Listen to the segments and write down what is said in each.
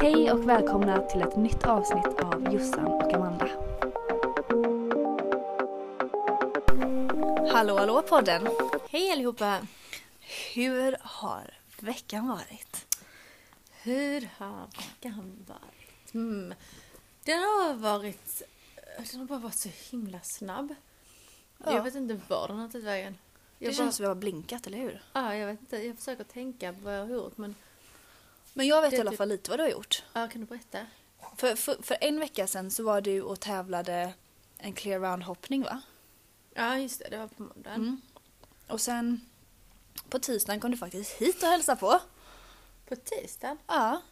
Hej och välkomna till ett nytt avsnitt av Jossan och Amanda. Hallå hallå podden! Hej allihopa! Hur har veckan varit? Hur har veckan varit? Mm. Den har varit... Den har bara varit så himla snabb. Ja. Jag vet inte var den har tagit vägen. Det Jag, känns bara, som vi har blinkat, eller hur? ja, jag vet inte. Jag försöker tänka på vad jag har gjort men... Men jag vet i alla typ- fall lite vad du har gjort. Ja, kan du berätta? För, för, för en vecka sedan så var du och tävlade en clear round hoppning va? Ja, just det. Det var på måndagen. Mm. Och sen på tisdagen kom du faktiskt hit och hälsa på. På tisdagen? Ja.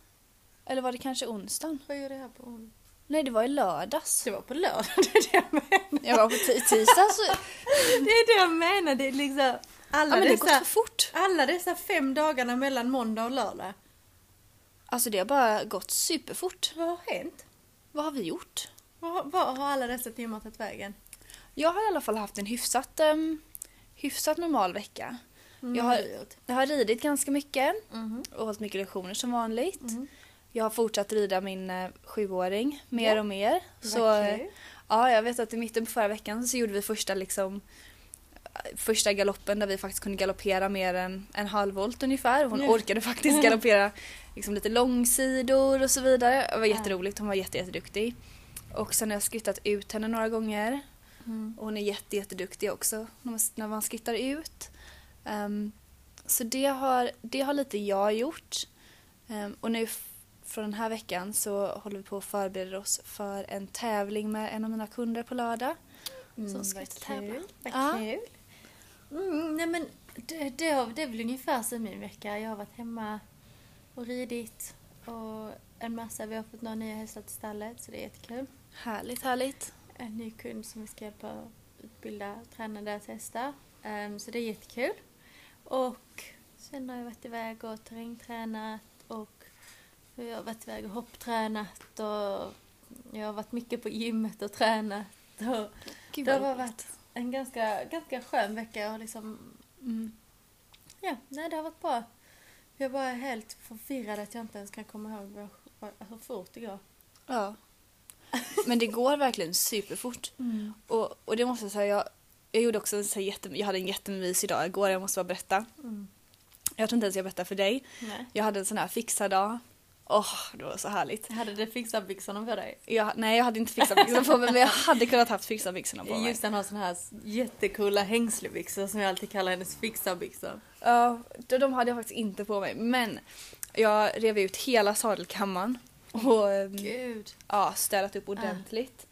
Eller var det kanske onsdagen? Vad gjorde jag här på onsdag? Nej, det var i lördags. Det var på lördag, det är det jag menar. Jag var på ti- tisdag så... Det är det jag menar. Det är liksom... Ja, Alla, men det har gått för fort. alla dessa fem dagarna mellan måndag och lördag. Alltså det har bara gått superfort. Vad har hänt? Vad har vi gjort? Vad, vad har alla dessa timmar tagit vägen? Jag har i alla fall haft en hyfsat, um, hyfsat normal vecka. Jag har- Jag har ridit ganska mycket Mhm. och hållit mycket lektioner som vanligt. Mhm. Jag har fortsatt rida min eh, sjuåring mer Ja. och mer. Så, eh, ja, jag vet att i mitten på förra veckan så gjorde vi första liksom första galoppen där vi faktiskt kunde galoppera mer än en halv volt ungefär. Hon Ja. orkade faktiskt galoppera liksom lite långsidor och så vidare. Det var jätteroligt, hon var jätte, jätteduktig. Och sen har jag skrittat ut henne några gånger. Mm. Och hon är jätte, jätteduktig också när man, skrittar ut. Ehm, så det har, det har lite jag gjort. Ehm, och nu från den här veckan så håller vi på att förbereda oss för en tävling med en av mina kunder på lördag. Mm, som ska vad tävla. kul. Vad Ja. Mm, nej men det, det, har- det är väl ungefär som min vecka. Jag har varit hemma och ridit och en massa. Vi har fått några nya hästar till stallet så det är jättekul. Härligt, härligt. En ny kund som vi ska hjälpa att utbilda och träna deras hästar. Ehm, så det är jättekul. Och sen har jag varit iväg och terrängtränat och jag har varit iväg och hopptränat och jag har varit mycket på gymmet och tränat. Och Gud det har varit en ganska, ganska skön vecka. Har liksom, Mm. ja, nej det har varit bra. Jag bara är helt förvirrad att jag inte ens kan komma ihåg hur fort det går. Ja. Men det går verkligen superfort. Och, och det måste jag säga, jag, jag gjorde också så här jätte, jag hade en jättemysig dag igår, jag måste bara berätta. Mm. Jag tror inte ens jag berättar för dig. Nej. Jag hade en sån här fixad dag. Åh, det var så härligt. Hade du byxorna på dig? Jag, nej, jag hade inte byxorna på mig, men jag hade kunnat haft byxorna på mig. Just han har såna här jättecoola hängslebyxor som jag alltid kallar hennes fixarbyxor. Ja, de, de hade jag faktiskt inte på mig. Men jag rev ut hela sadelkammaren och ehm, Gud. ja, städat upp ordentligt.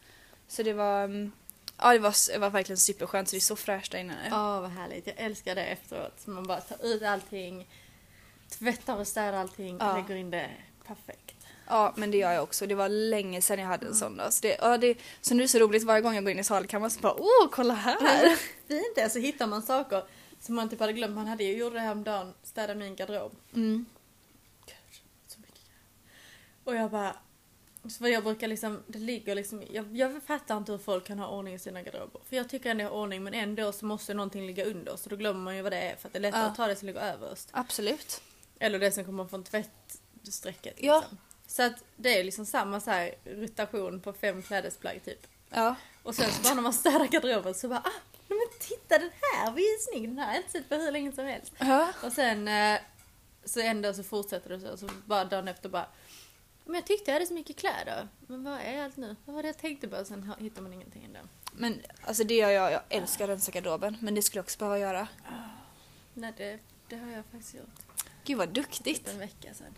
Så det var, ehm, ja, det var, det var verkligen superskönt, så det är så fräscht där inne nu. Ja, vad härligt. Jag älskar det efteråt. Man bara tar ut allting, tvättar och städar allting Ja. lägger in det perfekt. Ja, men det gör jag också. Det var länge sedan jag hade en sån dag. Så, det, ja, det, så nu är det så roligt varje gång jag går in i sadelkammaren så bara åh, kolla här! Fint det, så hittar man saker som man typ hade glömt. Man hade ju gjort det häromdagen, städa min garderob. Mm. Gud, så mycket grejer. Och jag bara... Så vad jag brukar liksom, det ligger liksom, jag, jag fattar inte hur folk kan ha ordning i sina garderober. För jag tycker ändå jag har ordning men ändå så måste någonting ligga under så då glömmer man ju vad det är för att det är lättare Ja. att ta det som ligger överst. Absolut. Eller det som kommer från tvättsträcket. Ja. Liksom. Så att det är liksom samma så här rotation på fem klädesplagg typ. Ja. Och sen så bara när man städar garderoben så bara ah, men titta den här var ju snygg den här har jag inte sett på hur länge som helst. ja. Och sen eh, så ändå så fortsätter det så, så bara dagen efter bara men jag tyckte jag hade så mycket kläder. Men vad är allt nu? Vad var det jag tänkte på? Sen hittar man ingenting ändå. Men alltså det gör jag. Jag älskar att rensa garderoben. Men det skulle jag också behöva göra. Nej, det, det har jag faktiskt gjort. Gud vad Typ duktigt. en vecka sedan.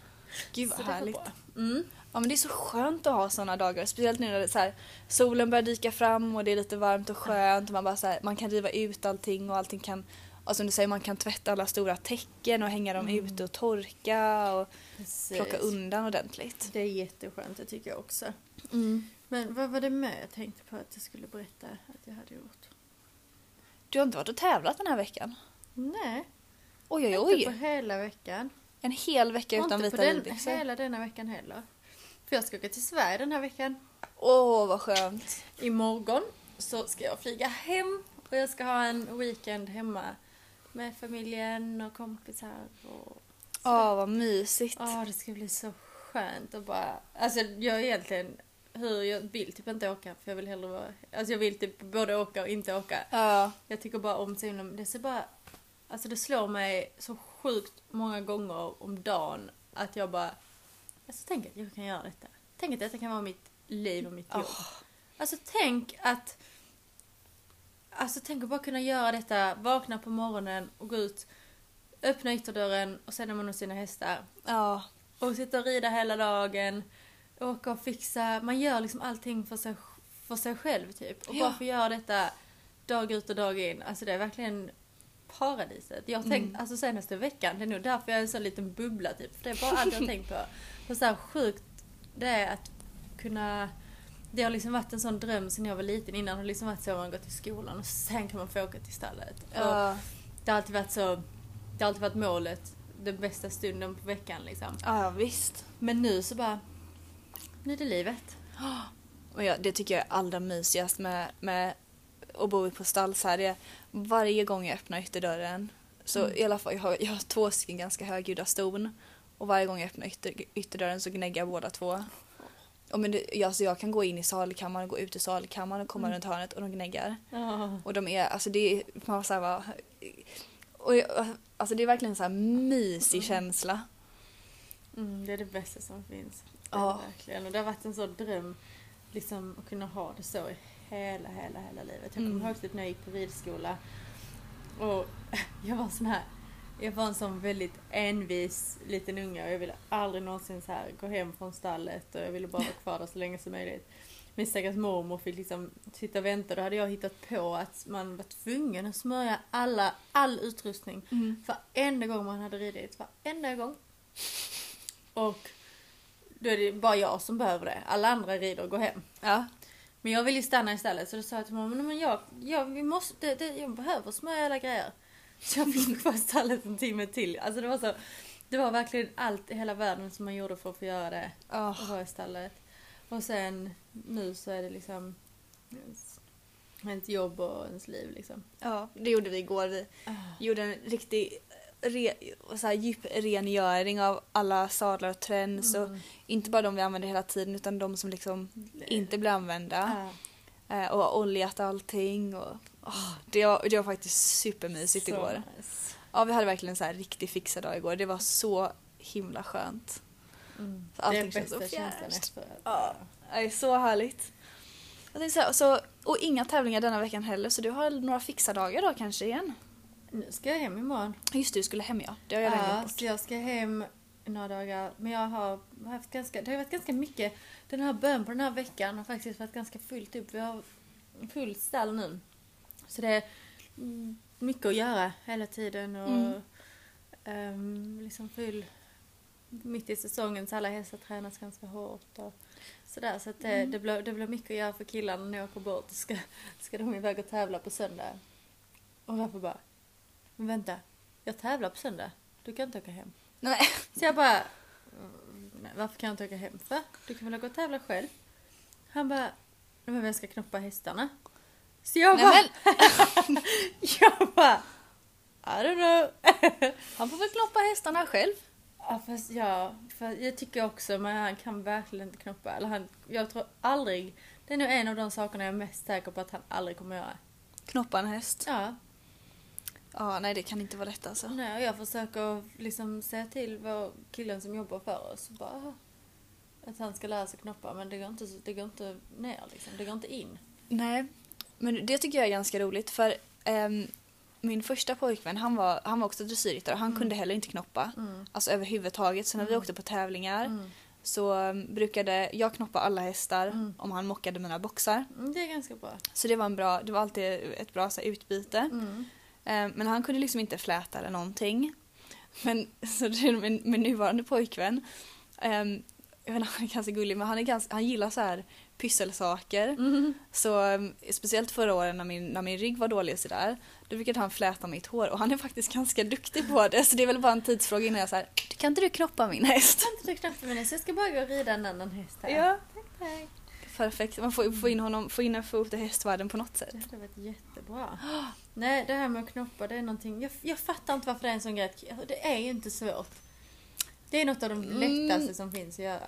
Gud vad härligt. Mm. Ja men det är så skönt att ha såna dagar. Speciellt nu när det så här, solen börjar dyka fram och det är lite varmt och skönt. Och man, bara så här, man kan riva ut allting och allting kan och som du säger, man kan tvätta alla stora täcken och hänga dem Mm. ute och torka och Precis. plocka undan ordentligt. Det är jätteskönt, det tycker jag också. Men vad var det med jag tänkte på att jag skulle berätta att jag hade gjort? Du har inte varit och tävlat den här veckan? Nej, Oj oj inte på oj! hela veckan. En hel vecka Och utan vita ridbyxor. hela denna veckan heller. För jag ska åka till Sverige den här veckan. Åh vad skönt! Imorgon så ska jag flyga hem och jag ska ha en weekend hemma med familjen och kompisar och Åh, vad mysigt. Ja, det ska bli så skönt och bara... Alltså jag egentligen... Hur, jag vill typ inte åka för jag vill hellre vara... Alltså jag vill typ både åka och inte åka. Ja. Jag tycker bara om så himla... Det ser bara... Alltså det slår mig så sjukt många gånger om dagen att jag bara... Alltså tänk att jag kan göra detta. Tänk att detta kan vara mitt liv och mitt jobb. Åh. Alltså tänk att... Alltså tänk att bara kunna göra detta, vakna på morgonen och gå ut, öppna ytterdörren och sen är man hos sina hästar. Ja. Och sitta och rida hela dagen, åka och fixa. Man gör liksom allting för sig, för sig själv typ. Och Ja. bara få göra detta dag ut och dag in. Alltså det är verkligen paradiset. Jag har tänkt, Mm. alltså senaste veckan, det är nog därför jag är en sån liten bubbla typ. För det är bara allt jag har tänkt på. Hur så här sjukt det är att kunna det har liksom varit en sån dröm sen jag var liten. Innan har det liksom varit så att man går till skolan och sen kan man få åka till stallet. Och Ja. det har alltid varit så, det har alltid varit målet, den bästa stunden på veckan liksom. ja, visst. Men nu så bara, nu är det livet. Och jag, det tycker jag är allra mysigast med, med att bo på stall så är varje gång jag öppnar ytterdörren så Mm. i alla fall, jag har, jag har två stycken ganska högljudda ston och varje gång jag öppnar ytter, ytterdörren så gnäggar båda två. Och men det, alltså jag kan gå in i salkammaren och gå ut ur salkammaren och komma Mm. runt hörnet och de gnäggar. Ja. Och de är, alltså det är, man så här bara, och jag, alltså det är verkligen en så här mysig Mm. känsla. Mm, det är det bästa som finns. Det Ja. verkligen. Och det har varit en sån dröm liksom, att kunna ha det så i hela, hela, hela livet. Jag kommer Mm. ihåg typ när jag gick på ridskola och jag var sån här jag var en sån väldigt envis liten unge och jag ville aldrig någonsin så här gå hem från stallet och jag ville bara vara kvar där så länge som möjligt. Min stackars mormor fick liksom sitta och vänta. Då hade jag hittat på att man var tvungen att smörja alla, all utrustning Varenda gång man hade ridit, varenda gång. Och då är det bara jag som behöver det. Alla andra rider och går hem. Ja. Men jag vill ju stanna istället så då sa jag till mamma, "Nej, men jag, jag, vi måste, det, det, jag behöver smörja alla grejer. Så jag fick vara i stallet en timme till. Alltså det var så, det var verkligen allt i hela världen som man gjorde för att få göra det. Ja. Och vara i stallet. Och sen nu så är det liksom ens, ens jobb och ens liv liksom. Ja, det gjorde vi igår. Vi gjorde en riktig re, så här, djup rengöring av alla sadlar och träns. Och Mm. inte bara de vi använder hela tiden utan de som liksom inte blir använda. Ja. Eh, och oljat allting. Och, åh, det, var, det var faktiskt supermysigt Så igår. nice. Ja, vi hade verkligen så här riktig fixad dag igår. Det var så himla skönt. Mm. Så allting det är känns så bästa känslan efter. Ja. Det är så härligt. Jag så, här, så, och inga tävlingar denna veckan heller så du har några fixadagar då kanske igen? Nu ska jag hem imorgon. Just det, du skulle hem ja. Det har jag redan Ja, bort. så jag ska hem några dagar. Men jag har haft ganska, det har varit ganska mycket. Den här bön på den här veckan har faktiskt varit ganska fullt upp. Vi har full stall nu. Så det är mycket att göra hela tiden och Mm. ehm, liksom full mitt i säsongen så alla hästar tränas ganska hårt och sådär. Så att det, Mm. det, blir, det blir mycket att göra för killarna när jag åker bort. Ska, ska de iväg och tävla på söndag. Och jag får bara, men vänta, jag tävlar på söndag. Du kan inte åka hem. Nej. Så jag bara, "Mm, nej, varför kan jag inte åka hem för? Du kan väl gå och tävla själv? Han bara, "Nej, men vem ska knoppa hästarna? Så jag Nej, bara, men, jag bara, I don't know. han får väl knoppa hästarna själv. Ja, fast ja, för jag tycker också, men han kan verkligen inte knoppa. Eller han, jag tror aldrig, det är nog en av de sakerna jag är mest säker på att han aldrig kommer göra. Knoppa en häst. Ja, Ja, nej det kan inte vara rätt alltså. nej, och jag försöker liksom säga till vår killen som jobbar för oss, bara, att han ska lära sig knoppa, men det går inte, det går inte ner liksom, det går inte in. Nej, men det tycker jag är ganska roligt för ehm, min första pojkvän han var, han var också dressyrryttare och han Mm. kunde heller inte knoppa. Mm. Alltså överhuvudtaget. Så när vi Mm. åkte på tävlingar Mm. så um, brukade jag knoppa alla hästar Mm. om han mockade mina boxar. Mm, Det är ganska bra. Så det var, en bra, det var alltid ett bra så här, utbyte. Eh, Men han kunde liksom inte fläta eller någonting. Men så det är min, min nuvarande pojkvän, ehm, jag vet inte, han är ganska gullig men han, är ganska, han gillar så här pysselsaker. Mm. Så ehm, speciellt förra året när min, när min rygg var dålig och sådär, då brukade han fläta mitt hår och han är faktiskt ganska duktig på det så det är väl bara en tidsfråga innan jag säger kan inte du knoppa min häst? Kan inte du med det, så jag ska bara gå och rida en annan häst här. Ja, Tack. perfekt. Man får få in honom, få in en fot i hästvärlden på något sätt. Det hade varit jättebra. Nej, det här med att knoppa, det är någonting... Jag, jag fattar inte varför det är en sån grej. att- Det är ju inte svårt. Det är något av de Mm. lättaste som finns att göra.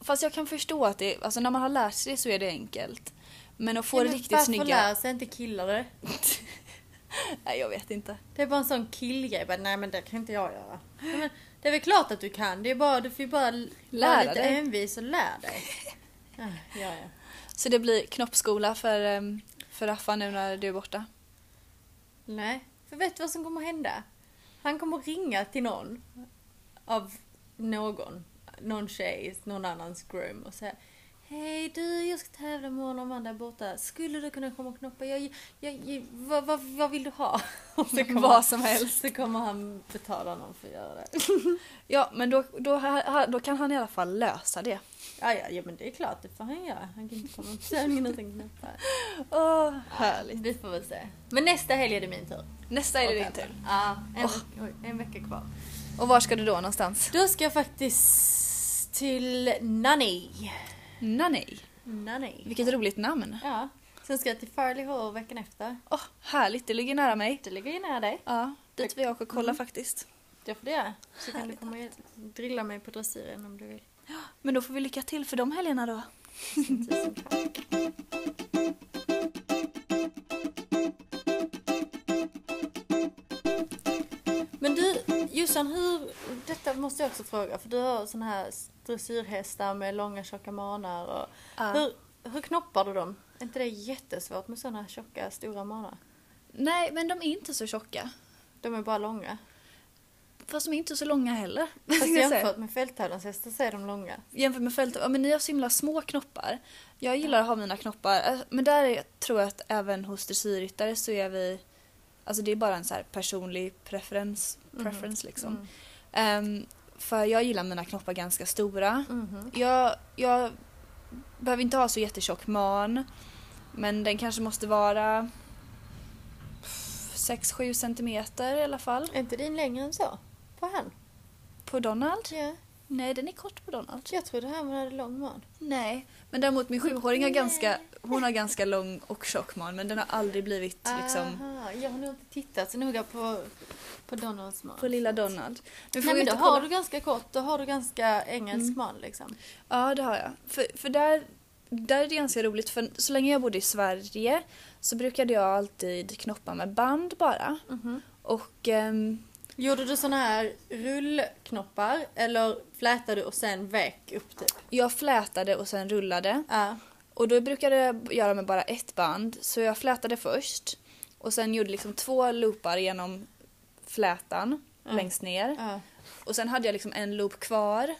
Fast jag kan förstå att det, alltså när man har lärt sig det så är det enkelt. Men att få Ja, men riktigt varför snygga... lär sig inte killar det? Nej, jag vet inte. Det är bara en sån killgrej. Bara, Nej men det kan inte jag göra. Ja, men, det är väl klart att du kan. Det är bara, du får ju bara Lära lite dig. envis och lär dig. Ja, ja, ja. Så det blir knoppskola för, em, för Raffa nu när du är borta. Nej, för vet du vad som kommer hända? Han kommer ringa till någon av någon, någon tjej, någon annans groom och säga Hej du, jag ska tävla imorgon om Amanda är borta. Skulle du kunna komma och knoppa? Jag, jag, jag, vad, vad, vad vill du ha? Och så kommer, Vad som helst. så kommer han betala någon för att göra det. Ja, men då, då, då kan han i alla fall lösa det. Ja, ja, ja men det är klart, det får han göra. Han kan inte komma till tävlingen utan knoppa. Åh, härligt. Det får vi se. Men nästa helg är det min tur. Nästa är det Och din tur. Ja, en, veck- oj, en vecka kvar. Och var ska du då någonstans? Då ska jag faktiskt till Nanny. Nanny. Nanny. Vilket roligt namn. Ja. Sen ska jag till Farley Hall veckan efter. Åh, härligt. Det ligger nära mig. Det ligger ju nära dig. Ja, dit vill jag åka och kolla Mm. faktiskt. Det får du göra. Så kan du komma och drilla mig på dressyren om du vill. Men då får vi lycka till för de helgerna då. Tusen tack. Men du, Jossan, hur... Detta måste jag också fråga, för du har såna här dressyrhästar med långa tjocka manar. Och, Ja. hur, hur knoppar du dem? Är inte det jättesvårt med såna tjocka, stora manar? Nej, men de är inte så tjocka. De är bara långa. Fast de är inte så långa heller. Fast jämfört med fälttävlanshästar så är de långa. Jämfört med fält, ja men ni har så himla små knoppar. Jag gillar att ha mina knoppar, eh, men där är, tror jag att även hos dressyrryttare så är vi, alltså det är bara en så här personlig preferens, Mhm. preference liksom. Mm. Ehm, för jag gillar mina knoppar ganska stora. Mhm. Jag, jag behöver inte ha så jättetjock man, men den kanske måste vara 6-7 centimeter i alla fall. Är inte din längre än så? På han? På Donald? Ja. Nej, den är kort på Donald. Jag trodde han hade lång man. Nej, men däremot min sjuåring har ganska, hon har ganska lång och tjock man men den har aldrig blivit liksom Aha, jag har nog inte tittat så noga på, på Donalds man. på lilla Donald. Nu Nej men då har kolla- du ganska kort, då har du ganska engelsk Mm. man liksom. Ja, det har jag. För, för där, där är det ganska roligt för så länge jag bodde i Sverige så brukade jag alltid knoppa med band bara. Och ehm, Gjorde du såna här rullknoppar eller flätade du och sen vek upp typ? jag flätade och sen rullade. Ja. Och då brukade jag göra med bara ett band. Så jag flätade först och sen gjorde liksom två loopar genom flätan Ja. längst ner. ja. Och sen hade jag liksom en loop kvar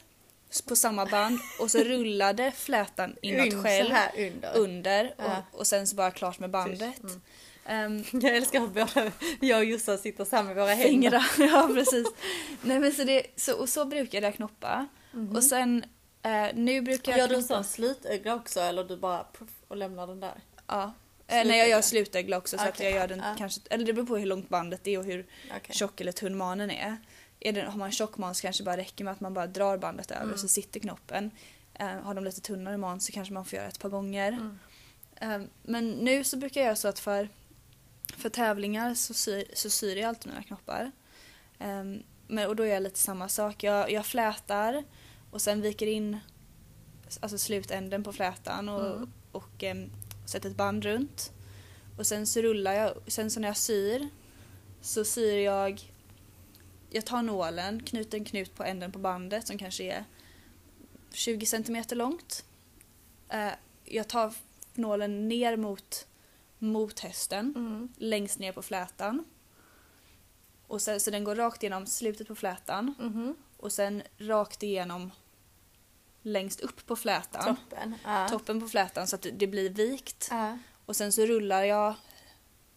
på samma band och så rullade flätan inåt In själv under. under och, och sen så bara klart med bandet. Mm. Ehm, Jag älskar att båda jag och Jossan sitter så här med våra händer. fingrar, ja precis. Nej men så, det, så, och så brukade jag knoppa. Mhm. Och sen eh, nu brukar jag Gör du en sån slutögla också eller du bara puff och lämnar den där? Ja. Eh, när jag gör Slutögla. också så att Okej. jag gör den kanske, eller det beror på hur långt bandet är och hur Okej. tjock eller tunn manen är. är det, har man tjock man så kanske det bara räcker med att man bara drar bandet över Mm. och så sitter knoppen. Eh, har de lite tunnare man så kanske man får göra ett par gånger. Mm. Eh, men nu så brukar jag göra så att för, för tävlingar så syr, så syr jag alltid mina knoppar. Eh, men, och då gör jag lite samma sak. Jag, jag flätar och sen viker in alltså slutänden på flätan och, Mm. och em, sätter ett band runt. Och sen så rullar jag, sen så när jag syr så syr jag jag tar nålen, knyter en knut på änden på bandet som kanske är 20 centimeter långt. Eh, jag tar nålen ner mot, mot hästen, Mm. längst ner på flätan. Och sen, så den går rakt igenom slutet på flätan Mhm. och sen rakt igenom längst upp på flätan. Toppen. Ja. Toppen på flätan så att det blir vikt. Ja. Och sen så rullar jag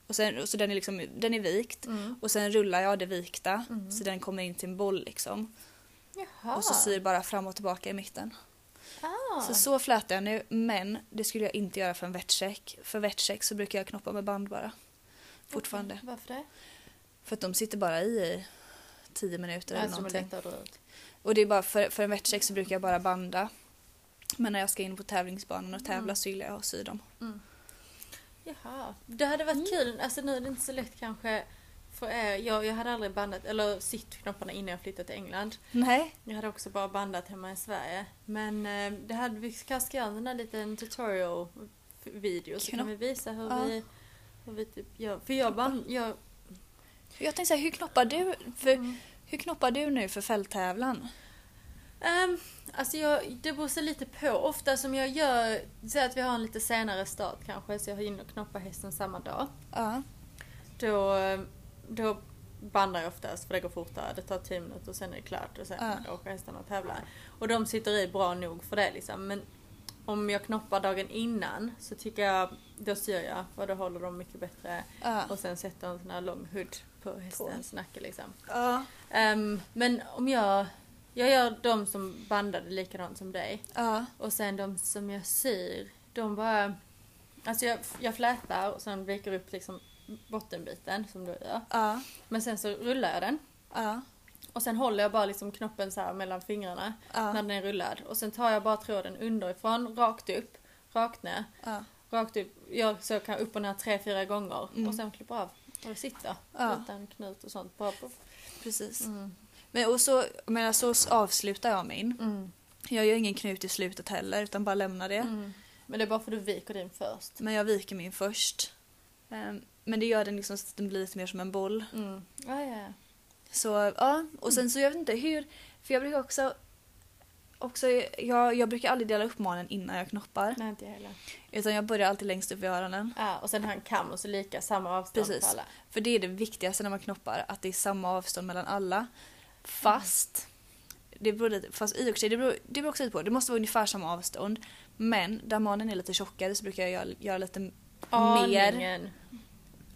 och sen, så den är liksom den är vikt. Mm. Och sen rullar jag det vikta Mm. så den kommer in till en boll liksom. Jaha. Och så syr bara fram och tillbaka i mitten. Ah. Så så flätar jag nu men det skulle jag inte göra för en vettcheck. För vettcheck så brukar jag knoppa med band bara. Fortfarande. Varför det? För att de sitter bara i i tio minuter eller någonting. Och det är bara för, för en vettcheck så brukar jag bara banda. Men när jag ska in på tävlingsbanan och tävla Mm. så gillar jag att sy dem. Jaha. Det hade varit kul, alltså nu är det inte så lätt kanske för er, jag, jag hade aldrig bandat, eller sytt knopparna innan jag flyttade till England. Nej. Jag hade också bara bandat hemma i Sverige. Men eh, det hade, vi kanske ska göra en sån där liten tutorial video så kan vi visa hur Ja. vi, hur vi typ gör. För jag band, jag, Jag tänkte säga, hur knoppar du? För, Mm. Hur knoppar du nu för fälttävlan? Um, alltså jag, det beror sig lite på. Ofta som jag gör, säg att vi har en lite senare start kanske, så jag hinner knoppa hästen samma dag. Ja. Då, då bandar jag oftast för det går fortare. Det tar 10 minuter och sen är det klart och sen Ja. åker hästarna och tävlar. Och de sitter i bra nog för det liksom. Men om jag knoppar dagen innan så tycker jag, då syr jag för då håller de mycket bättre. Ja. Och sen sätter en sån här lång hood på hästens nacke liksom. Ja. Ehm, men om jag, jag gör de som bandade likadant som dig. Ja. Och sen de som jag syr, de bara... Alltså jag, jag flätar och sen viker upp liksom bottenbiten som du gör. Ja. Men sen så rullar jag den. Ja. Och sen håller jag bara liksom knoppen så här mellan fingrarna när den är rullad. Och sen tar jag bara tråden underifrån, rakt upp, rakt ner, rakt upp. Jag så kan upp och ner tre, fyra gånger. Mm. Och sen klipper av. Och det sitter. Utan knut och sånt. Bara på. Precis. Mm. Men och så, menar, så avslutar jag min. Mm. Jag gör ingen knut i slutet heller utan bara lämnar det. Mm. Men det är bara för att du viker din först. Men jag viker min först. Ehm, Men det gör den liksom så att den blir lite mer som en boll. Mm. Ja, ja, ja. Så ja, och sen så jag vet inte hur, för jag brukar också, också jag, jag brukar aldrig dela upp manen innan jag knoppar. Nej, inte jag heller. Utan jag börjar alltid längst upp vid öronen. Ja, och sen har en kam och så lika samma avstånd Precis. på alla. För det är det viktigaste när man knoppar, att det är samma avstånd mellan alla. Fast, det beror lite, fast i och för sig, det beror, det beror också lite på, det måste vara ungefär samma avstånd. Men där manen är lite tjockare så brukar jag göra, göra lite mer. Aningen.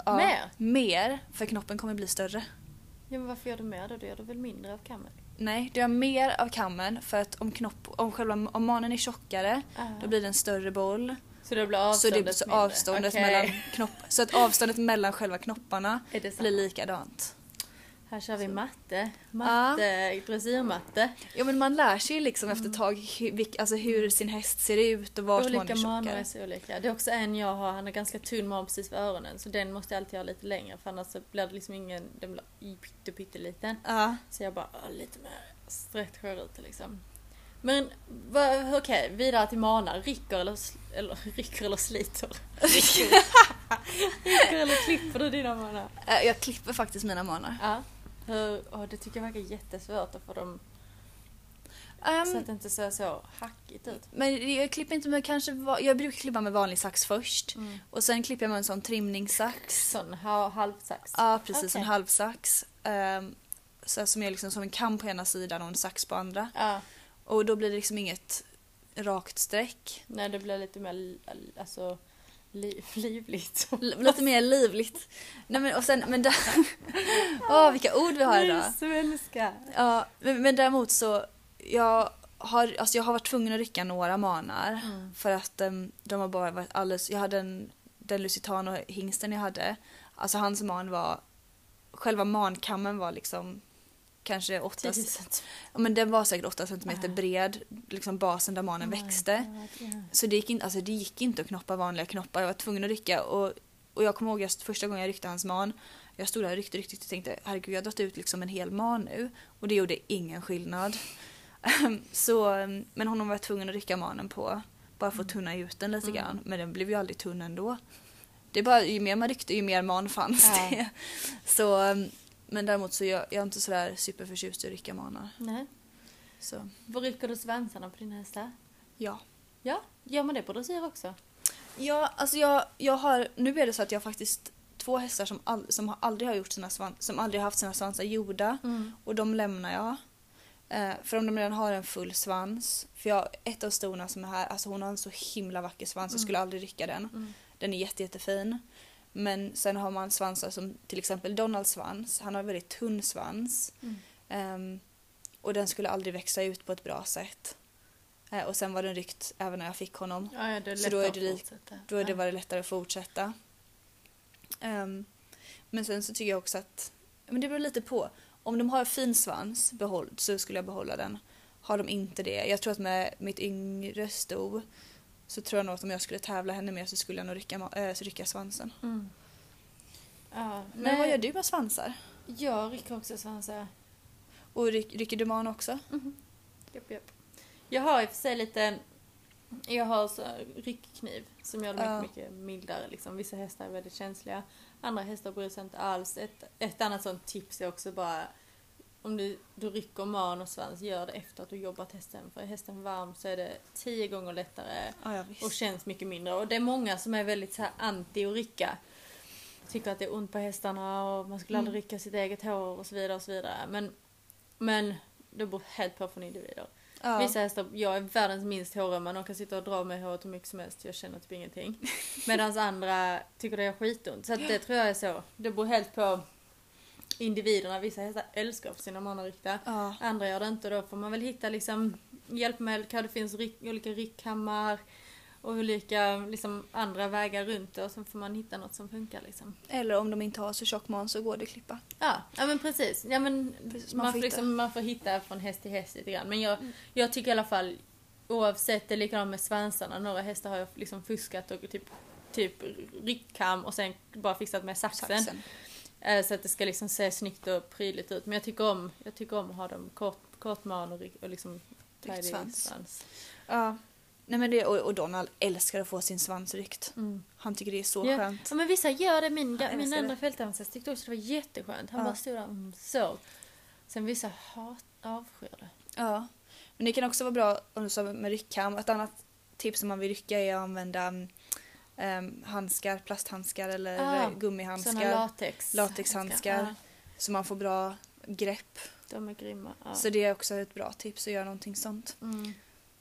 Ja, Mer? Mer, för knoppen kommer bli större. Ja, men varför gör du mer då? Du gör du väl mindre av kammen? Nej, det gör mer av kammen för att om, knopp, om, själva, om manen är tjockare då blir det en större boll. Så det blir Så avståndet det blir så avståndet Okej. mellan knopp, så att avståndet mellan själva knopparna det så? blir likadant. Här kör vi matte. Matte, dressyrmatte. Ja men man lär sig ju liksom efter ett tag hur, alltså hur sin häst ser ut och vart man Olika är manor tjockare. är så olika. Det är också en jag har, han har ganska tunn man precis vid öronen. Så den måste jag alltid ha lite längre för annars så blir det liksom ingen, den blir pytte, pytteliten. Ja. Så jag bara, "Åh, lite mer ut det liksom. Men okej, vidare till manar. Rycker eller, eller, rycker eller sliter? rycker eller klipper du dina manar? Äh, Jag klipper faktiskt mina manar. Ja. Hur, åh, det tycker jag verkar jättesvårt att få dem Ehm, så att det inte ser så hackigt ut. men jag klipper inte med kanske, jag brukar klippa med vanlig sax först. Mm. Och sen klipper jag med en sån trimningssax. Sån ha, halvsax. Ja precis, Okej. en halvsax. Um, så som är liksom som en kam på ena sidan och en sax på andra. Ja. Och då blir det liksom inget rakt streck. Nej, det blir lite mer alltså, li, livligt. Lite mer livligt. Nej men och sen, men där... Åh vilka ord vi har idag. Svenska. Ja, men, men däremot så, jag har, alltså jag har varit tvungen att rycka några manar. Mm. För att em, de har bara varit alldeles, jag hade en, den Lusitano-hingsten jag hade, alltså hans man var, själva mankammen var liksom kanske 8 ja, men den var säkert 8 centimeter Ah. bred, liksom basen där manen växte. Så det gick, inte, alltså det gick inte att knoppa vanliga knoppar, jag var tvungen att rycka. Och, och jag kommer ihåg just första gången jag ryckte hans man, jag stod där och ryckte, ryckte och tänkte herregud jag har dragit ut liksom en hel man nu. Och det gjorde ingen skillnad. så, em, men honom var jag tvungen att rycka manen på, bara för att tunna ut den lite Mm. grann. Men den blev ju aldrig tunn ändå. Det är bara, ju mer man ryckte ju mer man fanns Ja. det. Så, em, men däremot så jag, jag är inte sådär superförtjust i att rycka manar. Nej. Så Var rycker du svansarna på dina hästar? ja. Ja, gör man det på dressyr också? Ja, alltså jag, jag har, nu är det så att jag har faktiskt två hästar som, all, som har aldrig har gjort sina svan, som aldrig har haft sina svansar gjorda Mm. och de lämnar jag. Eh, för om de redan har en full svans, för jag, ett av stona som är här, alltså hon har en så himla vacker svans, jag Mm. skulle aldrig rycka den. Mm. Den är jätte, jättefin. Men sen har man svansar som till exempel Donalds svans, han har en väldigt tunn svans. Mm. Ehm, och den skulle aldrig växa ut på ett bra sätt. Eh, och sen var den ryckt även när jag fick honom. Ja, ja, Så då är det. Då är det var det lättare att fortsätta. Ehm, men sen så tycker jag också att men det beror lite på. Om de har fin svans behåll, så skulle jag behålla den. Har de inte det, jag tror att med mitt yngre sto så tror jag nog att om jag skulle tävla henne mer så skulle jag nog rycka, äh, så rycka svansen. Mm. Ja. Men vad gör du med svansar? Jag rycker också svansar. Och ryck, rycker du man också? Japp, japp. Jag har i och för sig lite... Jag har så ryckkniv som gör det mycket, Ja. mycket mildare. Liksom. Vissa hästar är väldigt känsliga. Andra hästar bryr sig inte alls. Ett, ett annat sånt tips är också bara om du, du rycker man och svans, gör det efter att du jobbat hästen. För är hästen varm så är det tio gånger lättare Ja, ja och känns mycket mindre. Och det är många som är väldigt så här anti att rycka. Tycker att det är ont på hästarna och man skulle aldrig Mm. rycka sitt eget hår och så vidare och så vidare. Men, men det beror helt på från individer. Ja. Vissa hästar, jag är världens minst hårömma, de kan sitta och dra med håret hur mycket som helst, jag känner typ ingenting. Medan andra tycker det är skitont. Så att det tror jag är så. Det beror helt på individerna. Vissa hästar älskar sina mannaryckta. Ja. Andra gör det inte. Då får man väl hitta liksom hjälpmedel. Kanske det finns ryck, olika ryckhammar och olika liksom, andra vägar runt det. Och så får man hitta något som funkar liksom. Eller om de inte har så tjock man så går det att klippa. Ja, ja men precis. Ja, men Precis, man, man får får liksom, man får hitta från häst till häst lite grann. Men jag, Mm. jag tycker i alla fall, oavsett, det är likadant med svansarna. Några hästar har jag liksom fuskat och typ, typ ryckkam och sen bara fixat med saxen. Saxen. Eh, Så att det ska liksom se snyggt och prydligt ut. Men jag tycker om, jag tycker om att ha dem kort, kort man och, och liksom tidy svans. svans. Ja. Nej, men det, och, och Donald älskar att få sin svans ryckt. Mm. Han tycker det är så Ja. skönt. Ja men vissa gör det. Min, Ja, min andra fältdansare tyckte också det var jätteskönt. Han Ja. bara stod där och sov. Sen vissa hat, avskyr det. Ja. Men det kan också vara bra om du sa med ryckkam. Ett annat tips om man vill rycka är att använda um, handskar, plasthandskar eller Ah, gummihandskar. latex. latexhandskar. Ja, Så man får bra grepp. de är grymma. Ja. Så det är också ett bra tips att göra någonting sånt. Mm.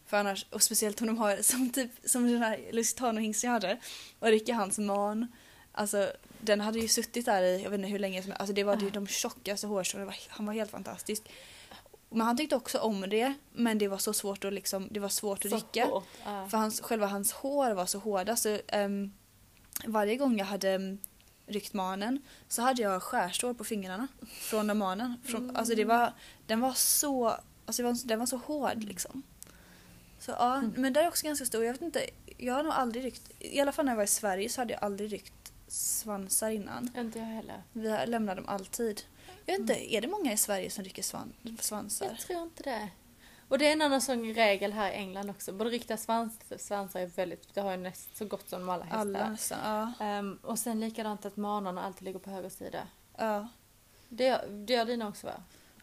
För annars, och speciellt om de har som typ som den här lusitanohingsten jag hade och rycka hans man. Alltså den hade ju suttit där i, jag vet inte hur länge som Alltså det var ju Ah. de tjockaste hårstråna, han var helt fantastisk. Men han tyckte också om det, men det var så svårt att liksom, det var svårt att rycka. Ja. För hans, själva hans hår var så hårda så ehm, varje gång jag hade um, ryckt manen så hade jag skärstår på fingrarna från den manen. Från, Alltså det var, den var så, alltså det var, den var så hård liksom. Så ja, Mm. men det är också ganska stor. Jag vet inte, jag har nog aldrig ryckt, i alla fall när jag var i Sverige så hade jag aldrig ryckt svansar innan. Inte jag heller. Vi lämnar dem alltid. Jag vet inte, är det många i Sverige som rycker svan, svansar? Jag tror inte det. Och det är en annan sån regel här i England också. Både riktiga svans, svansar är väldigt, det har ju näst så gott som alla hästar. Alla nästan, ja. Ehm, och sen likadant att manarna alltid ligger på höger sida. Ja, Det det gör dina också va?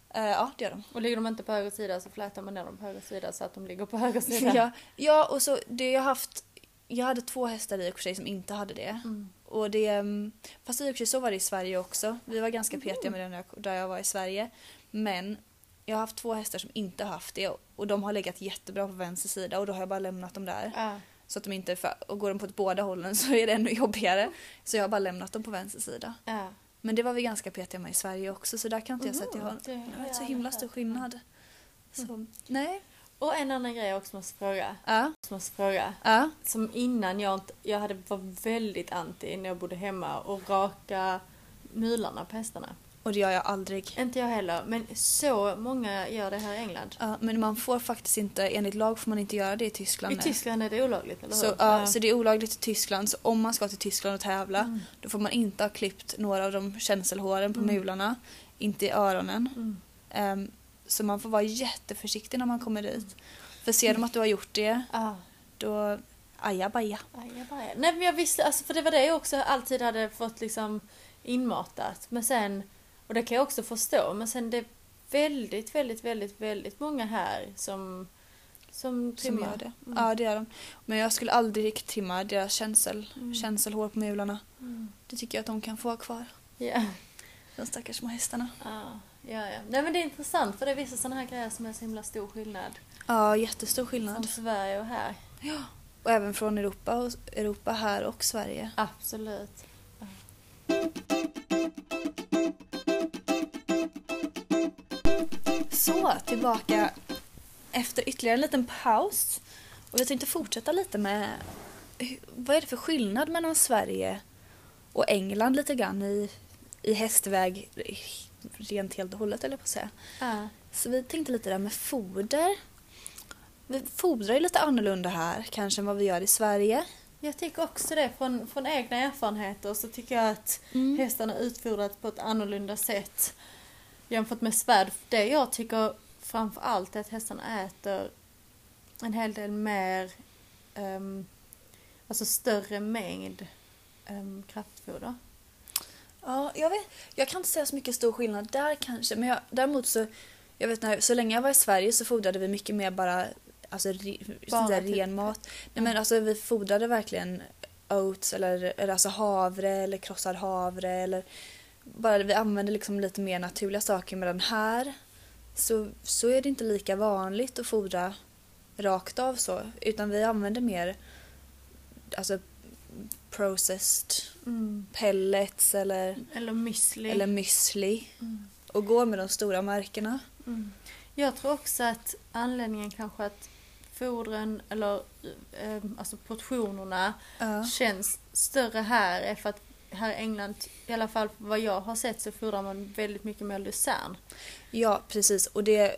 Eh, ja det gör de. Och ligger de inte på höger sida så flätar man ner dem på höger sida så att de ligger på höger sida. Ja, ja och så det jag haft jag hade två hästar i och för sig som inte hade det. Mm. Och det mm, fast i och för sig så var det i Sverige också. Vi var ganska petiga med det när jag, där jag var i Sverige. Men jag har haft två hästar som inte haft det och de har legat jättebra på vänster sida och då har jag bara lämnat dem där. Ja. Så att de inte, för, och går de på båda hållen så är det ännu jobbigare. Så jag har bara lämnat dem på vänster sida. Ja. Men det var vi ganska petiga med i Sverige också så där kan inte jag säga att jag har, det jag har har inte så himla stor skillnad. Så, nej. Och en annan grej jag också måste fråga. Ja, Också måste fråga. ja. Som innan jag inte, jag hade var väldigt anti när jag bodde hemma och raka mularna på hästarna. Och det gör jag aldrig. Inte jag heller, men så många gör det här i England. Ja, men man får faktiskt inte, enligt lag får man inte göra det i Tyskland. I. Tyskland är det olagligt, eller hur? Så, ja, så det är olagligt i Tyskland. Så om man ska till Tyskland och tävla Mm. då får man inte ha klippt några av de känselhåren på Mm. mularna. Inte i öronen. Mm. Ehm, så man får vara jätteförsiktig när man kommer dit. För ser de att du har gjort det, Ah. då ajabaja. Ajabaja. Nej men jag visste, alltså för det var det jag också alltid hade fått liksom inmatat. Men sen, och det kan jag också förstå, men sen det är väldigt, väldigt, väldigt, väldigt många här som, som Som trimmar. gör det. Mm. Ja, det gör de. Men jag skulle aldrig trimma deras känsel, Mm. känselhår på mularna. Mm. Det tycker jag att de kan få ha kvar. Ja. De stackars små hästarna. Ja, ja, ja. Nej men det är intressant för det är vissa sådana här grejer som är så himla stor skillnad. Ja, jättestor Från skillnad. Sverige och här. Och även från Europa, och, Europa här och Sverige. Absolut. Så, tillbaka efter ytterligare en liten paus. Och jag tänkte fortsätta lite med vad är det för skillnad mellan Sverige och England lite grann i, i hästväg rent helt och hållet eller på att säga. Ja. Så vi tänkte lite där med foder. Vi fodrar ju lite annorlunda här kanske än vad vi gör i Sverige. Jag tycker också det. Från, från egna erfarenheter så tycker jag att Mm. hästarna utfodrats på ett annorlunda sätt jämfört med svärd. Det jag tycker framför allt är att hästarna äter en hel del mer, um, alltså större mängd um, kraftfoder. Ja, jag, vet, jag kan inte säga så mycket stor skillnad där kanske. Men jag, däremot så, jag vet när, så länge jag var i Sverige så fodrade vi mycket mer bara, alltså re, sån där typ- ren mat. Nej men alltså vi fodrade verkligen oats eller, eller alltså havre eller krossad havre eller bara vi använde liksom lite mer naturliga saker medan här så, så är det inte lika vanligt att fodra rakt av så utan vi använder mer alltså processed Mm. pellets eller, Eller müsli. eller müsli Mm. och går med de stora märkena. Mm. Jag tror också att anledningen kanske att fodren eller eh, alltså portionerna Ja. känns större här är för att här i England, i alla fall vad jag har sett så fodrar man väldigt mycket mer lucern. ja, precis. Och det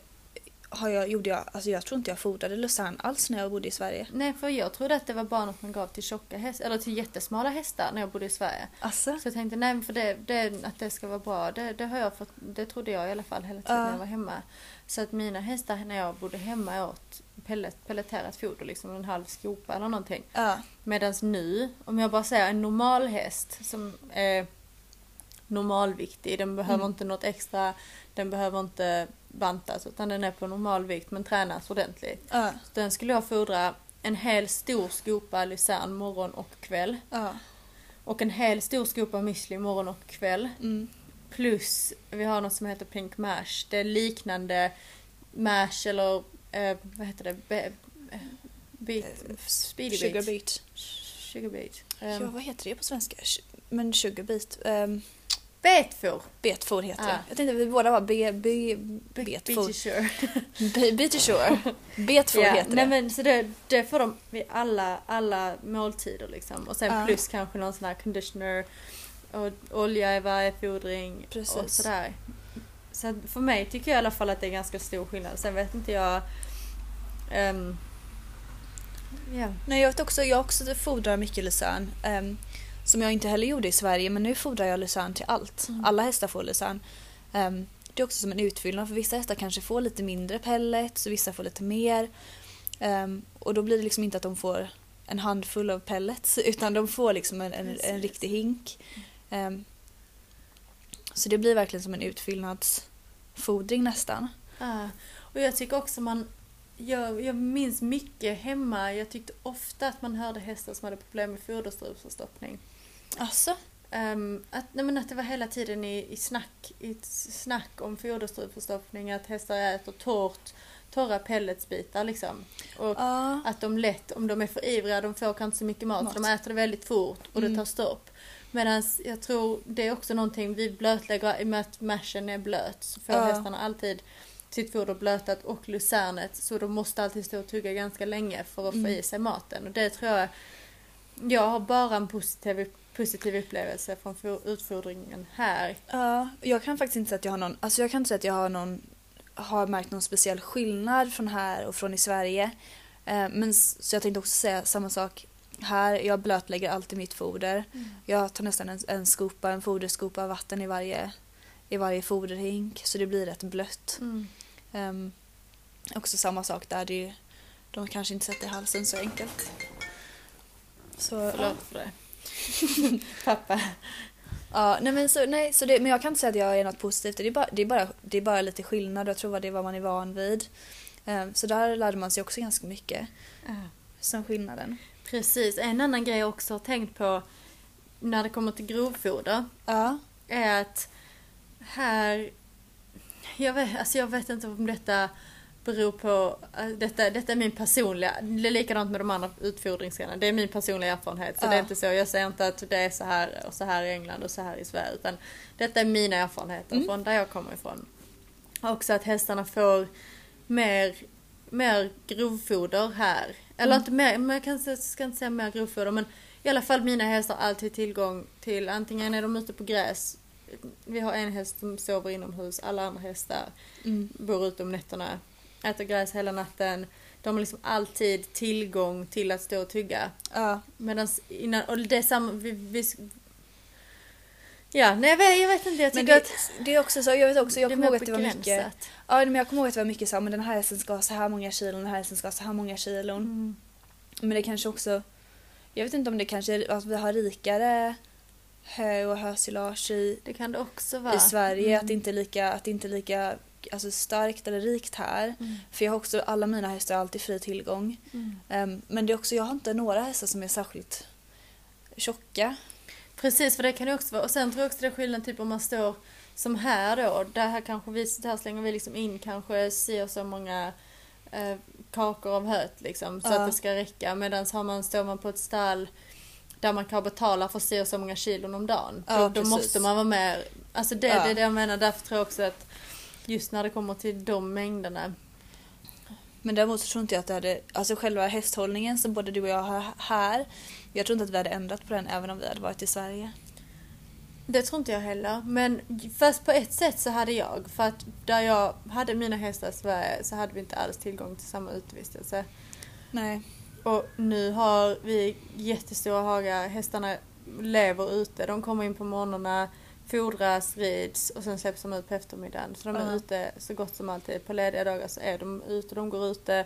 har jag, gjorde jag, alltså jag tror inte jag fodrade lucern alls när jag bodde i Sverige. Nej, för jag trodde att det var bara något man gav till tjocka hästar, eller till jättesmala hästar när jag bodde i Sverige. Alltså? Så jag tänkte, nej för det, det, att det ska vara bra, det, det har jag fått, det trodde jag i alla fall hela tiden Ja. när jag var hemma. Så att mina hästar när jag bodde hemma åt pellet, pelleterat foder, liksom en halv skopa eller någonting. Ja. Medan nu, om jag bara säger en normal häst som är normalviktig, den behöver Mm. inte något extra, den behöver inte bantas utan den är på normal vikt men tränas ordentligt. Ja. Så den skulle jag fodra en hel stor skopa lucern morgon och kväll. Ja. Och en hel stor skopa müsli morgon och kväll. Mm. Plus, vi har något som heter pink mash. Det är liknande mash eller eh, vad heter det? Be, eh, beat, speedy Sugar beat. Sugar beat. Um, Ja, vad heter det på svenska? Men sugar beet. Um, Betfor. betfor heter Ah. det. Jag tänkte att vi båda var be, Be betfor. be sure. Be, be to sure. Betfor Ja, heter nej det. men så det, det får de vid alla, alla måltider liksom. Och sen Ja. plus kanske någon sån här conditioner och olja i varje fodring och Precis. sådär. Så för mig tycker jag i alla fall att det är ganska stor skillnad. Sen vet inte jag... ehm, ja. Nej, jag vet också, jag också fodrar mycket lucern. ehm, som jag inte heller gjorde i Sverige, men nu fodrar jag lucern till allt. Mm. Alla hästar får lucern. Ehm, det är också som en utfyllnad, för vissa hästar kanske får lite mindre pellets och vissa får lite mer. Ehm, och då blir det liksom inte att de får en handfull av pellets, utan de får liksom en, en, en riktig hink. Ehm, så det blir verkligen som en utfyllnadsfodring nästan. Ja. Och jag tycker också man... Jag, jag minns mycket hemma. Jag tyckte ofta att man hörde hästar som hade problem med foderstrupsförstoppning. Alltså? Um, att, nej men att det var hela tiden i, i, snack, i snack om foderstrupförstoppning, att hästar äter torrt, torra pelletsbitar liksom. Och Ja. att de lätt, om de är för ivriga, de får kanske inte så mycket mat, Mat. så de äter det väldigt fort och det Mm. tar stopp. Medan jag tror det är också någonting vi blötlägger, i och med att mashen är blöt, så får Ja. hästarna alltid sitt foder blötat och lucernet så de måste alltid stå och tugga ganska länge för att få Mm. i sig maten. Och det tror jag, jag har bara en positiv, positiv upplevelse från fo- utfodringen här. Ja, jag kan faktiskt inte säga att jag har någon, alltså jag kan inte säga att jag har någon, har märkt någon speciell skillnad från här och från i Sverige. Eh, men så jag tänkte också säga samma sak här. Jag blötlägger alltid mitt foder. Jag tar nästan en, en skopa, en foderskopa vatten i varje, i varje foderhink så det blir rätt blött. Mm. Um, också samma sak där, det de kanske inte sätter halsen så enkelt. Så. Förlåt för det. Pappa. Ja, nej men, så, nej, så det, men jag kan inte säga att jag är något positivt. Det är bara, det är bara, det är bara lite skillnad jag tror att det är vad man är van vid. Ehm, Så där lärde man sig också ganska mycket. Som skillnaden. Precis. En annan grej jag också har tänkt på när det kommer till grovfoder Ja. är att här... Jag vet, alltså jag vet inte om detta beror på... äh, Detta, detta är min personliga... Det är likadant med de andra utfodringsgrenarna. Det är min personliga erfarenhet. Så Ja. det är inte så. Jag säger inte att det är så här och så här i England och så här i Sverige. Utan detta är mina erfarenheter Mm. från där jag kommer ifrån. Också att hästarna får mer, mer grovfoder här. Eller Mm. inte mer, men jag kan, ska inte säga mer grovfoder men i alla fall mina hästar har alltid tillgång till antingen är de ute på gräs. Vi har en häst som sover inomhus, alla andra hästar Mm. bor ute om nätterna. Äter gräs hela natten. de har liksom alltid tillgång till att stå och tugga. Ja, Medan innan, och det är samma, vi, vi, Ja, nej jag vet, jag vet inte, jag men tycker det, att det är också så, jag vet också, jag kommer ihåg att det var mycket, ja men jag kommer ihåg att det var mycket så, men den här hästen ska ha så här många kilon, den här hästen ska ha så här många kilon. Mm. Men det kanske också, jag vet inte om det kanske är att vi har rikare hö och hösilage i, Det kan det också vara. i Sverige, Mm. att det inte är lika, att det inte är lika alltså, starkt eller rikt här. Mm. För jag har också, alla mina hästar har alltid fri tillgång. Mm. Ehm, men det är också, jag har inte några hästar som är särskilt tjocka. Precis, för det kan det också vara. Och sen tror jag också det är skillnad typ om man står som här då. Där här kanske vi, där slänger vi liksom in kanske si och så många eh, kakor av höet liksom. Så Ja. att det ska räcka. Medan har man, står man på ett stall där man kan betala för si och så många kilon om dagen. Ja, då, då måste man vara mer, alltså det, Ja. det är det jag menar. Därför tror jag också att just när det kommer till de mängderna. Men däremot så tror inte jag att det hade, alltså själva hästhållningen som både du och jag har här, jag tror inte att vi hade ändrat på den även om vi hade varit i Sverige. Det tror inte jag heller. Men fast på ett sätt så hade jag. För att där jag hade mina hästar i Sverige så hade vi inte alls tillgång till samma utevistelse. Nej. Och nu har vi jättestora hagar. Hästarna lever ute. De kommer in på morgnarna, fodras, rids och sen släpps de ut på eftermiddagen. Så de är Ja. ute så gott som alltid. På lediga dagar så är de ute. De går ute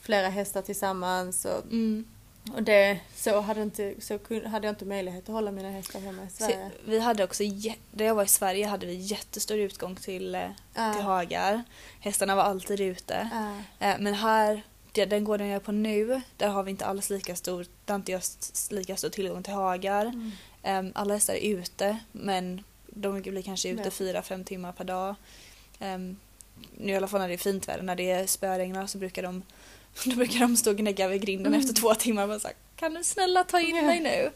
flera hästar tillsammans. Och, Mm. och det, så, hade inte, så hade jag inte möjlighet att hålla mina hästar hemma i Sverige. Så, vi hade också, där jag var i Sverige hade vi jättestor utgång till, Ja. till hagar. Hästarna var alltid ute. Eh, Men här, den gården jag är på nu, där har vi inte alls lika stor, där inte jag lika stor tillgång till hagar. Mm. Em, Alla hästar är ute men de blir kanske ute fyra, fem timmar per dag. Em, Nu i alla fall när det är fint väder, när det är spöregnar så brukar de, då brukar de stå och gnägga vid grinden Mm. efter två timmar och bara så här, Kan du snälla ta in mig nu?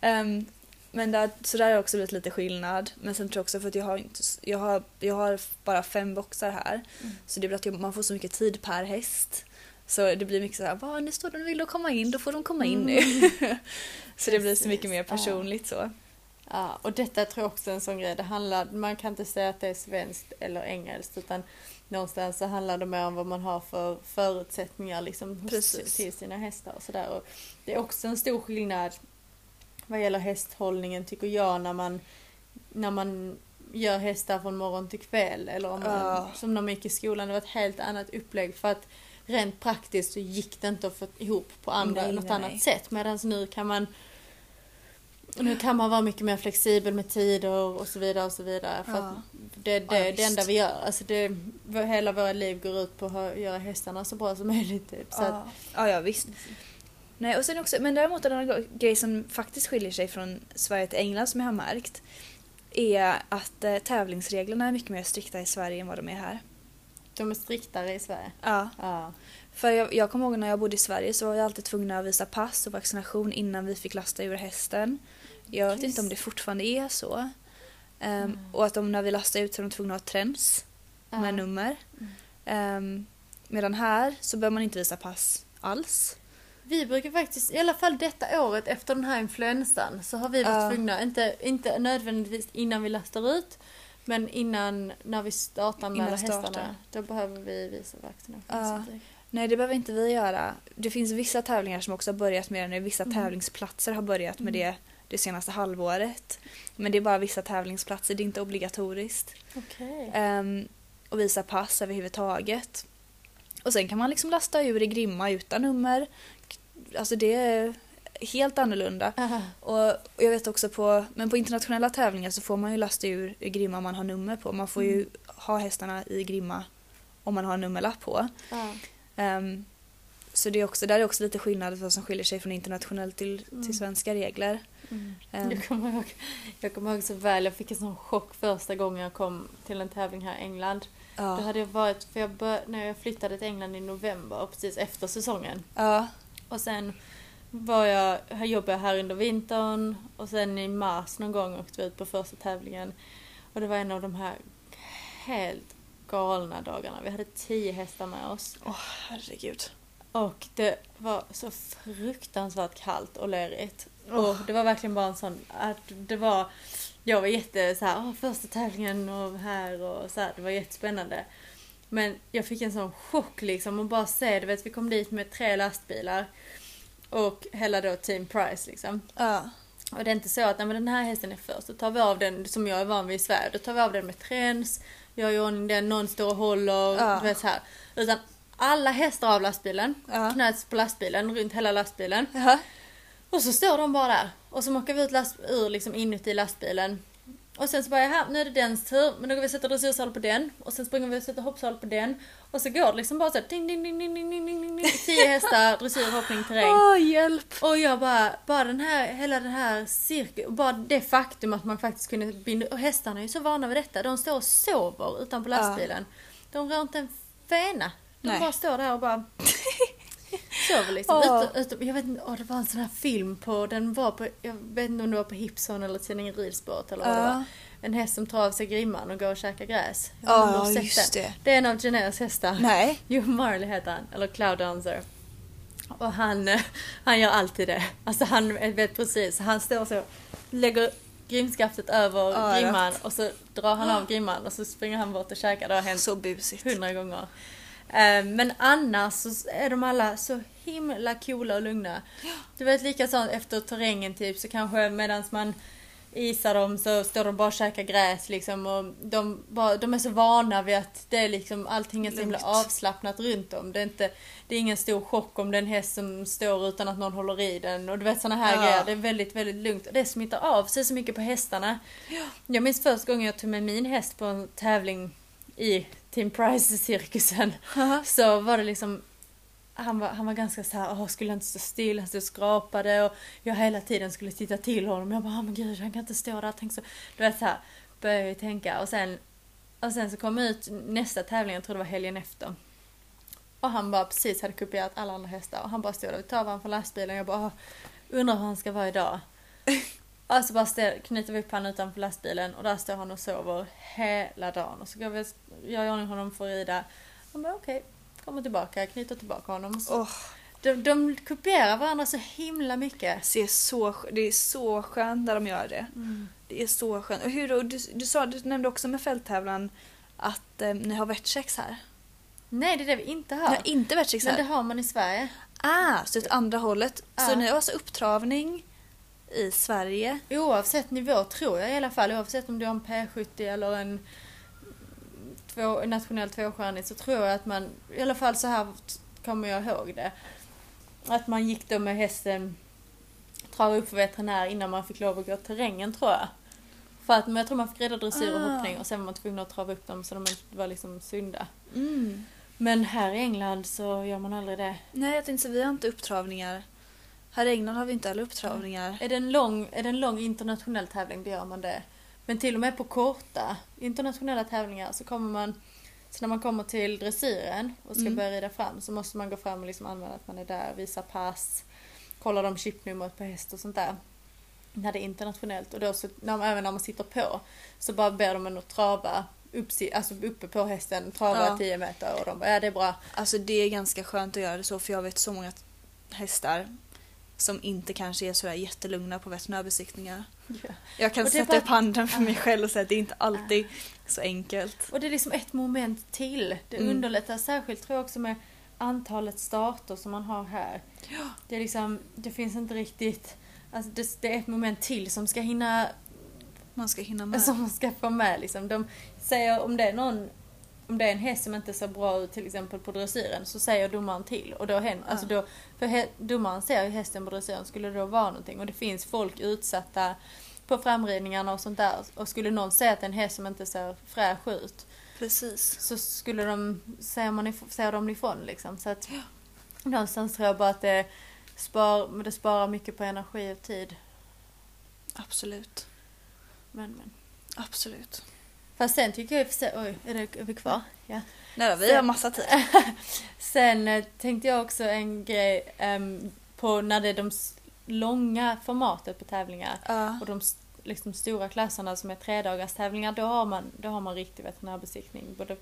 Em, men där, så där har också blivit lite skillnad. Men sen tror jag också för att jag har, inte, jag har, jag har bara fem boxar här. Mm. Så det blir att jag, man får så mycket tid per häst. Så det blir mycket så här, "Va, nu står de och vill komma in, då får de komma in nu. så det blir så mycket mer Mm. Personligt så. Ja, och detta tror jag också är en sån grej. Det handlar, man kan inte säga att det är svenskt eller engelskt utan någonstans så handlar det mer om vad man har för förutsättningar liksom hos, till sina hästar och sådär. Och Det är också en stor skillnad vad gäller hästhållningen tycker jag när man, när man gör hästar från morgon till kväll eller om man, Ja. som när man gick i skolan. Det var ett helt annat upplägg för att rent praktiskt så gick det inte att få ihop på andra, Nej, något nej, annat sätt. Medan nu kan man nu kan man vara mycket mer flexibel med tider och så vidare och så vidare. För Ja. att det, det, Ja, det enda vi gör, alltså det, hela våra liv går ut på att göra hästarna så bra som möjligt. Typ. Så att, Ja. ja, ja visst. Nej, och sen också, men däremot en annan grej som faktiskt skiljer sig från Sverige till England som jag har märkt är att eh, tävlingsreglerna är mycket mer strikta i Sverige än vad de är här. de är striktare i Sverige. Ja. Ja. För jag, jag kommer ihåg när jag bodde i Sverige så var vi alltid tvungna att visa pass och vaccination innan vi fick lasta ur hästen. Jag vet Just. inte om det fortfarande är så. Ehm, Mm. Och att de när vi lastade ut så är de tvungna att ha träns Ja. med nummer. Mm. Ehm, medan här så behöver man inte visa pass alls. Vi brukar faktiskt, i alla fall detta året efter den här influensan, så har vi varit Ja. tvungna, inte, inte nödvändigtvis innan vi lastar ut, men innan när vi startar med Innan hästarna, då behöver vi visa vaccination. Ja. Så det- Nej, det behöver inte vi göra. Det finns vissa tävlingar som också har börjat med det nu. Vissa Mm. tävlingsplatser har börjat med Mm. det det senaste halvåret. Men det är bara vissa tävlingsplatser, det är inte obligatoriskt. Okej. Ehm, och visa pass överhuvudtaget. Och sen kan man liksom lasta ur i Grimma utan nummer. Alltså det är helt annorlunda. Aha. Och och jag vet också på, men på internationella tävlingar så får man ju lasta ur i Grimma om man har nummer på. Man får ju Mm. ha hästarna i Grimma om man har en nummerlapp på. Ja. Ehm, så det är också, där är också lite skillnad vad som skiljer sig från internationellt till, Mm. till svenska regler. Mm. Ehm. Jag, kommer ihåg, jag kommer ihåg så väl, jag fick en sån chock första gången jag kom till en tävling här i England. Då Ja. hade jag varit, för jag bör, när jag flyttade till England i november, precis efter säsongen. Ja. Och sen var jag, här jobbade jag här under vintern och sen i mars någon gång åkte vi ut på första tävlingen. Och det var en av de här helt galna dagarna. Vi hade tio hästar med oss. Åh, herregud. Och det var så fruktansvärt kallt och lerigt. Och det var verkligen bara en sån, att det var, jag var jätte så här, första tävlingen och här och så här, det var jättespännande. Men jag fick en sån chock liksom och bara se, du vet vi kom dit med tre lastbilar. Och hela då Team Price liksom. Ja. Och det är inte så att nej, men den här hästen är först, då tar vi av den som jag är van vid i Sverige. Då tar vi av den med träns, gör i ordning den, någon står och håller, Ja. du vet så här. Utan alla hästar av lastbilen, Ja. knöts på lastbilen, runt hela lastbilen. Jaha. Och så står de bara där. Och så åker vi ut last, ur liksom inuti lastbilen. Och sen så bara, här, nu är det dens tur, men då går vi och sätter dressyrsal på den. Och sen springer vi och sätter hoppsal på den. Och så går det liksom bara såhär, ding, ding, ding, ding, ding, ding, ding, ding. Tio hästar, dressyr, hoppning, terräng. Åh, oh, hjälp! Och jag bara, bara den här, hela den här cirkeln, bara det faktum att man faktiskt kunde binda, och hästarna är ju så vana vid detta. De står och sover utanpå lastbilen. Ja. De rör inte en fena. De Nej. bara står där och bara sover liksom. Åh. Utom, utom, jag vet inte, åh, det var en sån här film på, den var på, jag vet inte om det var på Hipson eller tidningen Ridsport eller vad det var. En häst som tar av sig grimman och går och käkar gräs. Har Ja, sett just den. det. Det är en av Geneas hästar. Nej. Jo, Marley heter han, eller Cloud Dancer. Och han, eh, han gör alltid det. Alltså han vet precis, han står så, lägger grimskaftet över Ja, grimman och så drar han av grimman och så springer han bort och käkar. Det har hänt Så busigt. hundra gånger. Eh, Men annars så är de alla så himla coola och lugna. Du vet likadant efter terrängen typ så kanske medans man isar dem så står de bara och käkar gräs liksom och de, bara, de är så vana vid att det är liksom allting är så himla avslappnat runt dem. Det är, inte, det är ingen stor chock om det är en häst som står utan att någon håller i den och du vet såna här Ja. grejer. Det är väldigt, väldigt lugnt och det smittar av sig så mycket på hästarna. Jag minns första gången jag tog med min häst på en tävling i Team Price-cirkusen så var det liksom han var, han var ganska så här, skulle han inte stå still, han stod och skrapade och jag hela tiden skulle titta till honom. Jag bara, åh men gud han kan inte stå där. Tänk så, du vet så här, började jag tänka och sen, och sen så kom jag ut nästa tävling, jag tror det var helgen efter. Och han bara precis hade kopierat alla andra hästar och han bara stod där, vi tar varandra från lastbilen jag bara, åh, undrar hur han ska vara idag. Och så bara ställ, knyter vi upp honom utanför lastbilen och där står han och sover hela dagen. Och så går vi, gör jag ordning honom för att rida. Han bara okej, kommer tillbaka, knyter tillbaka honom. Och så, Åh, de, de kopierar varandra så himla mycket. det, är så, det är så skönt när de gör det. Det är så skönt. Och hur, då? du, du, sa, du nämnde också med fälttävlan att eh, ni har wetchecks här. Nej, det är det vi inte Ni har. har inte wetchecks Men det här? har man i Sverige. Ah, så åt andra hållet. Ja. Så ni har alltså upptravning i Sverige? Oavsett nivå tror jag i alla fall. Oavsett om du har en P70 eller en två, nationell tvåstjärnig så tror jag att man, i alla fall så här kommer jag ihåg det. Att man gick då med hästen, trava upp för veterinär innan man fick lov att gå terrängen tror jag. För att men jag tror man fick reda dressyr och Ah. hoppning och sen var man tvungen att trava upp dem så de inte var liksom sunda. Mm. Men här i England så gör man aldrig det. Nej, jag tänkte så vi har inte upptravningar. Här i England har vi inte heller upptravningar. Är det en lång, är det en lång internationell tävling då gör man det. Men till och med på korta internationella tävlingar så kommer man så när man kommer till dressyren och ska Mm. börja rida fram så måste man gå fram och liksom anmäla att man är där, visa pass, kolla de chipnumret på häst och sånt där. När det är internationellt och då så, när, även när man sitter på så bara ber de en att trava upp, alltså uppe på hästen, trava Ja. 10 meter och de bara ja det är bra. Alltså det är ganska skönt att göra det så för jag vet så många hästar som inte kanske är sådär jättelugna på veterinärbesiktningar. Ja. Jag kan sätta var- upp handen för mig själv och säga att det är inte alltid så enkelt. Och det är liksom ett moment till. Det Mm. underlättar särskilt tror jag också med antalet starter som man har här. Det är liksom, det finns inte riktigt, alltså det, det är ett moment till som ska hinna, Man ska hinna med. som man ska få med liksom. De säger om det är någon, om det är en häst som inte ser bra ut till exempel på dressyren så säger domaren till och då händer, Ja. alltså då, för he, domaren ser ju hästen på dressyren, skulle det då vara någonting och det finns folk utsatta på framridningarna och sånt där och skulle någon säga att det är en häst som inte ser fräsch ut Precis. så skulle de, säger, man, säger de ifrån liksom. Så att någonstans tror jag bara att det, spar, det sparar mycket på energi och tid. Absolut. Men, men. Absolut. Fast sen tycker jag i och för sig, oj, är, det, är vi kvar? Ja. Nej vi har massa tid. Sen eh, tänkte jag också en grej ehm, på när det är de långa formatet på tävlingar Ja. och de liksom stora klasserna som är tredagars tävlingar då har man, då har man riktig veterinärbesiktning. Både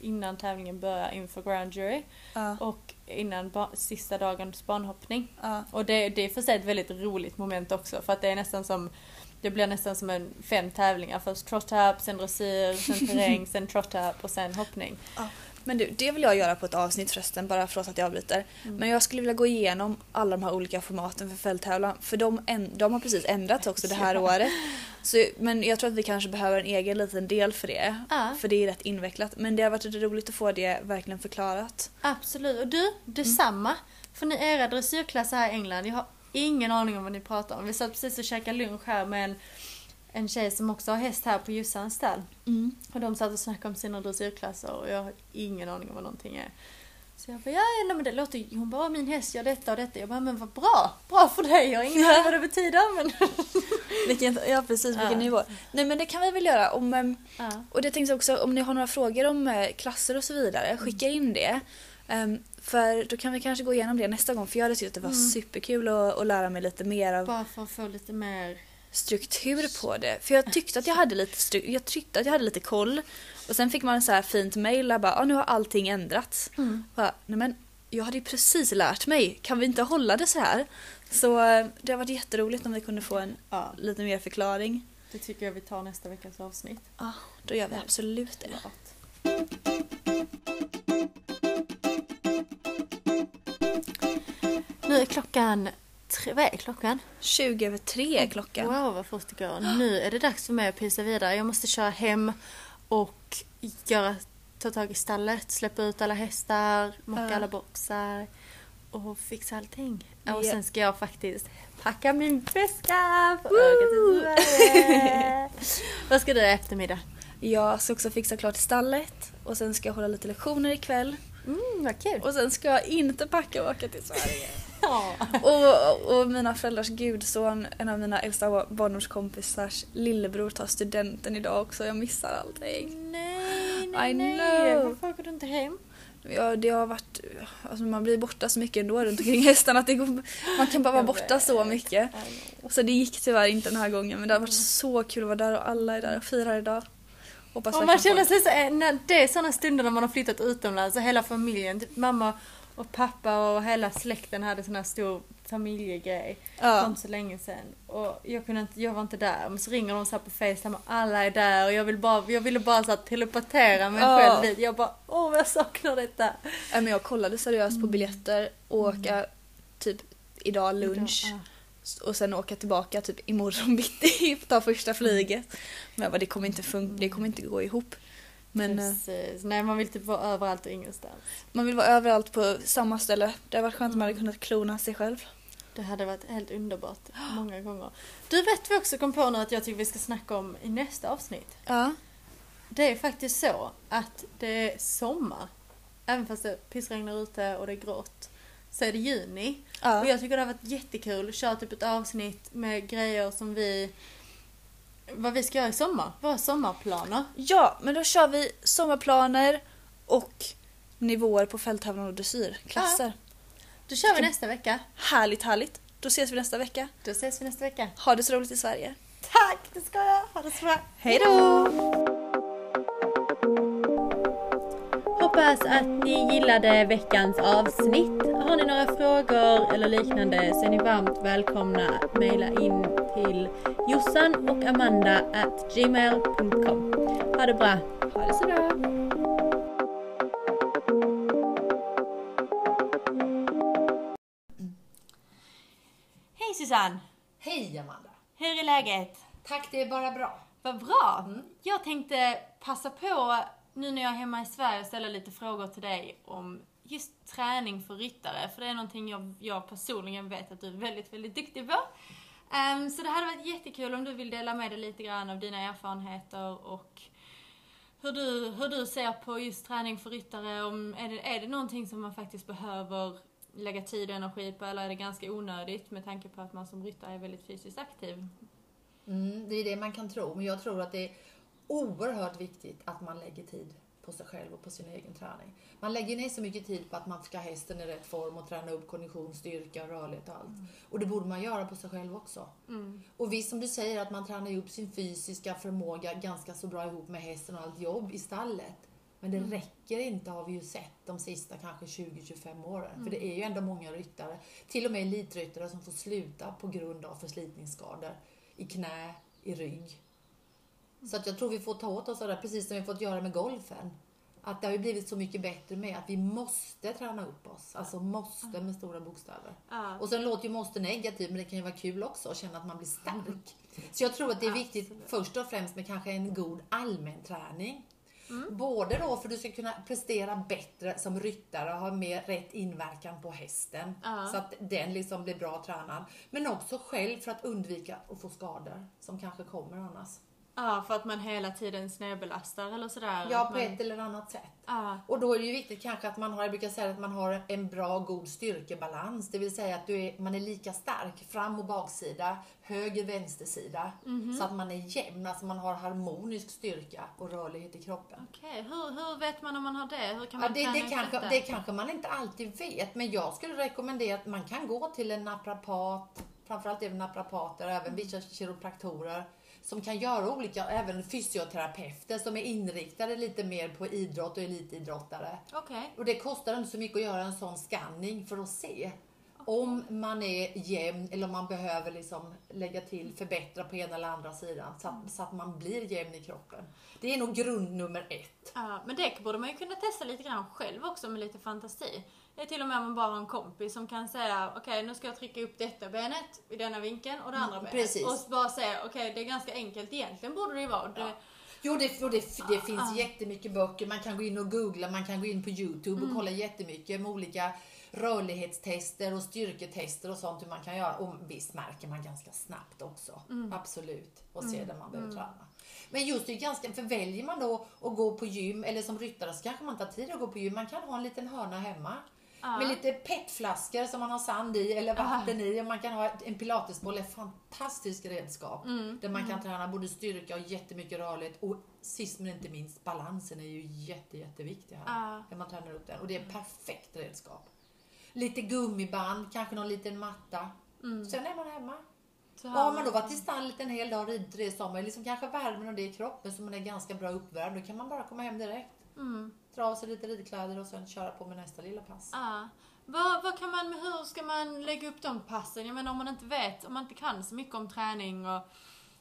innan tävlingen börjar inför grand jury Ja. och innan sista dagens banhoppning. Ja. Och det, det är för sig ett väldigt roligt moment också för att det är nästan som det blir nästan som en fem tävlingar. Först trot-tap, sen dressyr, sen terräng, sen trot-tap och sen hoppning. Ja. Men du, det vill jag göra på ett avsnitt förresten, bara för att jag avbryter. Mm. Men jag skulle vilja gå igenom alla de här olika formaten för fälttävlan. För de, de har precis ändrats också det här Ja. året. Så, men jag tror att vi kanske behöver en egen liten del för det. Ja. För det är rätt invecklat. Men det har varit roligt att få det verkligen förklarat. Absolut. Och du, detsamma. För ni era dressyrklasser här i England, jag har ingen aning om vad ni pratar om. Vi satt precis och käkade lunch här med en, en tjej som också har häst här på Jossans stall. Och de satt och snackade om sina dressyrklasser och jag har ingen aning om vad någonting är. Så jag bara, ja, nej, men det låter ju- Hon bara, "Ja, min häst gör detta och detta. Jag bara, men vad bra! Bra för dig! Jag har ingen aning vad det betyder men... Vilken, ja precis, vilken Ja. nivå. Nej men det kan vi väl göra. Om, ehm, Ja. och det tänkte jag också, om ni har några frågor om eh, klasser och så vidare, skicka in det. Ehm, för då kan vi kanske gå igenom det nästa gång. För jag hade tyckt att det var Mm. superkul att, att lära mig lite mer av Bara för att få lite mer... struktur på det. För jag tyckte att jag hade lite, stru- jag tyckte att jag hade lite koll. Och sen fick man en så här fint mail där bara, ah, nu har allting ändrats. Mm. Bara, Nej men, jag hade ju precis lärt mig, kan vi inte hålla det så här? Så eh, det har varit jätteroligt om vi kunde få en Ja, lite mer förklaring. det tycker jag vi tar nästa veckas avsnitt. Ja, då gör vi absolut det. Klart. Nu är klockan tre, vad är klockan? 20 över tre är klockan. Wow vad fort det går. Nu är det dags för mig att pysa vidare. Jag måste köra hem och göra, ta tag i stallet, släppa ut alla hästar, mocka alla boxar och fixa allting. Och sen ska jag faktiskt packa min väska Sverige. Vad ska du göra i eftermiddag? Jag ska också fixa klart stallet och sen ska jag hålla lite lektioner ikväll. Mm, vad kul. Och sen ska jag inte packa och åka till Sverige. Ja. Och, och mina föräldrars gudson, en av mina äldsta barndomskompisars lillebror tar studenten idag också. Jag missar allting. Nej, nej, I nej. know. Varför åker du inte hem? Ja, det har varit, alltså man blir borta så mycket ändå runt omkring hästarna att går, man kan bara vara borta så mycket. Så det gick tyvärr inte den här gången men det har varit så kul att vara där och alla är där och firar idag. Hoppas Och man känner sig så, när det är sådana stunder när man har flyttat utomlands och hela familjen, typ mamma och pappa och hela släkten hade sån här stor familjegrej Ja. inte så länge sedan. Och jag, kunde inte, jag var inte där, men så ringer de så på Facetime och alla är där och jag, vill bara, jag ville bara så här telepatera mig Ja. själv dit. Jag bara, åh vad jag saknar detta. Ja, men jag kollade seriöst Mm. på biljetter och åka typ idag lunch Ja. Och sen åka tillbaka typ imorgon bitti ta första flyget. Men jag bara, det kommer inte funka, det kommer inte gå ihop. Men eh, Precis. Nej, man vill typ vara överallt och ingenstans. man vill vara överallt på samma ställe. Det hade varit skönt om man hade kunnat klona sig själv. Det hade varit helt underbart många gånger. Du vet vi också kom på nu att jag tycker vi ska snacka om i nästa avsnitt. Ja. Det är faktiskt så att det är sommar. Även fast det pissregnar ute och det är grått. Så är det juni. Ja. Och jag tycker det har varit jättekul att köra typ ett avsnitt med grejer som vi... Vad vi ska göra i sommar. Våra sommarplaner. ja, men då kör vi sommarplaner och nivåer på fälttävlan och dressyrklasser. Då kör vi nästa vecka. Härligt, härligt. Då ses vi nästa vecka. Då ses vi nästa vecka. Ha det så roligt i Sverige. Tack, det ska jag. Ha det så bra. Hej då! Hoppas att ni gillade veckans avsnitt. Har ni några frågor eller liknande så är ni varmt välkomna att mejla in till Jossan och Amanda at gmail.com. Ha det bra! Ha det så bra. Hej Susanne! Hej Amanda! Hur är läget? Tack, det är bara bra. Vad bra! Jag tänkte passa på nu när jag är hemma i Sverige och ställa lite frågor till dig om just träning för ryttare. För det är någonting jag, jag personligen vet att du är väldigt, väldigt duktig på. Um, så det hade varit jättekul om du vill dela med dig lite grann av dina erfarenheter och hur du, hur du ser på just träning för ryttare. Om, är, det, är det någonting som man faktiskt behöver lägga tid och energi på eller är det ganska onödigt med tanke på att man som ryttare är väldigt fysiskt aktiv? Mm, det är det man kan tro, men jag tror att det är oerhört viktigt att man lägger tid på sig själv och på sin egen träning. Man lägger ner så mycket tid på att man ska ha hästen i rätt form och träna upp kondition, styrka, rörlighet och allt. Och det borde man göra på sig själv också. Mm. Och visst som du säger att man tränar upp sin fysiska förmåga ganska så bra ihop med hästen och allt jobb i stallet. Men det räcker inte har vi ju sett de sista kanske 20-25 åren. För det är ju ändå många ryttare, till och med elitryttare som får sluta på grund av förslitningsskador i knä, i rygg. Så att jag tror vi får ta åt oss av det, precis som vi fått göra med golfen. Att det har ju blivit så mycket bättre med att vi måste träna upp oss. Alltså måste med stora bokstäver. Ja. Och sen låter ju måste negativt, men det kan ju vara kul också att känna att man blir stark. Så jag tror att det är viktigt Absolut. först och främst med kanske en god allmän träning. Mm. Både då för att du ska kunna prestera bättre som ryttare och ha mer rätt inverkan på hästen. Ja. Så att den liksom blir bra tränad. Men också själv för att undvika att få skador som kanske kommer annars. Ja, för att man hela tiden snedbelastar eller sådär. Ja, på man, ett eller annat sätt. Ja, Och då är det ju viktigt kanske att man har, jag brukar säga att man har en bra god styrkebalans. Det vill säga att är, man är lika stark fram och baksida, höger vänstersida. Mhm. Så att man är jämn, alltså man har harmonisk styrka och rörlighet i kroppen. okej. Hur, hur vet man om man har det? Hur kan Ja, man det, träna det, upp kanske, det kanske man inte alltid vet, men jag skulle rekommendera att man kan gå till en naprapat, framförallt även naprapater, även Mm. vissa kiropraktorer, som kan göra olika, även fysioterapeuter som är inriktade lite mer på idrott och elitidrottare. Okej. Och det kostar inte så mycket att göra en sån scanning för att se om man är jämn eller om man behöver liksom lägga till, förbättra på ena eller andra sidan så att, så att man blir jämn i kroppen. Det är nog grund nummer ett. Ja, men det borde man ju kunna testa lite grann själv också med lite fantasi. Det är till och med om man bara har en kompis som kan säga okej nu ska jag trycka upp detta benet i denna vinkeln och det andra benet. precis. Och bara säga okej det är ganska enkelt egentligen borde det ju vara. Det, Jo, det, det, det finns jättemycket böcker. Man kan gå in och googla, man kan gå in på Youtube och kolla jättemycket med olika rörlighetstester och styrketester och sånt hur man kan göra. Och visst märker man ganska snabbt också. Absolut. Och se där man behöver träna. Men just det är ganska, för väljer man då att gå på gym eller som ryttare så kanske man inte har tid att gå på gym. Man kan ha en liten hörna hemma. Med lite petflaskor som man har sand i eller vatten i. Och man kan ha en pilatesboll, ett fantastiskt redskap. Där man kan träna både styrka och jättemycket rörlighet. Och sist men inte minst, balansen är ju jätte, jätteviktig här. Ja. När man tränar upp den. Och det är ett perfekt redskap. Lite gummiband, kanske någon liten matta. Sen är man hemma. så har man då varit i stallet en hel dag och ridit tre sommar, liksom kanske värmen och det i kroppen så man är ganska bra uppvärmd, då kan man bara komma hem direkt. Mm. Dra av sig lite ridkläder och sen köra på med nästa lilla pass. Ja. Vad, vad kan man, hur ska man lägga upp de passen? Jag menar om man inte vet, om man inte kan så mycket om träning och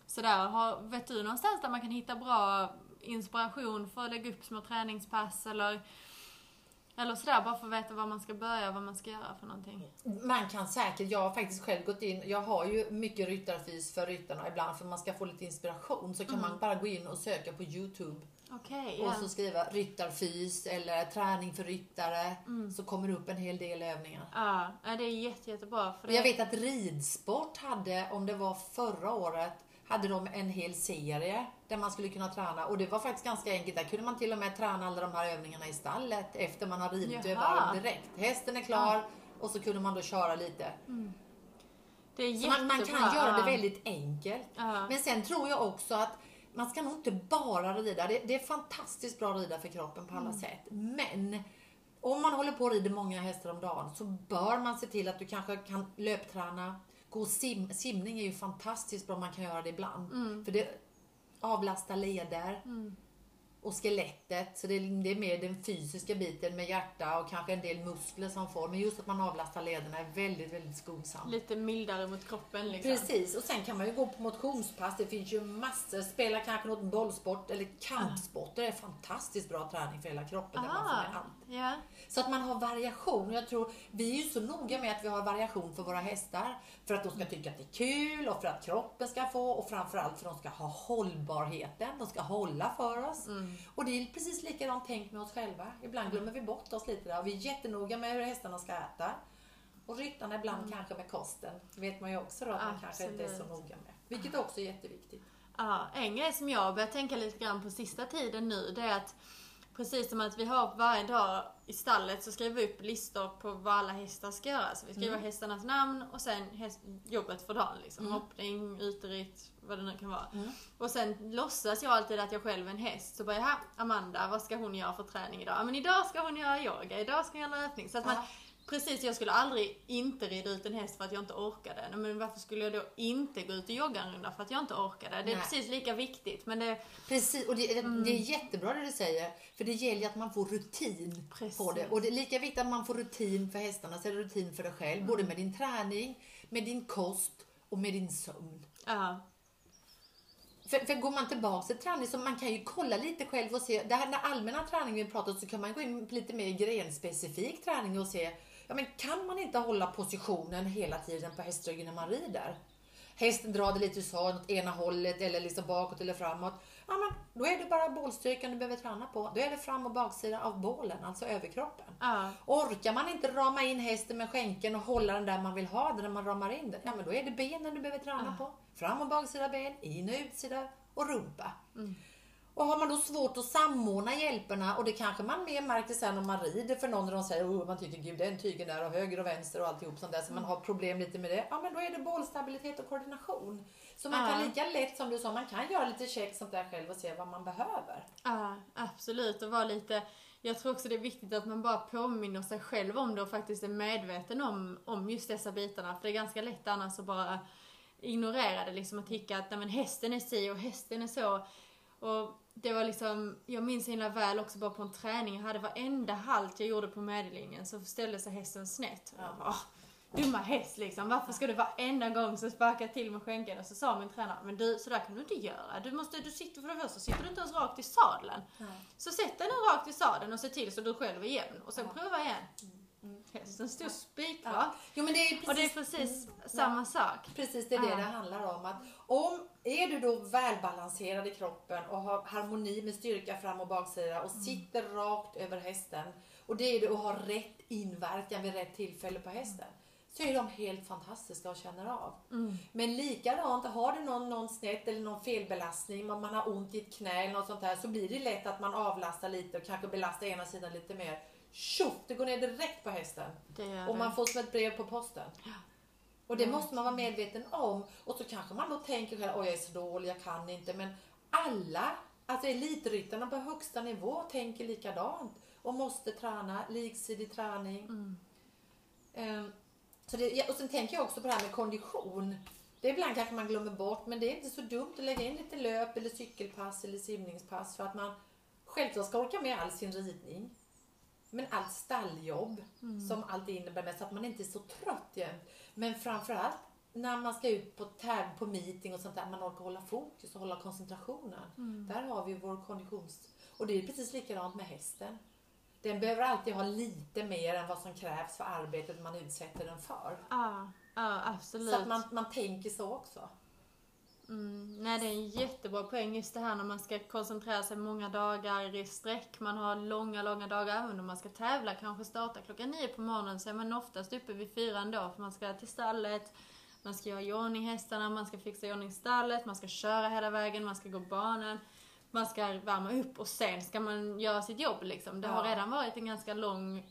sådär. Har, vet du någonstans där man kan hitta bra inspiration för att lägga upp små träningspass eller, eller sådär bara för att veta var man ska börja, vad man ska göra för någonting? Man kan säkert, jag har faktiskt själv gått in, jag har ju mycket ryttarfys för ryttarna ibland för man ska få lite inspiration så kan man bara gå in och söka på Youtube Okej, och ja. så skriva ryttarfys eller träning för ryttare så kommer det upp en hel del övningar. Ja, ja, det är jätte, jättebra. För Och det, jag vet att ridsport hade, om det var förra året, hade de en hel serie där man skulle kunna träna och det var faktiskt ganska enkelt. Där kunde man till och med träna alla de här övningarna i stallet efter man har ridit över direkt. Hästen är klar och så kunde man då köra lite. det är Så man, man jättebra. kan göra det ja. väldigt enkelt. Ja. Men sen tror jag också att man ska nog inte bara rida. Det, det är fantastiskt bra att rida för kroppen på alla Mm. sätt. Men om man håller på och rider många hästar om dagen så bör man se till att du kanske kan löpträna. Gå sim, simning är ju fantastiskt bra man kan göra det ibland. Mm. För det avlastar leder och skelettet. Så det är, det är mer den fysiska biten med hjärta och kanske en del muskler som får. Men just att man avlastar lederna är väldigt, väldigt skonsamt. Lite mildare mot kroppen liksom. Precis, och sen kan man ju gå på motionspass. Det finns ju massor. Spela kanske något bollsport eller kampsport. Det är fantastiskt bra träning för hela kroppen. Där man får allt. ja. Så att man har variation. Jag tror, vi är ju så noga med att vi har variation för våra hästar. För att de ska tycka att det är kul och för att kroppen ska få och framförallt för att de ska ha hållbarheten. De ska hålla för oss. Och det är precis likadant tänkt med oss själva. Ibland glömmer vi bort oss lite där. Och vi är jättenoga med hur hästarna ska äta. Och ryttarna ibland kanske med kosten. vet man ju också då att man kanske inte är så Absolut. noga med. Vilket också är jätteviktigt. Ja, en grej som jag börjar tänka lite grann på sista tiden nu, det är att precis som att vi har varje dag i stallet så skriver vi upp listor på vad alla hästar ska göra. Så vi skriver hästarnas namn och sen häst, jobbet för dagen. Liksom. Hoppning, uteritt, vad det nu kan vara. Och sen låtsas jag alltid att jag själv är en häst. Så bara, jaha, Amanda, vad ska hon göra för träning idag? Ja, men idag ska hon göra yoga, idag ska hon göra löpning. Så att man, Ja. Precis, jag skulle aldrig inte rida ut en häst för att jag inte orkade. Men varför skulle jag då inte gå ut och jogga en runda för att jag inte orkade? Det är Nej. precis lika viktigt, men det... Precis, och det, det är jättebra det du säger. För det gäller ju att man får rutin Precis. på det. Och det är lika viktigt att man får rutin för hästarna, så är det rutin för dig själv. Både med din träning, med din kost och med din sömn. Ja för, för går man tillbaka till träning så man kan ju kolla lite själv och se, det här den allmänna träningen vi pratar om så kan man gå in på lite mer grenspecifik träning och se, ja men kan man inte hålla positionen hela tiden på hästryggen när man rider? Hästen drar det lite så åt ena hållet eller liksom bakåt eller framåt. Ja men då är det bara bålstyrkan du behöver träna på. Då är det fram och baksida av bålen, alltså överkroppen. Ja. Orkar man inte rama in hästen med skänken och hålla den där man vill ha den när man ramar in den, ja men då är det benen du behöver träna på. Fram och baksida ben, in och utsida och rumpa. Och har man då svårt att samordna hjälperna och det kanske man mer märker sen om man rider för någon och de säger oh, man tycker gud den tygen där och höger och vänster och alltihop sånt där så man har problem lite med det. Ja men då är det bålstabilitet och koordination. Så man kan Ja. lika lätt som du sa, man kan göra lite check sånt där själv och se vad man behöver. Ja, absolut. Och vara lite... Jag tror också det är viktigt att man bara påminner sig själv om det och faktiskt är medveten om, om just dessa bitarna. För det är ganska lätt annars att bara ignorera det liksom och tycka att nej, men hästen är si och hästen är så. Och det var liksom, jag minns himla väl också bara på en träning, jag hade varenda halt jag gjorde på medellinjen så ställde sig hästen snett. Och jag bara, "Åh, dumma häst liksom, varför ska du varenda gång så sparka till med skänken? Och så sa min tränare, men du, så där kan du inte göra. Du måste, du sitter för det första, sitter du inte ens rakt i sadeln. Så sätt nu rakt i sadeln och se till så du själv är jämn. Och sen prova igen. Hästen stod spikrak. Ja. Jo men det är precis Och det är precis samma sak. Precis, det är det Ja. det handlar om. Att om är du då välbalanserad i kroppen och har harmoni med styrka fram och baksida och sitter rakt över hästen och det är du och har rätt inverkan vid rätt tillfälle på hästen så är de helt fantastiska och känner av. Men likadant, har du någon, någon snett eller någon felbelastning, om man har ont i ett knä eller något sånt där så blir det lätt att man avlastar lite och kanske belastar ena sidan lite mer. Tjoff, det går ner direkt på hästen. Och man får som ett brev på posten. Och det måste man vara medveten om. Och så kanske man då tänker själv, oj jag är så dålig, jag kan inte. Men alla, alltså elitryttarna på högsta nivå tänker likadant. Och måste träna, liksidig träning. Ehm, så det, och sen tänker jag också på det här med kondition. Det är ibland kanske man glömmer bort, men det är inte så dumt att lägga in lite löp eller cykelpass eller simningspass för att man självklart ska orka med all sin ridning. Men allt stalljobb som allt innebär med så att man inte är så trött jämt. Men framförallt när man ska ut på täv, på meeting och sånt där, man orkar hålla fokus och hålla koncentrationen. Där har vi vår konditions... Och det är precis likadant med hästen. Den behöver alltid ha lite mer än vad som krävs för arbetet man utsätter den för. Ja, ja absolut. Så att man, man tänker så också. Mm, nej, det är en jättebra poäng just det här när man ska koncentrera sig många dagar i sträck. Man har långa, långa dagar. Även om man ska tävla, kanske starta klockan nio på morgonen, så är man oftast uppe vid fyra ändå. För man ska till stallet, man ska göra i hästarna, man ska fixa i ordning stallet, man ska köra hela vägen, man ska gå banan. Man ska värma upp och sen ska man göra sitt jobb liksom. Det har Ja. redan varit en ganska lång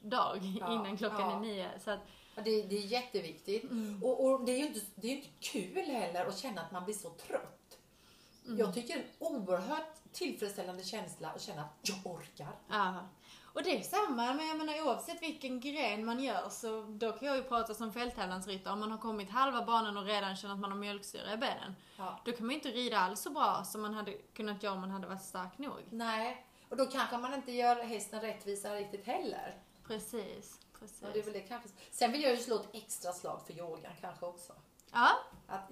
dag Ja, innan klockan ja. är nio. Så att, det, det är jätteviktigt. Och, och det är ju inte, det är inte kul heller att känna att man blir så trött. Jag tycker det är en oerhört tillfredsställande känsla att känna att jag orkar. Ja. Och det är samma, men jag menar oavsett vilken gren man gör så då kan jag ju prata som fälttävlansryttare. Om man har kommit halva banan och redan känner att man har mjölksyra i benen. Ja. Då kan man ju inte rida alls så bra som man hade kunnat göra om man hade varit stark nog. Nej, och då kanske man inte gör hästen rättvisa riktigt heller. Precis, precis. Ja, det är väl det kanske. Sen vill jag ju slå ett extra slag för yogan kanske också. Ja, Att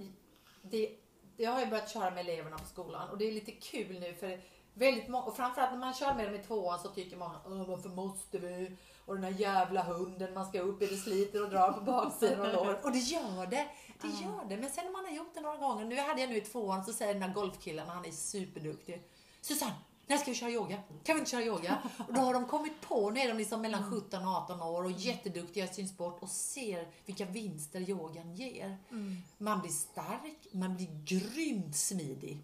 det, jag har ju börjat köra med eleverna på skolan och det är lite kul nu för väldigt många, och framförallt när man kör med dem i tvåan så tycker många Åh, varför måste vi? Och den här jävla hunden man ska upp i, det sliter och drar på baksidan och lår. Och det gör det, det gör det. Men sen när man har gjort det några gånger, nu hade jag nu i tvåan så säger den här golfkillen, han är superduktig. Susanne, när ska vi köra yoga? Kan vi inte köra yoga? Och då har de kommit på, nu är de liksom mellan 17 och 18 år och jätteduktiga i sin sport och ser vilka vinster yogan ger. Man blir stark, man blir grymt smidig.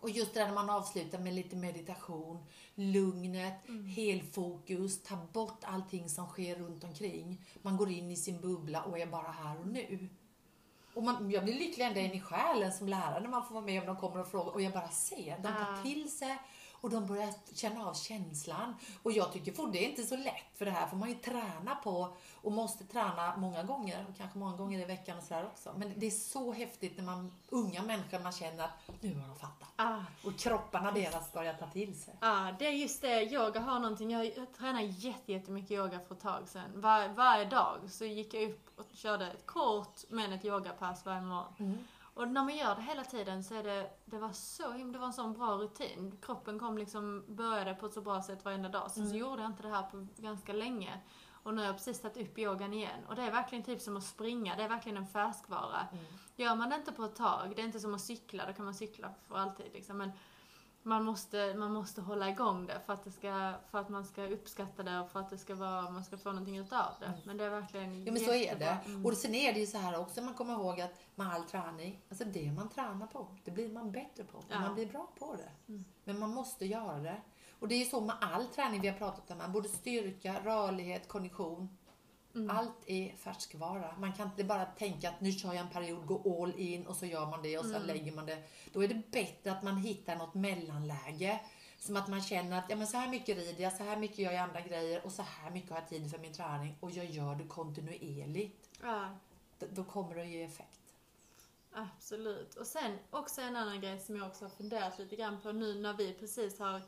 Och just det där när man avslutar med lite meditation, lugnet, helfokus, ta bort allting som sker runt omkring. Man går in i sin bubbla och är bara här och nu. Och man, jag blir lycklig ända in i själen som lärare när man får vara med om de kommer och frågar och jag bara ser. De tar Ah. till sig och de börjar känna av känslan. Och jag tycker för det är inte så lätt för det här får man ju träna på och måste träna många gånger och kanske många gånger i veckan och sådär också. Men det är så häftigt när man, unga människor, man känner att nu har de fattat. ah, Och kropparna deras börjar ta till sig. ah, det är just det. Yoga har någonting. Jag, jag tränade jätte, jättemycket yoga för ett tag sedan. Var, varje dag så gick jag upp och körde ett kort men ett yogapass varje morgon. Mm. Och när man gör det hela tiden så är det, det var så himla, det var en sån bra rutin. Kroppen kom liksom, började på ett så bra sätt varenda dag. Sen så Mm. gjorde jag inte det här på ganska länge. Och nu har jag precis tagit upp yogan igen. Och det är verkligen typ som att springa, det är verkligen en färskvara. Mm. Gör man det inte på ett tag, det är inte som att cykla, då kan man cykla för alltid liksom. Men man måste, man måste hålla igång det för att, det ska, för att man ska uppskatta det och för att det ska vara, man ska få någonting utav det. Mm. Men det är verkligen Ja men så är det. Mm. Och sen är det ju så här också, man kommer ihåg att med all träning, alltså det man tränar på, det blir man bättre på. Ja. Man blir bra på det. Mm. Men man måste göra det. Och det är ju så med all träning vi har pratat om, både styrka, rörlighet, kondition. Mm. Allt är färskvara. Man kan inte bara tänka att nu kör jag en period, gå all in och så gör man det och sen Mm. lägger man det. Då är det bättre att man hittar något mellanläge. Som att man känner att ja, men så här mycket rider jag, så här mycket gör jag andra grejer och så här mycket har jag tid för min träning och jag gör det kontinuerligt. Ja. D- Då kommer det att ge effekt. Absolut. Och sen också en annan grej som jag också har funderat lite grann på nu när vi precis har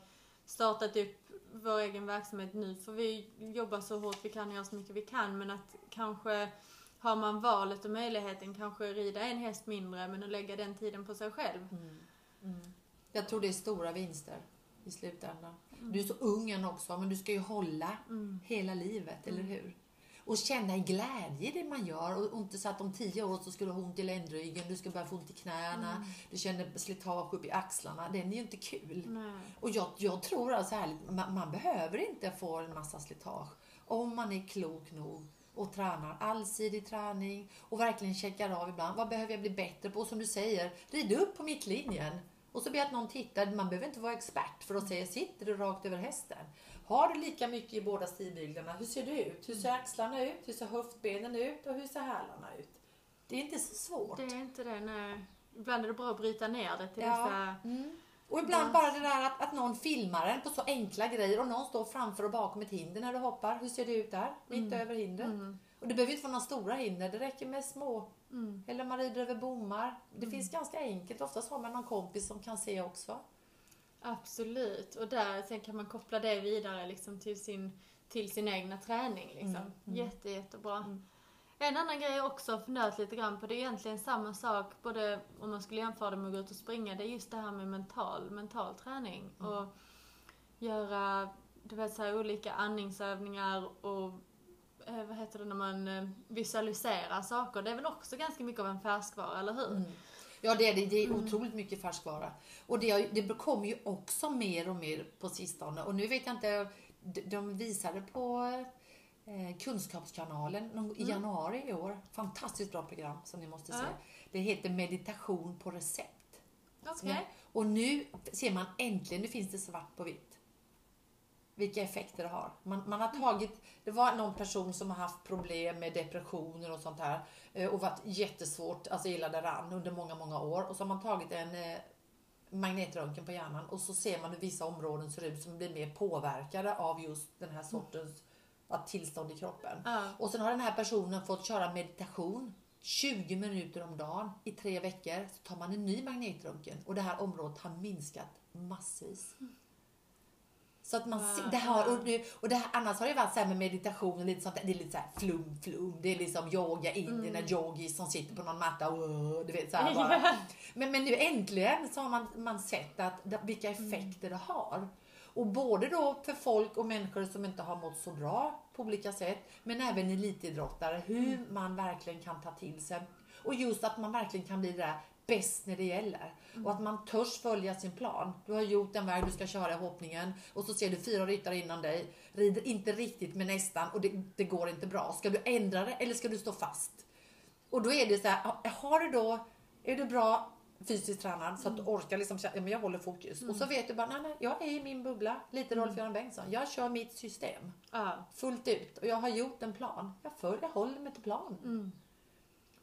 startat upp vår egen verksamhet nu. För vi jobbar så hårt vi kan och gör så mycket vi kan. Men att kanske har man valet och möjligheten kanske rida en häst mindre men att lägga den tiden på sig själv. Mm. Jag tror det är stora vinster i slutändan. Du är så ung än också, men du ska ju hålla Mm. hela livet, eller hur? Och känna glädje i det man gör och inte så att om tio år så ska du ha ont i ländryggen, du ska börja få ont i knäna, du känner slitage upp i axlarna. Det är ju inte kul. Nej. Och jag, jag tror alltså ärligt, man, man behöver inte få en massa slitage om man är klok nog och tränar allsidig träning och verkligen checkar av ibland. Vad behöver jag bli bättre på? Och som du säger, rid upp på mittlinjen. Och så jag att någon tittar. Man behöver inte vara expert för att säga sitter du rakt över hästen? Har du lika mycket i båda stigbyglarna? Hur ser det ut? Hur ser axlarna ut? Hur ser höftbenen ut? Och hur ser hälarna ut? Det är inte så svårt. Det är inte det, nej. Ibland är det bra att bryta ner det till Ja. vissa... Mm. Och ibland bara det där att, att någon filmar en på så enkla grejer och någon står framför och bakom ett hinder när du hoppar. Hur ser det ut där? Mitt över hindret. Mm. Och det behöver inte vara några stora hinder, det räcker med små. Mm. Eller man rider över bommar. Det finns ganska enkelt. Oftast har man någon kompis som kan se också. Absolut. Och där sen kan man koppla det vidare liksom till sin, till sin egna träning. Liksom. Mm, mm. Jätte, jättebra. Mm. En annan grej jag också har funderat lite grann på, det är egentligen samma sak, både om man skulle jämföra det med att gå ut och springa, det är just det här med mental, mental träning. Mm. Och göra, du vet så här, olika andningsövningar och eh, vad heter det när man eh, visualiserar saker. Det är väl också ganska mycket av en färskvara, eller hur? Mm. Ja, det är det. Det är otroligt mycket färskvara. Och det, det kommer ju också mer och mer på sistone. Och nu vet jag inte, de- de visade på eh, Kunskapskanalen i januari i år. Fantastiskt bra program som ni måste se. Ja. Det heter Meditation på recept. Okej. Och nu ser man äntligen, nu finns det svart på vitt. Vilka effekter det har. Man, man har tagit, det var någon person som har haft problem med depressioner och sånt här. Eh, Och varit jättesvårt, alltså illa däran under många, många år. Och så har man tagit en eh, magnetröntgen på hjärnan och så ser man hur vissa områden ser ut som blir mer påverkade av just den här sortens ja, tillstånd i kroppen. Ja. Och sen har den här personen fått köra meditation 20 minuter om dagen i tre veckor. Så tar man en ny magnetröntgen och det här området har minskat massvis. Så att man Wow. ser, det här, och det, och det här, annars har det varit så här med meditation och lite sånt det är lite så här flum flum. Det är liksom yoga indierna, Mm. yogis som sitter på någon matta och du vet så här bara. Men, men nu äntligen så har man, man sett att, vilka effekter det har. Och både då för folk och människor som inte har mått så bra på olika sätt, men även elitidrottare, hur man verkligen kan ta till sig. Och just att man verkligen kan bli det där bäst när det gäller. Och att man törs följa sin plan. Du har gjort en väg du ska köra i hoppningen och så ser du fyra ryttare innan dig, rider inte riktigt men nästan och det, det går inte bra. Ska du ändra det eller ska du stå fast? Och då är det så här, har du då, är du bra fysiskt tränad så att du orkar liksom ja, men jag håller fokus. Och så vet du bara, nej, nej, jag är i min bubbla, lite Rolf-Göran Bengtsson. Jag kör mitt system Ja. fullt ut och jag har gjort en plan. Jag följer, jag håller mig till planen.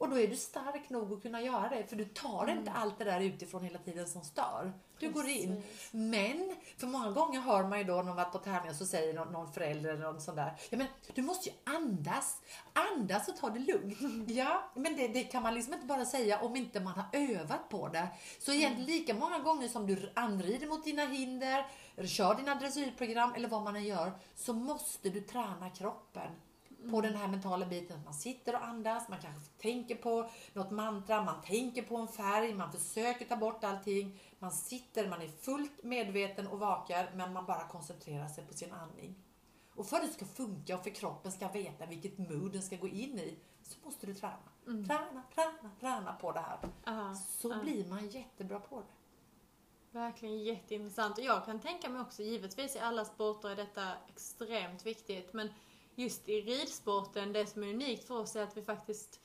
Mm. Och då är du stark nog att kunna göra det för du tar inte allt det där utifrån hela tiden som stör. Du går in. Precis. Men, för många gånger hör man ju då när man varit på tävlingar så säger någon, någon förälder eller någon sån där. Ja men du måste ju andas. Andas och ta det lugnt. Ja, men det, det kan man liksom inte bara säga om inte man har övat på det. Så egentligen lika många gånger som du anrider mot dina hinder, kör dina dressyrprogram eller vad man än gör, så måste du träna kroppen på den här mentala biten. Man sitter och andas, man kanske tänker på något mantra, man tänker på en färg, man försöker ta bort allting. Man sitter, man är fullt medveten och vakar, men man bara koncentrerar sig på sin andning. Och för att det ska funka och för kroppen ska veta vilket mood den ska gå in i, så måste du träna. Mm. Träna, träna, träna på det här. Ja, Så ja. blir man jättebra på det. Verkligen jätteintressant. Och jag kan tänka mig också, givetvis i alla sporter är detta extremt viktigt, men just i ridsporten, det som är unikt för oss är att vi faktiskt,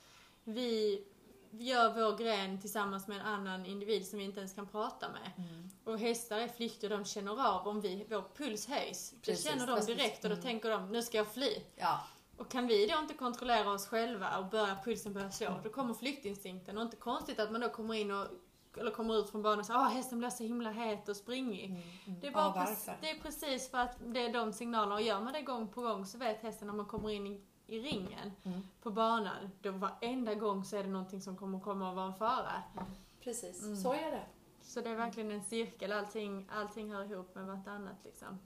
vi gör vår gren tillsammans med en annan individ som vi inte ens kan prata med. Och hästar är flyktiga, de känner av om vi, vår puls höjs. Det Precis, känner de direkt och då mm. tänker de, nu ska jag fly. Ja, Och kan vi då inte kontrollera oss själva och börja pulsen börja slå, då kommer flyktinstinkten. Och inte konstigt att man då kommer in och eller kommer ut från banan och säger att hästen blir så himla het och springig. Det, är bara Ja, precis, det är precis för att det är de signalerna. Och gör man det gång på gång så vet hästen när man kommer in i, i ringen Mm. på banan, då varenda gång så är det någonting som kommer komma att vara en fara. precis. Mm. Så är det. Så det är verkligen en cirkel, allting, allting hör ihop med vartannat liksom.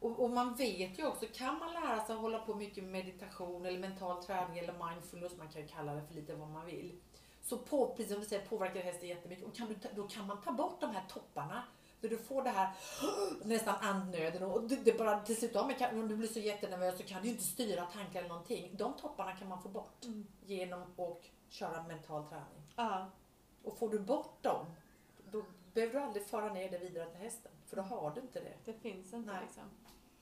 Och, och man vet ju också, kan man lära sig att hålla på mycket med meditation eller mental träning eller mindfulness, man kan ju kalla det för lite vad man vill. Så på, precis som du säger, påverkar hästen jättemycket. Och kan du, då kan man ta bort de här topparna. Där du får det här nästan andnöden och det, det bara till slut, om du blir så jättenervös så kan du inte styra tankar eller någonting. De topparna kan man få bort genom att köra mental träning. Ja. Och får du bort dem, då behöver du aldrig föra ner det vidare till hästen. För då har du inte det. Det finns inte Nej. liksom.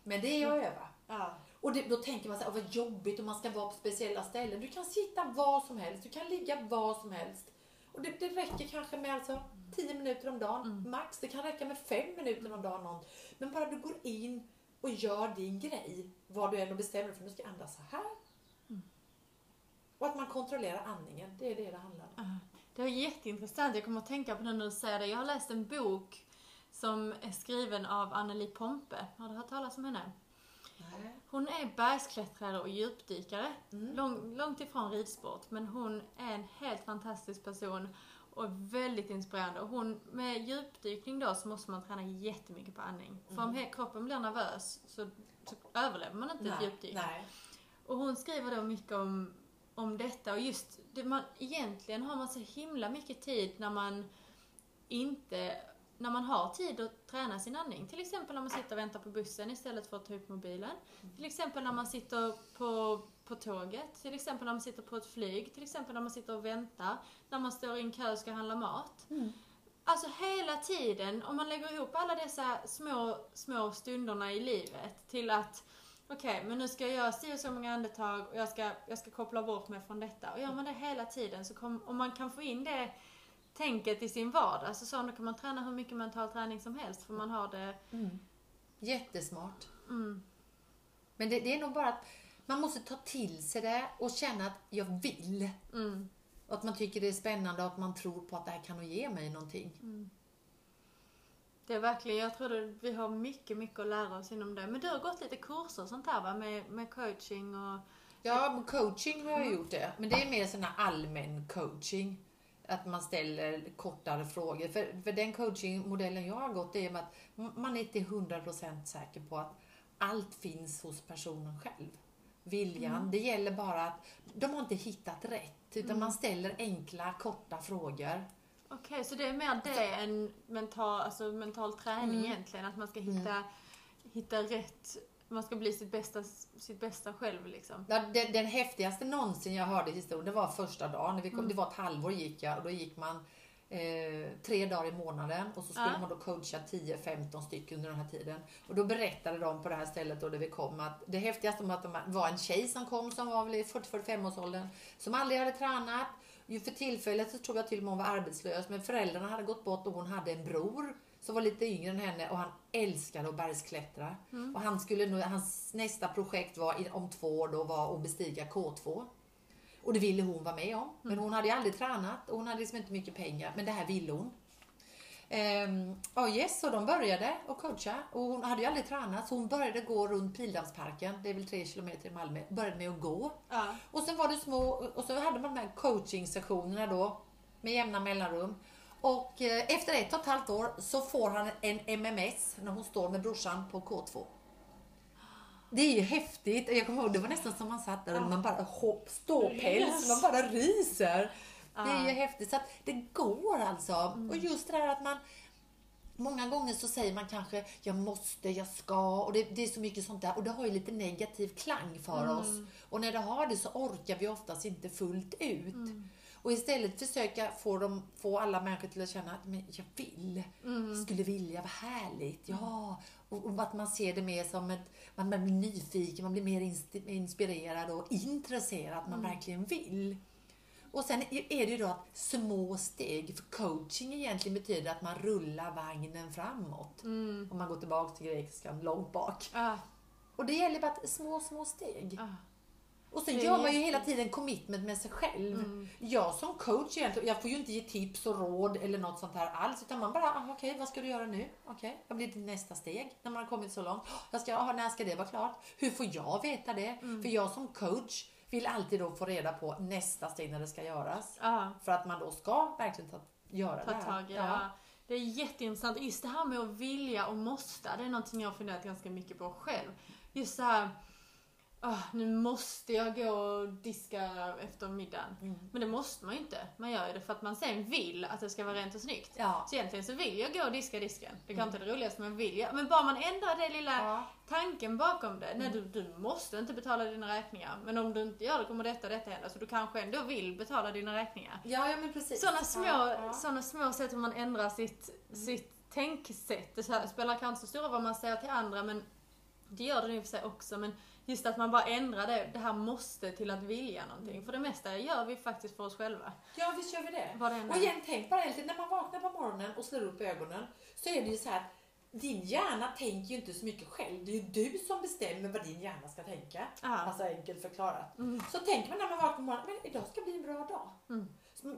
Men det är att öva. Ja. Och det, då tänker man så här, "Åh, vad jobbigt om man ska vara på speciella ställen. Du kan sitta var som helst, du kan ligga var som helst. Och det, det räcker kanske med alltså 10 minuter om dagen, Mm. max. Det kan räcka med 5 minuter om dagen. Någon. Men bara du går in och gör din grej, vad du än bestämmer för nu ska jag andas så här. Mm. Och att man kontrollerar andningen, det är det det handlar om. Det var jätteintressant. Jag kommer att tänka på det när du säger det. Jag har läst en bok som är skriven av Anneli Pompe. Har du hört talas om henne? Nej. Hon är bergsklättrare och djupdykare. Mm. Lång, långt ifrån ridsport, men hon är en helt fantastisk person och väldigt inspirerande. Och hon, med djupdykning då så måste man träna jättemycket på andning. För om he- kroppen blir nervös så, så överlever man inte ett Nej. djupdyk. Nej. Och hon skriver då mycket om, om detta och just det man, egentligen har man så himla mycket tid när man inte, när man har tid att träna sin andning. Till exempel när man sitter och väntar på bussen istället för att ta upp mobilen. Till exempel när man sitter på, på tåget, till exempel när man sitter på ett flyg, till exempel när man sitter och väntar, när man står i en kö och ska handla mat. Mm. Alltså hela tiden, om man lägger ihop alla dessa små, små stunderna i livet till att okej, men nu ska jag göra si och så många andetag och jag ska, jag ska koppla bort mig från detta. Och gör man det hela tiden så kom, om man kan få in det tänket i sin vardag så, så då kan man träna hur mycket mental träning som helst för man har det, Mm. Jättesmart. mm, Men det, det är nog bara att man måste ta till sig det och känna att jag vill. mm, Och att man tycker det är spännande och att man tror på att det här kan nog ge mig någonting. mm. Det är verkligen, jag tror att vi har mycket, mycket att lära oss inom det. Men du har gått lite kurser och sånt här va? Med, med coaching och... Ja, coaching har jag gjort det. Men det är mer sån här allmän coaching. Att man ställer kortare frågor. För, för den coachingmodellen jag har gått, det är att man är inte 100% säker på att allt finns hos personen själv. Viljan. Det gäller bara att de har inte hittat rätt. Utan man ställer enkla, korta frågor. Okej, så det är mer det än mental, alltså mental träning Mm. egentligen? Att man ska hitta, hitta rätt, man ska bli sitt bästa, sitt bästa själv liksom? Ja, den, den häftigaste någonsin jag hörde i historien, det var första dagen. När vi kom, Mm. Det var ett halvår gick jag och då gick man eh, tre dagar i månaden och så skulle Ja. man då coacha 10-15 stycken under den här tiden. Och då berättade de på det här stället då där vi kom att det häftigaste var att de var en tjej som kom som var väl i 40-45 års åldern som aldrig hade tränat. Ju för tillfället så tror jag till och med hon var arbetslös men föräldrarna hade gått bort och hon hade en bror som var lite yngre än henne och han älskade att bergsklättra. Och han skulle nog, hans nästa projekt var om två år då var att bestiga K2. Och det ville hon vara med om. Men hon hade ju aldrig tränat och hon hade liksom inte mycket pengar. Men det här ville hon. Ehm, ja, yes, så de började att coacha och hon hade ju aldrig tränat så hon började gå runt Pildammsparken, det är väl tre kilometer i Malmö, började med att gå. Ja. Och sen var det små, och så hade man de här coaching-sessionerna då med jämna mellanrum. Och eh, efter ett och ett halvt år så får han en MMS när hon står med brorsan på K2. Det är ju häftigt. Jag kommer ihåg, det var nästan som man satt där och man bara hopp, ståpäls, man bara ryser. Det är ju häftigt. Så att det går alltså. Och just det där att man Många gånger så säger man kanske jag måste, jag ska och det, det är så mycket sånt där och det har ju lite negativ klang för oss. Och när det har det så orkar vi oftast inte fullt ut. Och istället försöka få, dem, få alla människor till att känna att men jag vill, skulle vilja, vad härligt, ja. Och, och att man ser det mer som ett, man blir nyfiken, man blir mer inspirerad och intresserad, att man verkligen vill. Och sen är det ju då att små steg, för coaching egentligen betyder att man rullar vagnen framåt. Om man går tillbaka till grekiskan, långt bak. Ja. Och det gäller bara att små, små steg. Ja. Och sen Det gör man ju hela tiden commitment med sig själv. Jag som coach egentligen, jag får ju inte ge tips och råd eller något sånt här alls. Utan man bara, ah, okej vad ska du göra nu? Okej, vad blir ditt nästa steg? När man har kommit så långt. Jag ska, ah, när ska det vara klart? Hur får jag veta det? För jag som coach vill alltid då få reda på nästa steg när det ska göras. Ja. För att man då ska verkligen ta, göra ta det här. tag i det. Ja. Det är jätteintressant. Just det här med att vilja och måste, det är någonting jag har funderat ganska mycket på själv. Just så här, "Ah, nu måste jag gå och diska efter middagen. Mm. Men det måste man ju inte. Man gör ju det för att man sen vill att det ska vara rent och snyggt. Ja. Så egentligen så vill jag gå och diska disken. Det kan inte vara det roligaste men vill jag. Men bara man ändrar det lilla Ja. tanken bakom det. Nej, du, du måste inte betala dina räkningar. Men om du inte gör det kommer detta och detta hända. Så du kanske ändå vill betala dina räkningar. Ja, ja men precis. Sådana små, Ja. Såna små sätt hur man ändrar sitt, sitt tänksätt. Det spelar kanske inte så stor roll vad man säger till andra men det gör det i och för sig också. Men just att man bara ändrar det, det här måste till att vilja någonting. För det mesta gör vi faktiskt för oss själva. Ja, visst gör vi det. Vad det än Och igen, tänk bara lite, när man vaknar på morgonen och slår upp ögonen så är det ju så här, din hjärna tänker ju inte så mycket själv. Det är ju du som bestämmer vad din hjärna ska tänka. Ja. Alltså enkelt förklarat. Mm. Så tänker man när man vaknar på morgonen, men idag ska bli en bra dag. Mm.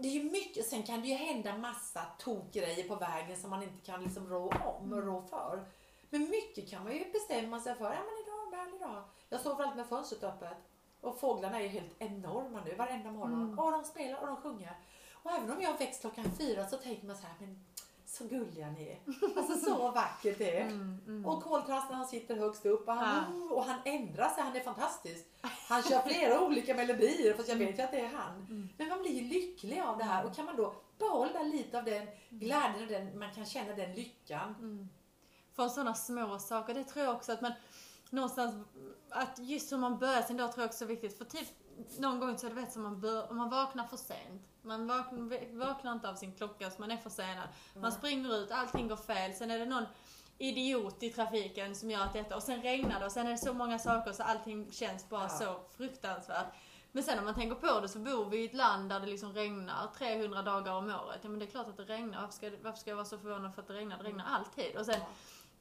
Det är ju mycket, sen kan det ju hända massa tokgrejer på vägen som man inte kan liksom rå om och rå för. Men mycket kan man ju bestämma sig för, ja men idag är en härlig dag. Jag sover alltid med fönstret öppet. Och fåglarna är helt enorma nu varenda morgon. Mm. Och de spelar och de sjunger. Och även om jag växt klockan fyra så tänker man så här, men så gulliga ni är. Alltså så vackert det är. Mm, mm. Och koltrasten han sitter högst upp och han, Ja. och han ändrar sig, han är fantastisk. Han kör flera olika melodier fast jag vet ju att det är han. Mm. Men man blir ju lycklig av det här och kan man då behålla lite av den glädjen och den, man kan känna den lyckan. Mm. Från sådana små saker. Det tror jag också att man någonstans, att just hur man börjar sin dag tror jag också är viktigt. För typ någon gång så är det vet som man bör, om man vaknar för sent. Man vaknar, vaknar inte av sin klocka så man är försenad. Man springer ut, allting går fel. Sen är det någon idiot i trafiken som gör att detta och sen regnar det och sen är det så många saker så allting känns bara Ja. så fruktansvärt. Men sen om man tänker på det så bor vi i ett land där det liksom regnar 300 dagar om året. Ja men det är klart att det regnar. Varför ska, varför ska jag vara så förvånad för att det regnar? Det regnar alltid. Och sen, ja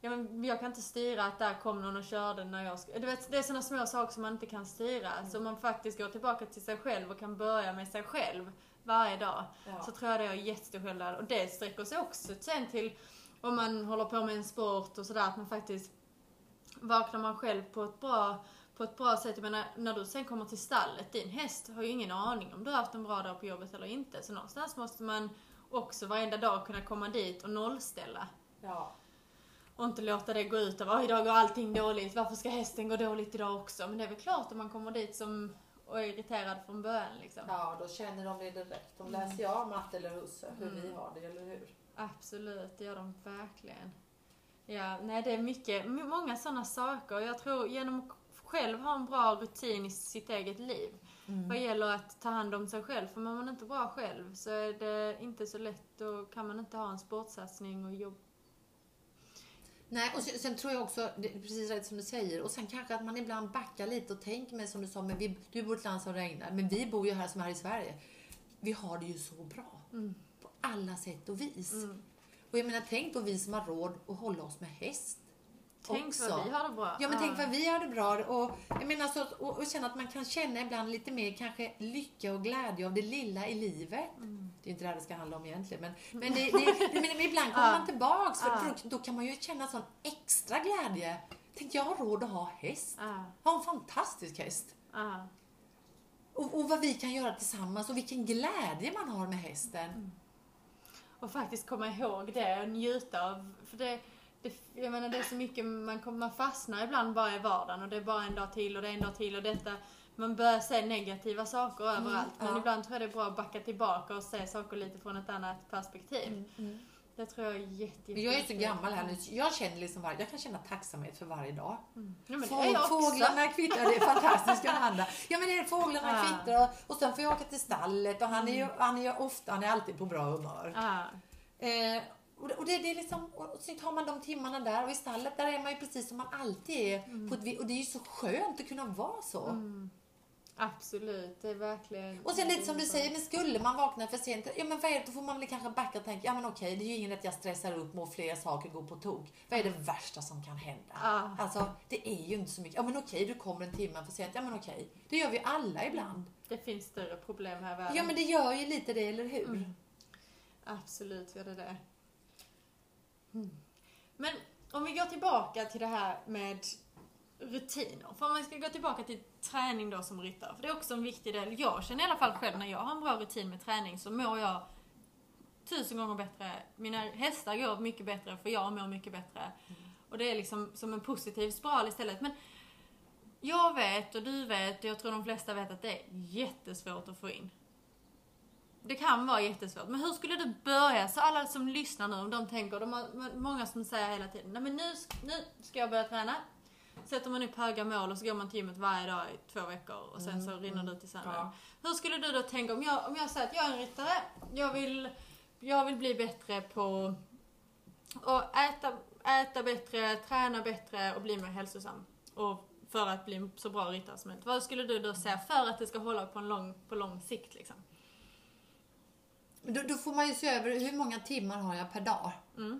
men jag kan inte styra att där kom någon och körde när jag ska, du vet, Det är sådana små saker som man inte kan styra. Så om man faktiskt går tillbaka till sig själv och kan börja med sig själv varje dag. Ja. Så tror jag det har jättestor skillnad. Och det sträcker sig också sen till om man håller på med en sport och sådär, att man faktiskt vaknar man själv på ett bra på ett bra sätt. Jag menar, när du sen kommer till stallet, din häst har ju ingen aning om du har haft en bra dag på jobbet eller inte. Så någonstans måste man också varenda dag kunna komma dit och nollställa. Ja. Och inte låta det gå ut av, "Oj, idag går allting dåligt, varför ska hästen gå dåligt idag också? Men det är väl klart om man kommer dit som och är irriterad från början liksom. ja, då känner de det direkt. De läser ju av matte eller husse hur vi har det, eller hur? Absolut, det gör de verkligen. Ja, nej det är mycket, många sådana saker. Jag tror genom att själv ha en bra rutin i sitt eget liv. Mm. Vad gäller att ta hand om sig själv. För mår man inte bra själv så är det inte så lätt. Då kan man inte ha en sportsatsning och jobb. Nej, och sen, sen tror jag också, det är precis rätt som du säger, och sen kanske att man ibland backar lite och tänker med som du sa, men vi, du bor i ett land som regnar, men vi bor ju här som här i Sverige. Vi har det ju så bra. Mm. På alla sätt och vis. Mm. Och jag menar, tänk då vi som har råd att hålla oss med häst. Tänk också. vad vi har det bra. Ja, men tänk vad vi har det bra. Och, jag menar, så, och, och känna att man kan känna ibland lite mer kanske lycka och glädje av det lilla i livet. Mm. Det är inte det här det ska handla om egentligen, men, men, det, det, men, men ibland kommer man tillbaks. För då, då kan man ju känna sån extra glädje. Tänk, jag har råd att ha häst. Har en fantastisk häst. Och, och vad vi kan göra tillsammans och vilken glädje man har med hästen. Och faktiskt komma ihåg det och njuta av. För det, det, jag menar det är så mycket, man, kommer, man fastnar ibland bara i vardagen och det är bara en dag till och det är en dag till och detta. Man börjar se negativa saker överallt. Men ja. ibland tror jag det är bra att backa tillbaka och se saker lite från ett annat perspektiv. Det tror jag är jätte, Men jag är så gammal här nu, jag känner liksom var, jag kan känna tacksamhet för varje dag. Ja, jag också. fåglarna kvittrar, det är fantastiskt Johanna. Ja men det är fåglarna Ja. kvittrar och, sen får jag åka till stallet och han är ju, han är ju ofta, han är alltid på bra humör. Ja. Eh, och och det, det är liksom, och så tar man de timmarna där och i stallet där är man ju precis som man alltid är. På ett, och det är ju så skönt att kunna vara så. Absolut, det är verkligen... Och sen lite som du säger, men skulle man vakna för sent, ja men vad är det, då får man väl kanske backa och tänka, ja men okej, det är ju ingen att jag stressar upp med och fler saker går på tok. Vad är det värsta som kan hända? Ja. Alltså, det är ju inte så mycket, ja men okej, du kommer en timme för sent, ja men okej. Det gör vi alla ibland. Det finns större problem här i världen. Ja men det gör ju lite det, eller hur? Absolut gör det det. Mm. Men om vi går tillbaka till det här med rutiner. För om man ska gå tillbaka till träning då som ryttare, för det är också en viktig del. Jag känner i alla fall själv när jag har en bra rutin med träning så mår jag tusen gånger bättre. Mina hästar går mycket bättre för jag mår mycket bättre. Och det är liksom som en positiv spiral istället. Men jag vet och du vet och jag tror de flesta vet att det är jättesvårt att få in. Det kan vara jättesvårt. Men hur skulle du börja? Så alla som lyssnar nu, om de tänker, de har många som säger hela tiden, nej men nu, nu ska jag börja träna. Sätter man upp höga mål och så går man till gymmet varje dag i två veckor och sen så rinner det ut i sanden. Ja. Hur skulle du då tänka om jag, om jag säger att jag är en ryttare, jag vill, jag vill bli bättre på att äta, äta bättre, träna bättre och bli mer hälsosam. Och för att bli en så bra ryttare som möjligt. Vad skulle du då säga för att det ska hålla på, en lång, på lång sikt liksom? Men Då, då får man ju se över hur många timmar har jag per dag.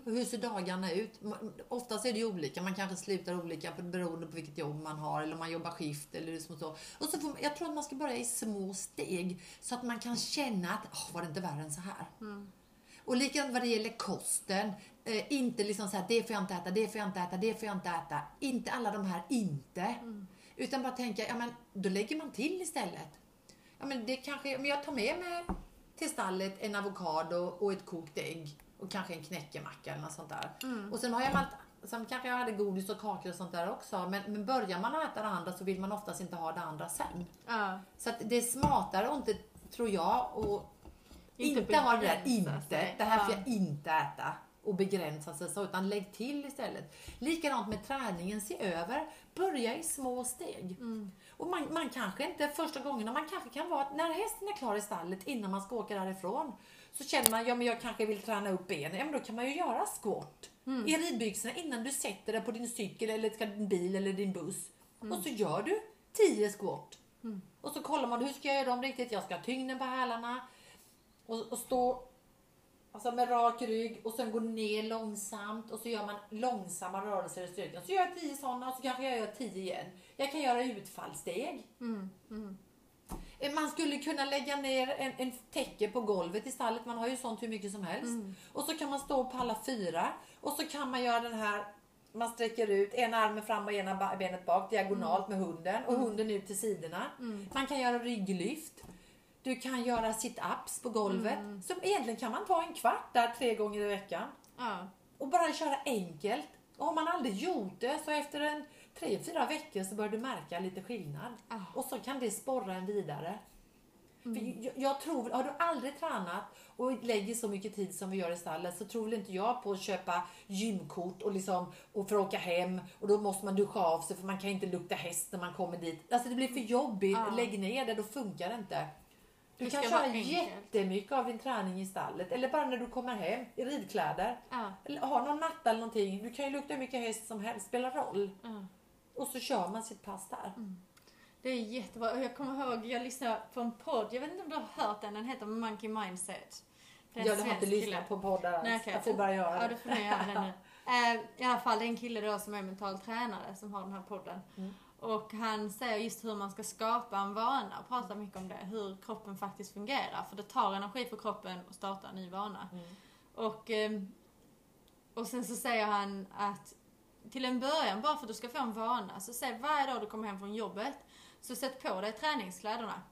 Och hur ser dagarna ut? Oftast är det ju olika. Man kanske slutar olika beroende på vilket jobb man har eller om man jobbar skift eller liksom så. Och så får, jag tror att man ska börja i små steg så att man kan känna att oh, var det inte värre än så här. Och likadant vad det gäller kosten. Eh, inte liksom så här, det får jag inte äta, det får jag inte äta, det får jag inte äta. Inte alla de här inte. Utan bara tänka, ja men då lägger man till istället. Ja men det kanske, men jag tar med mig till stallet en avokado och ett kokt ägg och kanske en knäckemacka eller något sånt där. Och sen har jag allt, sen kanske jag hade godis och kakor och sånt där också. Men, men börjar man äta det andra så vill man oftast inte ha det andra sen. Ja. Så det är smartare och inte, tror jag, och Inte inte, ha det där inte. Det här får Ja. jag inte äta och begränsa sig så, utan lägg till istället. Likadant med träningen, se över, börja i små steg. Mm. Och man, man kanske inte första gången, man kanske kan vara att när hästen är klar i stallet innan man ska åka därifrån, så känner man, ja men jag kanske vill träna upp benen, ja men då kan man ju göra squat Mm. i ridbyxorna innan du sätter dig på din cykel eller din bil eller din buss. Mm. Och så gör du 10 squat. Och så kollar man, hur ska jag göra dem riktigt? Jag ska ha tyngden på hälarna och, och stå alltså med rak rygg och sen gå ner långsamt och så gör man långsamma rörelser i styrkan. Så gör jag 10 sådana och så kanske jag gör 10 igen. Jag kan göra utfallssteg. Eh, Man skulle kunna lägga ner en, en täcke på golvet i stallet. Man har ju sånt hur mycket som helst. Och så kan man stå på alla fyra. Och så kan man göra den här man sträcker ut ena armen fram och ena benet bak diagonalt med hunden och hunden ut till sidorna. Man kan göra rygglyft. Du kan göra sit-ups på golvet. Så egentligen kan man ta en kvart där tre gånger i veckan Ja. och bara köra enkelt. Och har man aldrig gjort det så efter en tre, fyra veckor så börjar du märka lite skillnad. Ah. Och så kan det sporra en vidare. För jag, jag tror, har du aldrig tränat och lägger så mycket tid som vi gör i stallet så tror väl inte jag på att köpa gymkort och, liksom, och för att åka hem och då måste man duscha av sig för man kan inte lukta häst när man kommer dit. Alltså det blir för jobbigt. Ja. Lägg ner det, då funkar det inte. Du kan köra jättemycket av din träning i stallet eller bara när du kommer hem i ridkläder. Ja. Eller ha någon matta eller någonting. Du kan ju lukta hur mycket häst som helst, spelar roll. Ja. Och så kör man sitt pass där. Det är jättebra. Jag kommer ihåg, jag lyssnade på en podd, jag vet inte om du har hört den, den heter Monkey Mindset. Det är en Jag har inte lyssnat på poddar alls. Nej, okej. Jag får bara göra Ja, det. du får göra det nu. Eh, I alla fall, det är en kille då som är mental tränare som har den här podden. Mm. Och han säger just hur man ska skapa en vana och pratar mycket om det. Hur kroppen faktiskt fungerar. För det tar energi för kroppen att starta en ny vana. Mm. Och, ehm, och sen så säger han att till en början, bara för att du ska få en vana, så säg varje dag du kommer hem från jobbet, så sätt på dig träningskläderna.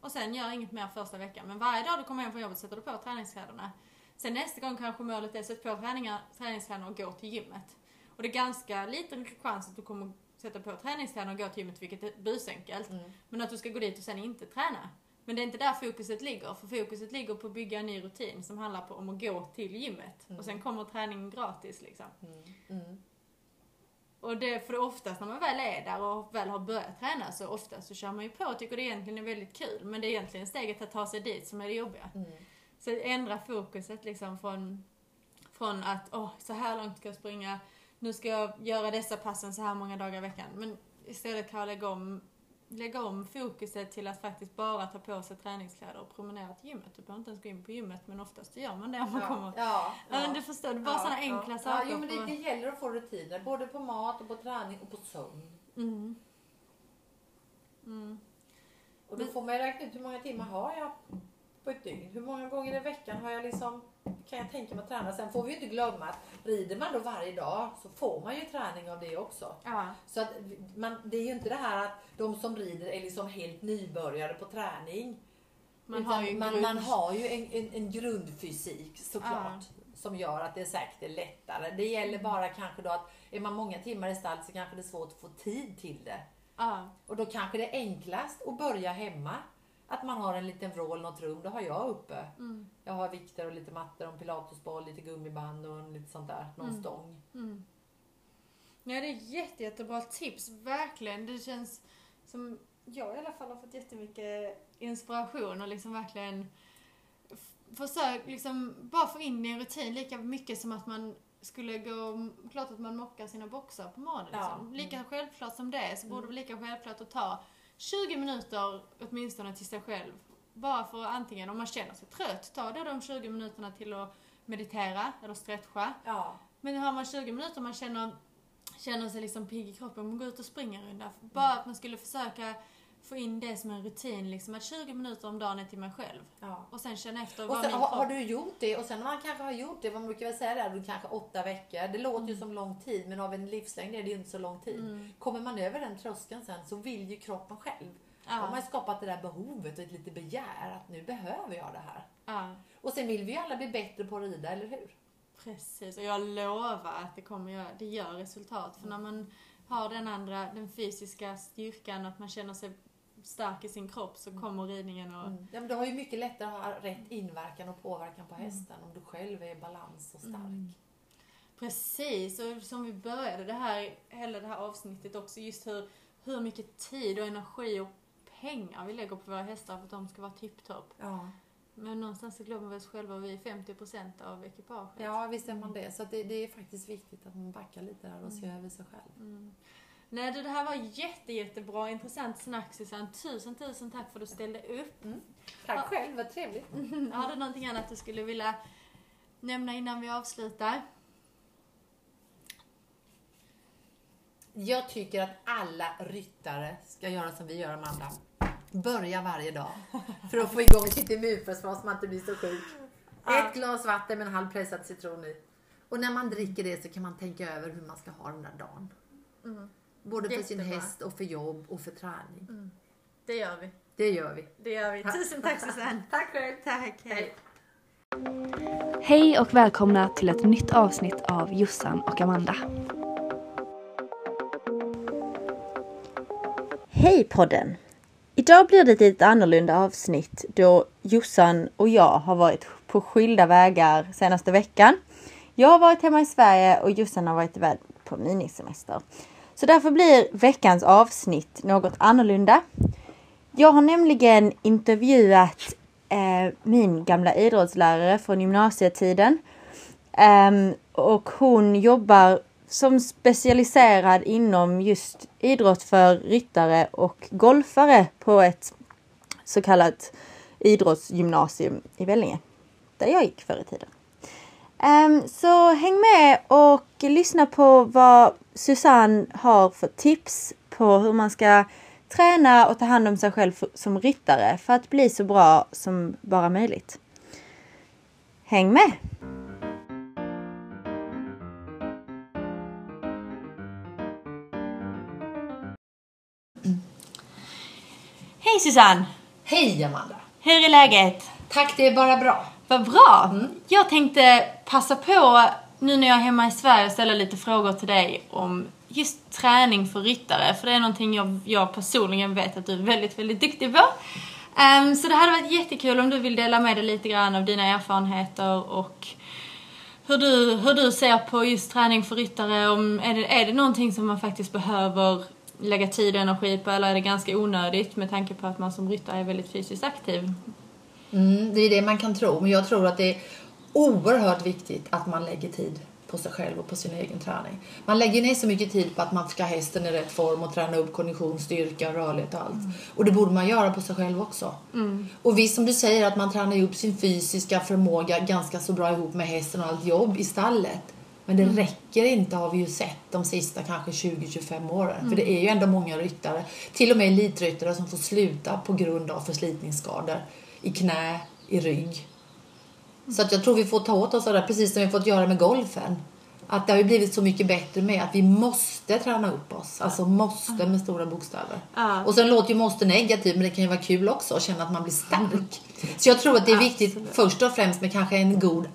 Och sen gör inget mer första veckan. Men varje dag du kommer hem från jobbet sätter du på träningskläderna. Sen nästa gång kanske målet är att sätta på träningar, träningstränare och gå till gymmet. Och det är ganska liten chans att du kommer sätta på träningstränare och gå till gymmet, vilket är busenkelt. Mm. Men att du ska gå dit och sen inte träna. Men det är inte där fokuset ligger, för fokuset ligger på att bygga en ny rutin som handlar på om att gå till gymmet. Mm. Och sen kommer träningen gratis liksom. Mm. Och det, för det oftast när man väl är där och väl har börjat träna så oftast så kör man ju på och tycker det egentligen är väldigt kul. Men det är egentligen steget att ta sig dit som är det jobbiga. Mm. Så ändra fokuset liksom från, från att åh, så här långt ska jag springa, nu ska jag göra dessa passen så här många dagar i veckan. Men istället kan jag lägga om, lägga om fokuset till att faktiskt bara ta på sig träningskläder och promenera till gymmet. Du behöver inte ens gå in på gymmet men oftast gör man det om man kommer. Ja, ja, Ja, men du förstår, bara sådana enkla ja. saker. Ja, jo, men det, det gäller att få rutiner, både på mat och på träning och på sömn. Mm. Mm. Och då Men- får man ju räkna ut hur många timmar har jag på ett dygn. Hur många gånger i veckan har jag liksom, kan jag tänka mig att träna. Sen får vi ju inte glömma att rider man då varje dag så får man ju träning av det också. Ja. Så att man, det är ju inte det här att de som rider är liksom helt nybörjare på träning. Man har ju man, grund- man har ju en, en, en grundfysik såklart. Som gör att det säkert är lättare. Det gäller Mm. bara kanske då att är man många timmar i stall så kanske det är svårt att få tid till det. Ja. Och då kanske det är enklast att börja hemma. Att man har en liten vrå eller något rum, det har jag uppe. Mm. Jag har vikter och lite mattor och en pilatesboll, lite gummiband och lite sånt där, någon Mm. stång. Mm. Ja, det är jätte, jättebra tips. Verkligen. Det känns som jag i alla fall har fått jättemycket inspiration och liksom verkligen f- försök liksom bara få in det i en rutin lika mycket som att man skulle gå, klart att man mockar sina boxar på morgonen. Ja. Liksom. Lika självklart som det så borde det Mm. vara lika självklart att ta 20 minuter åtminstone till sig själv. Bara för att antingen om man känner sig trött, ta då de 20 minuterna till att meditera eller stretcha. Ja. Men har man 20 minuter man känner, känner sig liksom pigg i kroppen, man går ut och springer en runda. Bara att man skulle försöka få in det som en rutin, liksom att 20 minuter om dagen är till mig själv. ja. Och sen känna efter Och vad sen min kropp... har du gjort det och sen när man kanske har gjort det, man brukar väl säga då kanske åtta veckor. Det låter ju som lång tid men av en livslängd är det ju inte så lång tid. Mm. Kommer man över den tröskeln sen så vill ju kroppen själv. Då har man Ja, skapat det där behovet och ett litet begär att nu behöver jag det här. ja, Och sen vill vi ju alla bli bättre på att rida, eller hur? precis. Och jag lovar att det kommer göra, det gör resultat. För när man har den andra, den fysiska styrkan, att man känner sig stark i sin kropp så kommer ridningen och... Mm. Ja, men du har ju mycket lättare att ha rätt inverkan och påverkan på hästen om du själv är i balans och stark. Mm. Precis, och som vi började det här, hela det här avsnittet också, just hur, hur mycket tid och energi och pengar vi lägger på våra hästar för att de ska vara tipptopp. Ja. Men någonstans så glömmer vi oss själva, vi är 50% av ekipaget. ja, visst är man det. Så det, det är faktiskt viktigt att man backar lite där och ser över sig själv. Mm. Nej du, det här var jätte, jättebra, intressant snack Susanne. Tusen, tusen tack för att du ställde upp. Tack Ja. själv, vad trevligt. Har du någonting annat du skulle vilja nämna innan vi avslutar? Jag tycker att alla ryttare ska göra som vi gör, Amanda. Börja varje dag för att få igång sitt immunförsvar så man inte blir så sjuk. Ett glas vatten med en halv pressad citron i. Och när man dricker det så kan man tänka över hur man ska ha den där dagen. Både för sin Jättebra. häst och för jobb och för träning. Det gör vi. Det gör vi. Det gör vi. Tusen tack Susanne. Tack själv. Tack, hej. Hej och välkomna till ett nytt avsnitt av Jossan och Amanda. Hej podden! Idag blir det ett lite annorlunda avsnitt då Jossan och jag har varit på skilda vägar senaste veckan. Jag har varit hemma i Sverige och Jossan har varit iväg på minisemester. Så därför blir veckans avsnitt något annorlunda. Jag har nämligen intervjuat eh, min gamla idrottslärare från gymnasietiden. Eh, och hon jobbar som specialiserad inom just idrott för ryttare och golfare på ett så kallat idrottsgymnasium i Vellinge. Där jag gick förr i tiden. Ehm, så häng med och lyssna på vad Susanne har för tips på hur man ska träna och ta hand om sig själv som ryttare för att bli så bra som bara möjligt. Häng med! Hej Susanne! Hej Amanda! Hur är läget? Tack, det är bara bra. Vad bra! Jag tänkte passa på nu när jag är hemma i Sverige och ställa lite frågor till dig om just träning för ryttare. För det är någonting jag, jag personligen vet att du är väldigt, väldigt duktig på. Ehm, så det hade varit jättekul om du vill dela med dig lite grann av dina erfarenheter och hur du, hur du ser på just träning för ryttare. Om, är, det, är det någonting som man faktiskt behöver lägga tid och energi på eller är det ganska onödigt med tanke på att man som ryttare är väldigt fysiskt aktiv? Mm, det är det man kan tro, men jag tror att det är oerhört viktigt att man lägger tid på sig själv och på sin egen träning. Man lägger ner så mycket tid på att man ska ha hästen i rätt form och träna upp kondition, styrka, rörlighet och allt. Och det borde man göra på sig själv också. Och visst som du säger att man tränar upp sin fysiska förmåga ganska så bra ihop med hästen och allt jobb i stallet. Men det räcker inte har vi ju sett de sista kanske 20-25 åren. För det är ju ändå många ryttare, till och med elitryttare som får sluta på grund av förslitningsskador i knä, i rygg. Så att jag tror vi får ta åt oss av det, precis som vi fått göra med golfen. Att det har ju blivit så mycket bättre med att vi måste träna upp oss. Alltså måste med stora bokstäver. Ja. Och sen låter ju måste negativt men det kan ju vara kul också att känna att man blir stark. Så jag tror att det är viktigt först och främst med kanske en god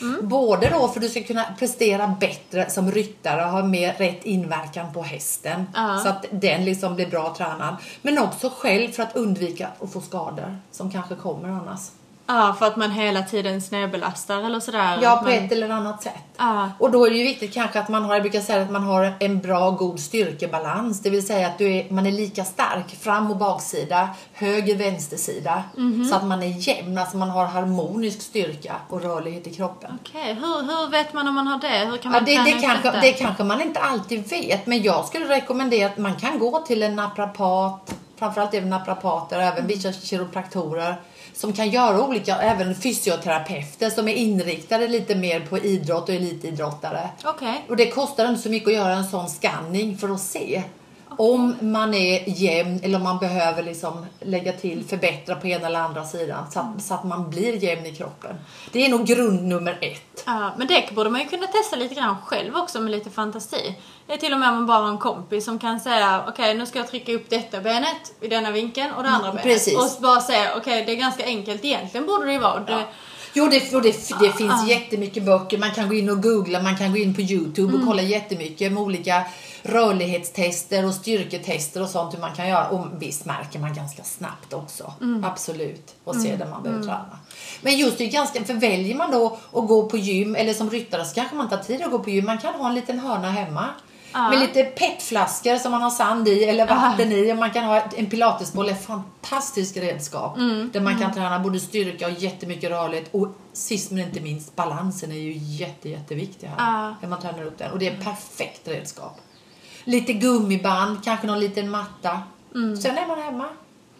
allmänträning. Både då för att du ska kunna prestera bättre som ryttare och ha mer rätt inverkan på hästen. Ja. Så att den liksom blir bra tränad. Men också själv för att undvika att få skador som kanske kommer annars. Ja, för att man hela tiden snedbelastar eller sådär. Ja, på man, ett eller annat sätt. Ja. Och då är det ju viktigt kanske att man har, jag brukar säga att man har en bra god styrkebalans. Det vill säga att du är, man är lika stark fram och baksida, höger vänstersida. Mhm. Så att man är jämn, alltså man har harmonisk styrka och rörlighet i kroppen. Okej, hur, hur vet man om man har det? Hur kan Ja, man det, träna det, upp kanske, det kanske man inte alltid vet, men jag skulle rekommendera att man kan gå till en naprapat, framförallt även naprapater, även vissa kiropraktorer som kan göra olika, även fysioterapeuter som är inriktade lite mer på idrott och elitidrottare. Okej. Och det kostar inte så mycket att göra en sån scanning för att se om man är jämn eller om man behöver liksom lägga till, förbättra på ena eller andra sidan så att, så att man blir jämn i kroppen. Det är nog grund nummer ett. Ja, men det borde man ju kunna testa lite grann själv också med lite fantasi. Det är till och med om man bara har en kompis som kan säga okej nu ska jag trycka upp detta benet i denna vinkeln och det andra benet. precis. Och bara säga okej det är ganska enkelt egentligen borde det ju vara. Det, Jo, det, det, det finns jättemycket böcker. Man kan gå in och googla, man kan gå in på Youtube och kolla jättemycket med olika rörlighetstester och styrketester och sånt hur man kan göra. Och visst märker man ganska snabbt också. Absolut. Och se där man behöver träna. Men just det ganska, för väljer man då att gå på gym eller som ryttare så kanske man tar tid att gå på gym. Man kan ha en liten hörna hemma. Med lite petflaskor som man har sand i eller vatten i. Och man kan ha en pilatesboll, ett fantastiskt redskap. Där man kan träna både styrka och jättemycket rörlighet. Och sist men inte minst, balansen är ju jätte, jätteviktig här. Ja. När man tränar upp den. Och det är ett perfekt redskap. Lite gummiband, kanske någon liten matta. Sen är man hemma.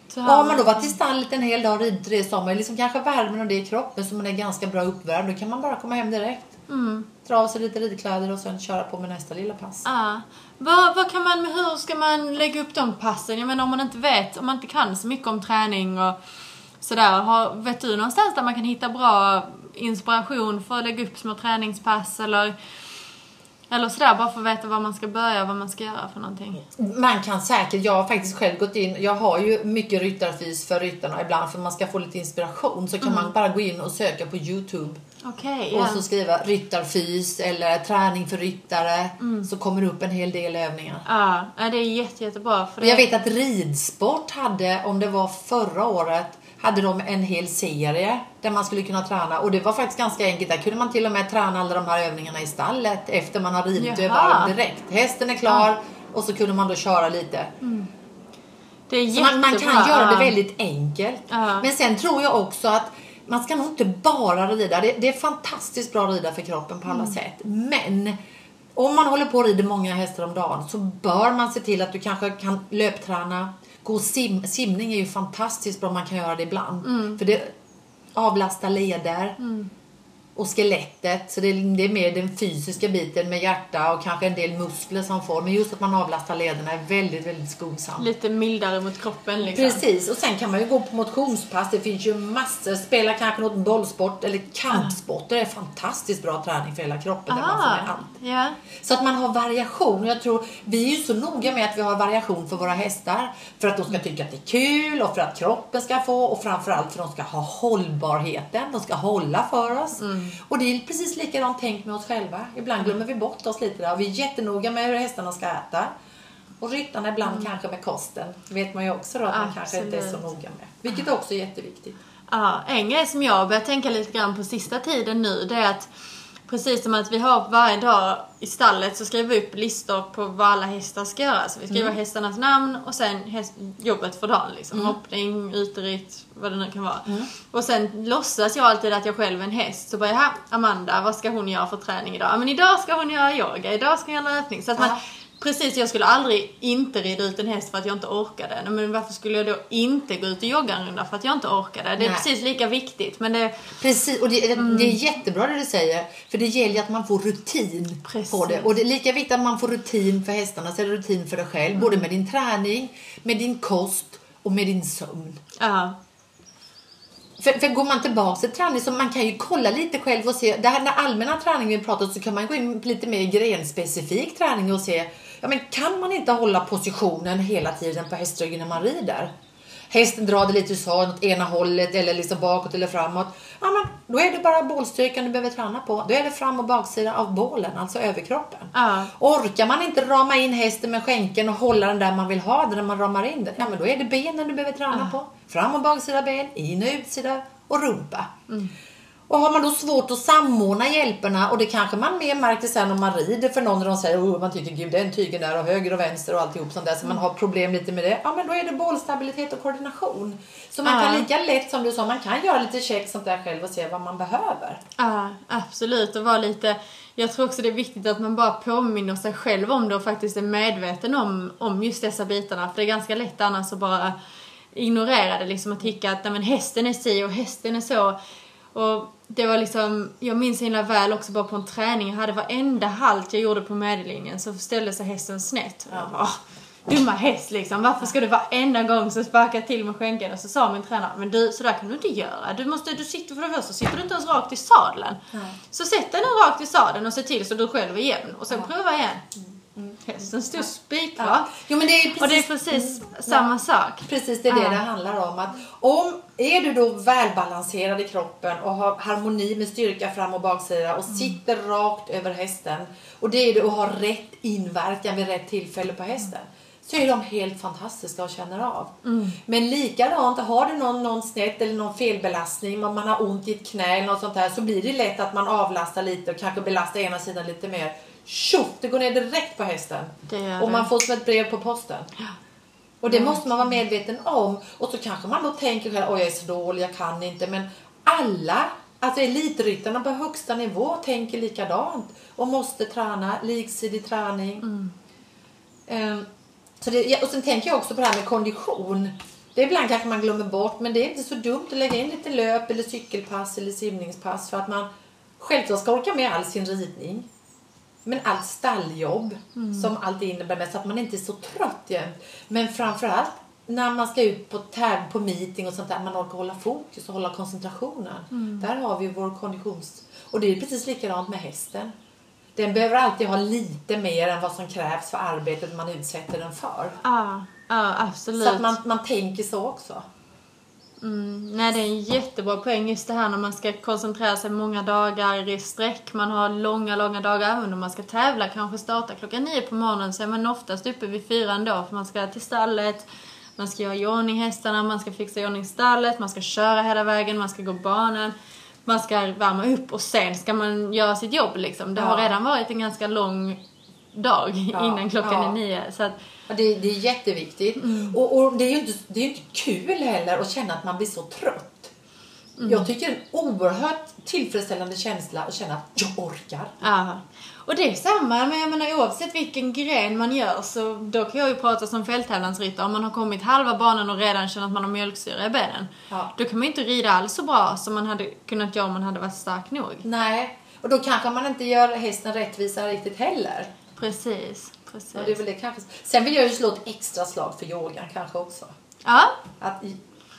så Och har man då varit i stallet en hel dag och ridit tre sommar, liksom kanske värmen och det i kroppen så man är ganska bra uppvärmd, då kan man bara komma hem direkt. Dra av sig lite ridkläder och sen köra på med nästa lilla pass. Ja. Vad, vad kan man, hur ska man lägga upp de passen? Jag menar om man inte vet, om man inte kan så mycket om träning och sådär. Har, vet du någonstans där man kan hitta bra inspiration för att lägga upp små träningspass eller, eller sådär bara för att veta var man ska börja och vad man ska göra för någonting? Man kan säkert, jag har faktiskt själv gått in, jag har ju mycket ryttarfys för ryttarna ibland för man ska få lite inspiration så kan man bara gå in och söka på Youtube Okej, och ja. så skriva ryttarfys eller träning för ryttare så kommer det upp en hel del övningar. Ja, ja, det är jätte, jättebra. För det, Jag vet att ridsport hade, om det var förra året, hade de en hel serie där man skulle kunna träna. Och det var faktiskt ganska enkelt. Där kunde man till och med träna alla de här övningarna i stallet efter man har ridit över direkt. Hästen är klar och så kunde man då köra lite. det är Så man, man jättebra. kan göra det ja. väldigt enkelt. Ja. Men sen tror jag också att man ska nog inte bara rida. Det, det är fantastiskt bra att rida för kroppen på alla Mm. sätt. Men om man håller på och rider många hästar om dagen så bör man se till att du kanske kan löpträna. Gå sim, simning är ju fantastiskt bra man kan göra det ibland. Mm. För det avlastar leder. Och skelettet. Så det är, det är mer den fysiska biten med hjärta och kanske en del muskler som får. Men just att man avlastar lederna är väldigt, väldigt skonsamt. Lite mildare mot kroppen liksom. Precis, och sen kan man ju gå på motionspass. Det finns ju massor. Spela kanske något bollsport eller kampsport. Det är fantastiskt bra träning för hela kroppen. Där man får med allt. ja. Så att man har variation. Jag tror, vi är ju så noga med att vi har variation för våra hästar. För att de ska tycka att det är kul och för att kroppen ska få och framförallt för att de ska ha hållbarheten. De ska hålla för oss. Och det är precis likadant tänkt med oss själva. Ibland glömmer vi bort oss lite där. Vi är jättenoga med hur hästarna ska äta. Och ryttarna ibland kanske med kosten. vet man ju också då att man kanske inte är så Absolut. noga med. Vilket också är jätteviktigt. Ja, en grej som jag har börjat tänka lite grann på sista tiden nu det är att precis som att vi har varje dag i stallet så skriver vi upp listor på vad alla hästar ska göra. Så vi skriver hästarnas namn och sen häst, jobbet för dagen. Liksom. Hoppning, uteritt, vad det nu kan vara. Och sen låtsas jag alltid att jag själv är en häst. Så bara, jaha, Amanda, vad ska hon göra för träning idag? Ja, men idag ska hon göra yoga, idag ska hon göra löpning. Så att man, Ja. Precis, jag skulle aldrig inte rida ut en häst för att jag inte orkade. Men varför skulle jag då inte gå ut och jogga en runda för att jag inte orkade? Det är Nej. precis lika viktigt. Men det, Precis, och det, Mm. det är jättebra det du säger. För det gäller ju att man får rutin Precis. på det. Och det är lika viktigt att man får rutin för hästarna så är det rutin för dig själv. Mm. Både med din träning, med din kost och med din sömn. ja, För, för går man tillbaka till träning så man kan ju kolla lite själv och se. Det här den allmänna träningen vi pratar om så kan man gå in lite mer grenspecifik träning och se. Ja men kan man inte hålla positionen hela tiden på hästryggen när man rider? Hästen drar det lite så åt ena hållet eller liksom bakåt eller framåt. Ja men då är det bara bålstyrkan du behöver träna på. Då är det fram och baksida av bålen, alltså överkroppen. Ja. Orkar man inte rama in hästen med skänken och hålla den där man vill ha den när man ramar in den, ja men då är det benen du behöver träna på. Fram och baksida ben, in och utsida och rumpa. Och har man då svårt att samordna hjälperna och det kanske man mer märker sen om man rider för någon när de säger oh, man tycker gud den tygen där och höger och vänster och alltihop sånt där så man har problem lite med det. Ja men då är det bollstabilitet och koordination. Så man kan Ja. lika lätt som du sa, man kan göra lite check sånt där själv och se vad man behöver. ja, absolut. Och vara lite... Jag tror också det är viktigt att man bara påminner sig själv om det och faktiskt är medveten om, om just dessa bitarna. För det är ganska lätt annars att bara ignorera det liksom och tycka att nej, men hästen är si och hästen är så. Och det var liksom, jag minns himla väl också bara på en träning, jag hade varenda halt jag gjorde på medellinjen så ställde sig hästen snett. Och jag bara, "Åh, dumma häst liksom, varför ska du varenda gång så sparka till med skänken? Och så sa min tränare, men du, så där kan du inte göra. Du måste, du sitter för det första sitter du inte ens rakt i sadeln. Så sätt dig nu rakt i sadeln och se till så du själv är jämn. Och sen pröva igen. Hästen stod spikrak. Jo men det är precis, Och det är precis samma sak. Precis, det är det Ja. det handlar om. Att om är du då välbalanserad i kroppen och har harmoni med styrka fram och baksida och sitter rakt över hästen och det är du och har rätt inverkan vid rätt tillfälle på hästen så är de helt fantastiska och känner av. Men likadant, har du någon, någon snett eller någon felbelastning, om man har ont i ett knä eller något sånt där så blir det lätt att man avlastar lite och kanske belastar ena sidan lite mer. Tjoff, det går ner direkt på hästen. Och man får som ett brev på posten. Och det måste man vara medveten om. Och så kanske man då tänker själv, oj jag är så dålig, jag kan inte. Men alla, alltså elitryttarna på högsta nivå tänker likadant. Och måste träna, liksidig träning. Ehm, så det, och sen tänker jag också på det här med kondition. Det är ibland kanske man glömmer bort, men det är inte så dumt att lägga in lite löp eller cykelpass eller simningspass för att man självklart ska orka med all sin ridning. Men allt stalljobb som allt innebär med så att man inte är så trött jämt. Men framförallt när man ska ut på täv på meeting och sånt där, man orkar hålla fokus och hålla koncentrationen. Där har vi vår konditions... Och det är precis likadant med hästen. Den behöver alltid ha lite mer än vad som krävs för arbetet man utsätter den för. Ja, ja absolut. Så att man, man tänker så också. Mm, nej, det är en jättebra poäng just det här när man ska koncentrera sig många dagar i sträck. Man har långa, långa dagar. Även om man ska tävla, kanske starta klockan nio på morgonen så är man oftast uppe vid fyra ändå. För man ska till stallet, man ska göra i ordning hästarna, man ska fixa i ordning stallet, man ska köra hela vägen, man ska gå banan. Man ska värma upp och sen ska man göra sitt jobb liksom. Det har redan varit en ganska lång dag Ja, innan klockan ja. är nio. Så att, Ja, det, det är jätteviktigt. Och, och det är ju inte, det är inte kul heller att känna att man blir så trött. Jag tycker det är en oerhört tillfredsställande känsla att känna att jag orkar. Ja. Och det är samma, men jag menar oavsett vilken gren man gör så då kan jag ju prata som fälttävlansryttare. Om man har kommit halva banan och redan känner att man har mjölksyra i benen. Ja. Då kan man ju inte rida alls så bra som man hade kunnat göra om man hade varit stark nog. Nej, och då kanske man inte gör hästen rättvisa riktigt heller. Precis, precis. Ja, det är väl det kanske. Sen vill jag ju slå ett extra slag för yogan kanske också. Ja, Att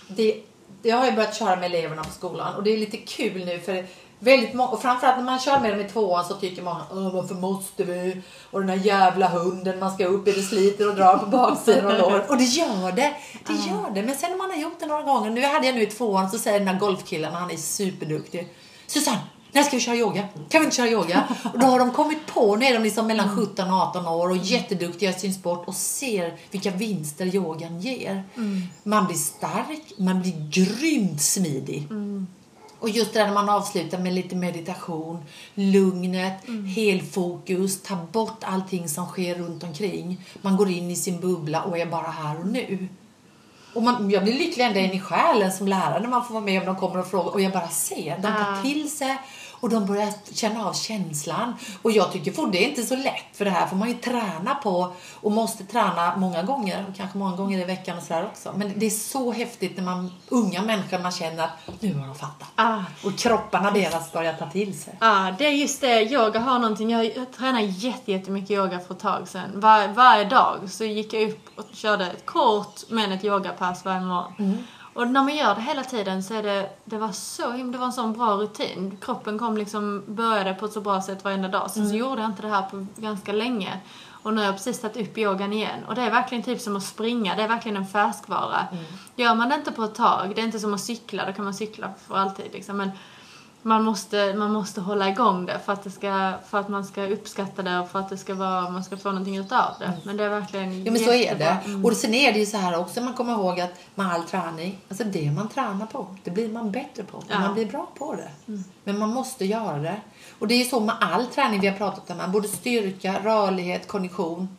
det, jag har ju börjat köra med eleverna på skolan och det är lite kul nu för väldigt många, och framförallt när man kör med dem i tvåan så tycker många Åh, varför måste vi? Och den här jävla hunden man ska upp i, det sliter och drar på baksidan och lår. Och det gör det, det gör det. Men sen när man har gjort det några gånger, nu hade jag nu i tvåan så säger den här golfkillen, han är superduktig. Susanne, när ska vi köra yoga? Kan vi inte köra yoga? Och då har de kommit på, nu är de liksom mellan 17 och 18 år och jätteduktiga i sin sport och ser vilka vinster yogan ger. Man blir stark, man blir grymt smidig. Och just det där när man avslutar med lite meditation, lugnet, helfokus, ta bort allting som sker runt omkring. Man går in i sin bubbla och är bara här och nu. Och man, jag blir lycklig ända in i själen som lärare när man får vara med om de kommer och frågar och jag bara ser. De tar Ah. till sig och de börjar känna av känslan. Och jag tycker för det är inte så lätt för det här får man ju träna på och måste träna många gånger och kanske många gånger i veckan och sådär också. Men det är så häftigt när man, unga människor, man känner att nu har de fattat. ah. Och kropparna deras börjar ta till sig. Ja, det är just det. Yoga har någonting. Jag, jag tränade jätte, jättemycket yoga för ett tag sedan. Var, varje dag så gick jag upp och körde ett kort men ett yogapass varje morgon. Och när man gör det hela tiden så är det, det var så himla, det var en sån bra rutin. Kroppen kom liksom, började på ett så bra sätt varenda dag. Sen så gjorde jag inte det här på ganska länge. Och nu har jag precis tagit upp yogan igen. Och det är verkligen typ som att springa. Det är verkligen en färskvara. Gör man det inte på ett tag, det är inte som att cykla, då kan man cykla för alltid liksom. Men man måste, man måste hålla igång det för att, det ska, för att man ska uppskatta det och för att det ska vara, man ska få någonting utav det. Men det är verkligen Ja men så är jättebra. det. Och sen är det ju så här också, man kommer ihåg att med all träning, alltså det man tränar på, det blir man bättre på. Ja. Man blir bra på det. Men man måste göra det. Och det är ju så med all träning vi har pratat om både styrka, rörlighet, kondition.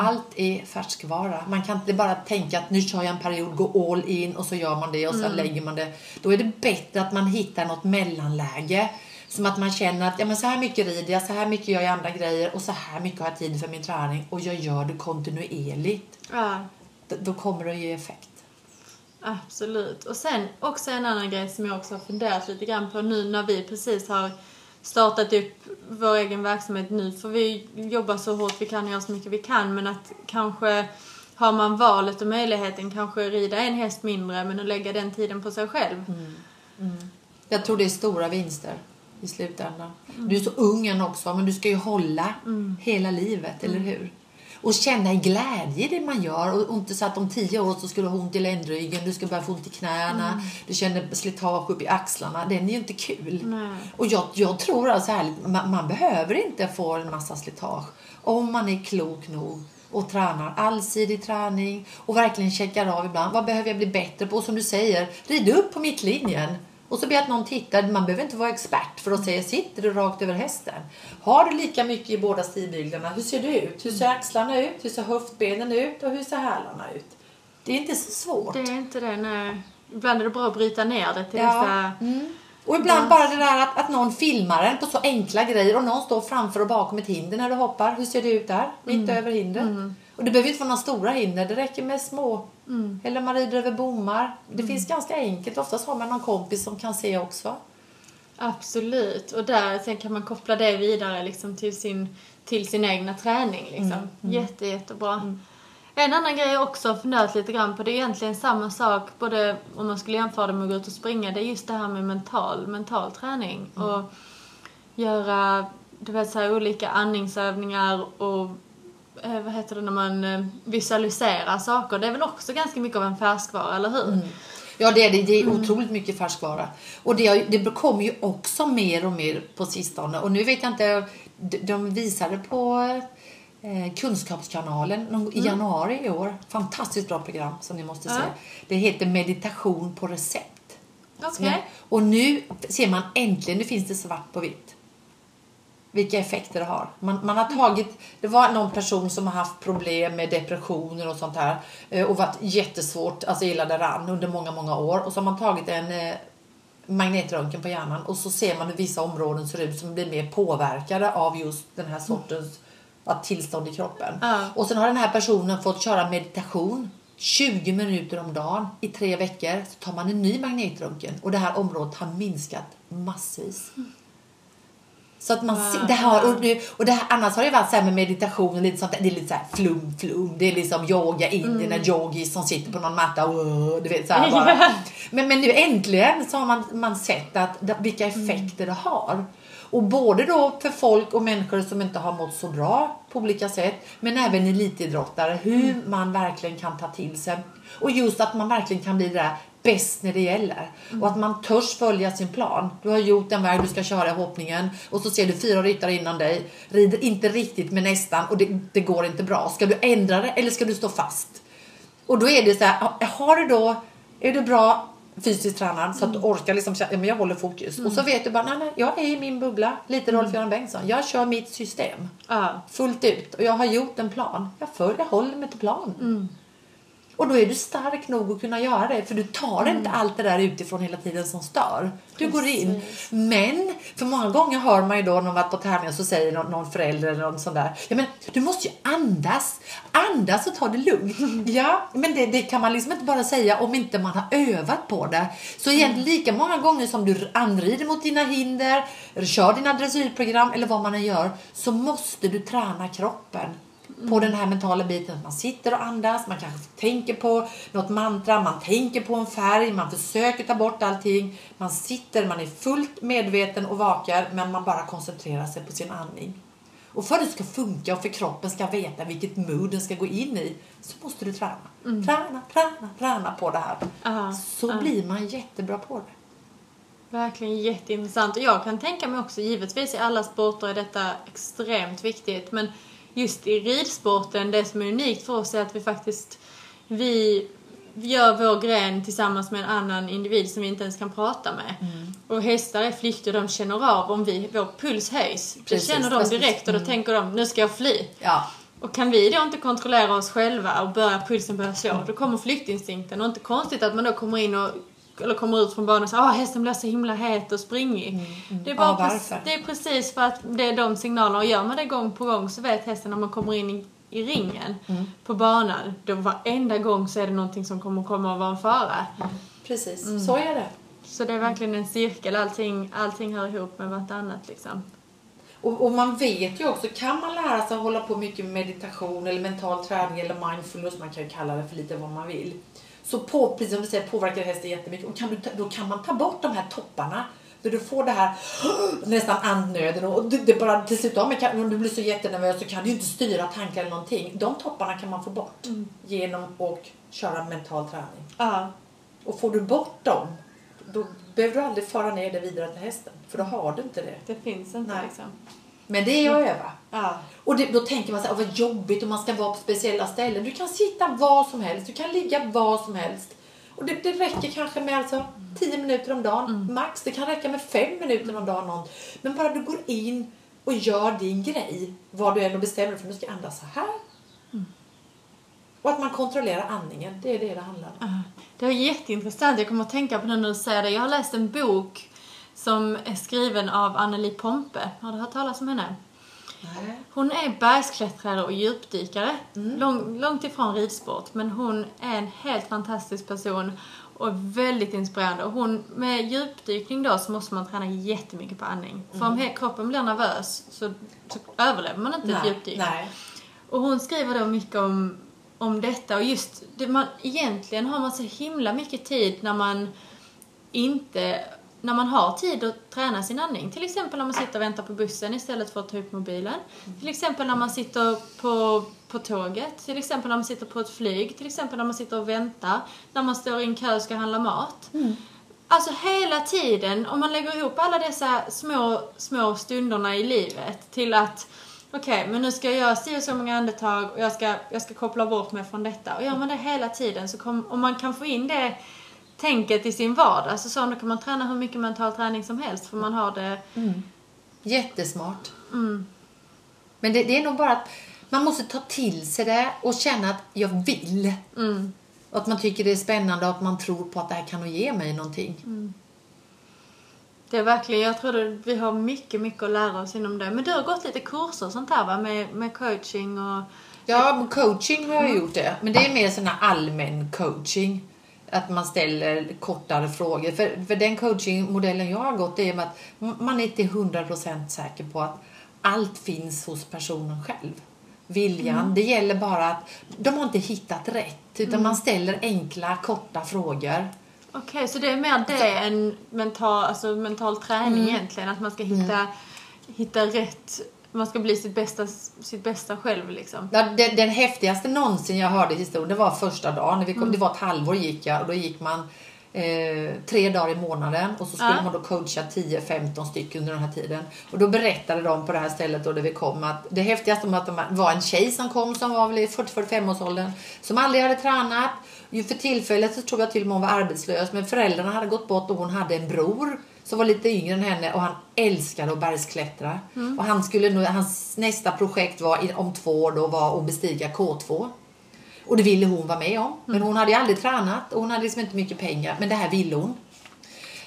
Allt är färskvara. Man kan inte bara tänka att nu kör jag en period, gå all in och så gör man det och så lägger man det. Då är det bättre att man hittar något mellanläge. Som att man känner att ja, men så här mycket rider jag, så här mycket gör jag andra grejer och så här mycket har jag tid för min träning och jag gör det kontinuerligt. Ja, D- Då kommer det att ge effekt. absolut. Och sen också en annan grej som jag också har funderat lite grann på nu när vi precis har startat upp vår egen verksamhet nu. För vi jobbar så hårt vi kan och gör så mycket vi kan. Men att kanske har man valet och möjligheten kanske rida en häst mindre men att lägga den tiden på sig själv. Jag tror det är stora vinster i slutändan. Du är så ung än också, men du ska ju hålla hela livet, eller hur? Och känna glädje i det man gör. Och och inte så att om tio år så ska du ha ont i ländryggen, du ska börja få ont i knäna, du känner slitage upp i axlarna. Den är ju inte kul. Nej. Och jag, jag tror alltså ärligt, man, man behöver inte få en massa slitage om man är klok nog och tränar allsidig träning och verkligen checkar av ibland. Vad behöver jag bli bättre på? Som du säger, rid upp på mittlinjen. Och så ber jag att någon tittar. Man behöver inte vara expert för att säga sitter du rakt över hästen? Har du lika mycket i båda stigbyglarna? Hur ser det ut? Hur ser axlarna ut? Hur ser höftbenen ut? Och hur ser hälarna ut? Det är inte så svårt. Det är inte det, nej. Ibland är det bra att bryta ner det till Ja. vissa... Mm. Och ibland bara det där att, att någon filmar en på så enkla grejer och någon står framför och bakom ett hinder när du hoppar. Hur ser det ut där? Mitt över hindret. Och det behöver inte vara några stora hinder. Det räcker med små. Eller man rider över bommar. Det finns ganska enkelt. Oftast har man någon kompis som kan se också. Absolut. Och där sen kan man koppla det vidare liksom till sin, till sin egna träning. Liksom. Jätte, jättebra. En annan grej jag också funderat lite grann på, det är egentligen samma sak både om man skulle jämföra det med att gå ut och springa, det är just det här med mental, mental träning. Och göra, du vet så här, olika andningsövningar och eh, vad heter det när man eh, visualiserar saker. Det är väl också ganska mycket av en färskvara, eller hur? Ja, det är det. Det är otroligt mycket färskvara. Och det, det kommer ju också mer och mer på sistone. Och nu vet jag inte, de- de visade på eh, Kunskapskanalen i januari i år. Fantastiskt bra program som ni måste se. Ja. Det heter Meditation på recept. Okej. Och nu ser man äntligen, nu finns det svart på vitt. Vilka effekter det har. Man, man har tagit, det var någon person som har haft problem med depressioner och sånt här. eh, Och varit jättesvårt, alltså illa däran under många, många år. Och så har man tagit en, eh, magnetröntgen på hjärnan och så ser man hur vissa områden ser ut som blir mer påverkade av just den här sortens ja, tillstånd i kroppen. Ja. Och sen har den här personen fått köra meditation 20 minuter om dagen i tre veckor. Så tar man en ny magnetröntgen och det här området har minskat massvis. Så att man ser, det här, och, det, och det här, annars har det varit så här med meditation och lite sånt det är lite så här flum flum. Det är liksom yoga indierna Mm. yogis som sitter på någon matta och du vet så här bara. Men, men nu äntligen så har man, man sett att, vilka effekter det har. Och både då för folk och människor som inte har mått så bra på olika sätt, men även elitidrottare, hur man verkligen kan ta till sig. Och just att man verkligen kan bli det där bäst när det gäller. Och att man törs följa sin plan. Du har gjort den väg du ska köra i hoppningen och så ser du fyra ryttare innan dig, rider inte riktigt men nästan och det, det går inte bra. Ska du ändra det eller ska du stå fast? Och då är det så här, ha- har du då, är du bra fysiskt tränad så att du orkar liksom ja, men jag håller fokus. Och så vet du bara, nej, nej, jag är i min bubbla, lite Rolf-Göran Bengtsson. Jag kör mitt system Ja. fullt ut och jag har gjort en plan. Jag följer, jag håller mig till planen. Och då är du stark nog att kunna göra det för du tar inte allt det där utifrån hela tiden som stör. Du går in. Men för många gånger hör man ju då när man varit på tävlingar så säger någon, någon förälder eller någon sån där. Ja men du måste ju andas. Andas och ta det lugnt. Ja men det, det kan man liksom inte bara säga om inte man har övat på det. Så egentligen lika många gånger som du anrider mot dina hinder, eller kör dina dressyrprogram eller vad man än gör så måste du träna kroppen på den här mentala biten. Att man sitter och andas, man kanske tänker på något mantra, man tänker på en färg, man försöker ta bort allting. Man sitter, man är fullt medveten och vaken men man bara koncentrerar sig på sin andning. Och för att det ska funka och för kroppen ska veta vilket mood den ska gå in i så måste du träna. Träna, träna, träna på det här. Ja, Så ja. blir man jättebra på det. Verkligen jätteintressant. Och jag kan tänka mig också, givetvis i alla sporter är detta extremt viktigt. Men just i ridsporten, det som är unikt för oss är att vi faktiskt, vi gör vår gren tillsammans med en annan individ som vi inte ens kan prata med. Och hästar är flyktiga, de känner av om vi, vår puls höjs. Det Precis, känner de direkt och då tänker de, nu ska jag fly. Ja, Och kan vi då inte kontrollera oss själva och börja pulsen börja slå, då kommer flyktinstinkten. Och inte konstigt att man då kommer in och eller kommer ut från banan och säger att hästen blir så himla het och springig. Det, är bara Ja, precis, det är precis för att det är de signalerna. Och gör man det gång på gång så vet hästen när man kommer in i, i ringen Mm. på banan, då varenda gång så är det någonting som kommer komma att vara en fara. precis. Så är det. Så det är verkligen en cirkel, allting, allting hör ihop med vartannat liksom. Och, och man vet ju också, kan man lära sig att hålla på mycket med meditation eller mental träning eller mindfulness, man kan ju kalla det för lite vad man vill. Så på, precis som du säger påverkar hästen jättemycket och kan du, då kan man ta bort de här topparna. Då du får det här nästan andnöden och det, det bara till slut, om du blir så jättenervös så kan du inte styra tankar eller någonting. De topparna kan man få bort genom att köra mental träning. Ja. Och får du bort dem, då behöver du aldrig föra ner det vidare till hästen. För då har du inte det. Det finns inte Nej. liksom. Men det är att öva. Ja. Och det, då tänker man så här, "Åh, vad jobbigt om man ska vara på speciella ställen. Du kan sitta var som helst, du kan ligga var som helst. Och det, det räcker kanske med alltså 10 minuter om dagen, max. Det kan räcka med 5 minuter om dagen. Någon. Men bara du går in och gör din grej, vad du än bestämmer för. Nu ska jag andas så här. Och att man kontrollerar andningen, det är det det handlar om. Det var jätteintressant. Jag kommer att tänka på det när du säger det. Jag har läst en bok som är skriven av Anneli Pompe. Har du hört talas om henne? Nej. Hon är bergsklättrare och djupdykare. Lång, långt ifrån ridsport. Men hon är en helt fantastisk person och väldigt inspirerande. Och hon, med djupdykning då så måste man träna jättemycket på andning. För om he- kroppen blir nervös så, så överlever man inte ett Nej. djupdyk. Nej. Och hon skriver då mycket om, om detta och just det man, egentligen har man så himla mycket tid när man inte när man har tid att träna sin andning. Till exempel när man sitter och väntar på bussen istället för att ta upp mobilen. Till exempel när man sitter på, på tåget. Till exempel när man sitter på ett flyg. Till exempel när man sitter och väntar. När man står i en kö och ska handla mat. Alltså hela tiden, om man lägger ihop alla dessa små, små stunderna i livet till att okej, men nu ska jag göra si och så många andetag och jag ska, jag ska koppla bort mig från detta. Och gör man det hela tiden så kom, om man kan få in det tänket i sin vardag så, så då kan man träna hur mycket mental träning som helst för man har det... Jättesmart. Mm, Men det, det är nog bara att man måste ta till sig det och känna att jag vill. mm, Och att man tycker det är spännande och att man tror på att det här kan nog ge mig någonting. Det är verkligen, jag tror att vi har mycket, mycket att lära oss inom det. Men du har gått lite kurser och sånt här va? Med, med coaching och... Ja, coaching har jag gjort det. Men det är mer sån här allmän coaching. Att man ställer kortare frågor. För, för den coachingmodellen jag har gått är att man är inte 100% säker på att allt finns hos personen själv. Viljan. Det gäller bara att de har inte hittat rätt. Utan man ställer enkla, korta frågor. Okej, så det är mer det än mental, alltså mental träning egentligen? Att man ska hitta, hitta rätt, man ska bli sitt bästa, sitt bästa själv liksom? Ja, den, den häftigaste någonsin jag hörde i historien, det var första dagen. När vi kom, Det var ett halvår gick jag och då gick man eh, tre dagar i månaden och så skulle Ja. man då coacha 10-15 stycken under den här tiden. Och då berättade de på det här stället då där vi kom att det häftigaste var att det var en tjej som kom som var väl i 40-45 års åldern som aldrig hade tränat. Ju för tillfället så tror jag till och med hon var arbetslös men föräldrarna hade gått bort och hon hade en bror som var lite yngre än henne och han älskade att bergsklättra. Och han skulle nog, hans nästa projekt var om två år då var att bestiga K2. Och det ville hon vara med om. Men hon hade ju aldrig tränat och hon hade liksom inte mycket pengar. Men det här ville hon.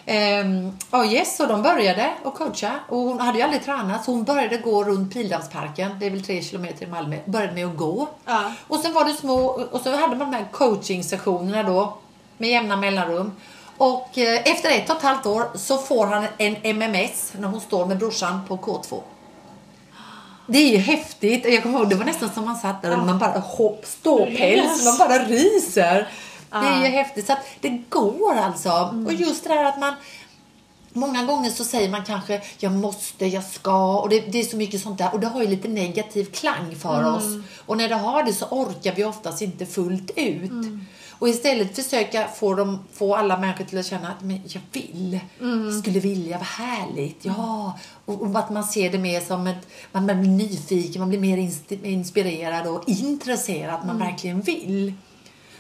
Ehm, ja, yes, så de började att coacha och hon hade ju aldrig tränat så hon började gå runt Pildammsparken, det är väl tre kilometer i Malmö, började med att gå. Ja. Och sen var det små, och så hade man de här coaching-sessionerna då med jämna mellanrum. Och eh, efter ett och ett halvt år så får han en MMS när hon står med brorsan på K2. Det är ju häftigt. Jag kommer ihåg, det var nästan som man satt där och man bara hopp, ståpäls, man bara ryser. Det är ju häftigt. Så att det går alltså. Och just det där att man Många gånger så säger man kanske jag måste, jag ska och det, det är så mycket sånt där och det har ju lite negativ klang för oss. Och när det har det så orkar vi oftast inte fullt ut. Och istället försöka få, dem, få alla människor till att känna att men jag vill, skulle vilja, vad härligt, ja. Och, och att man ser det mer som ett, man blir nyfiken, man blir mer inspirerad och intresserad, att man verkligen vill.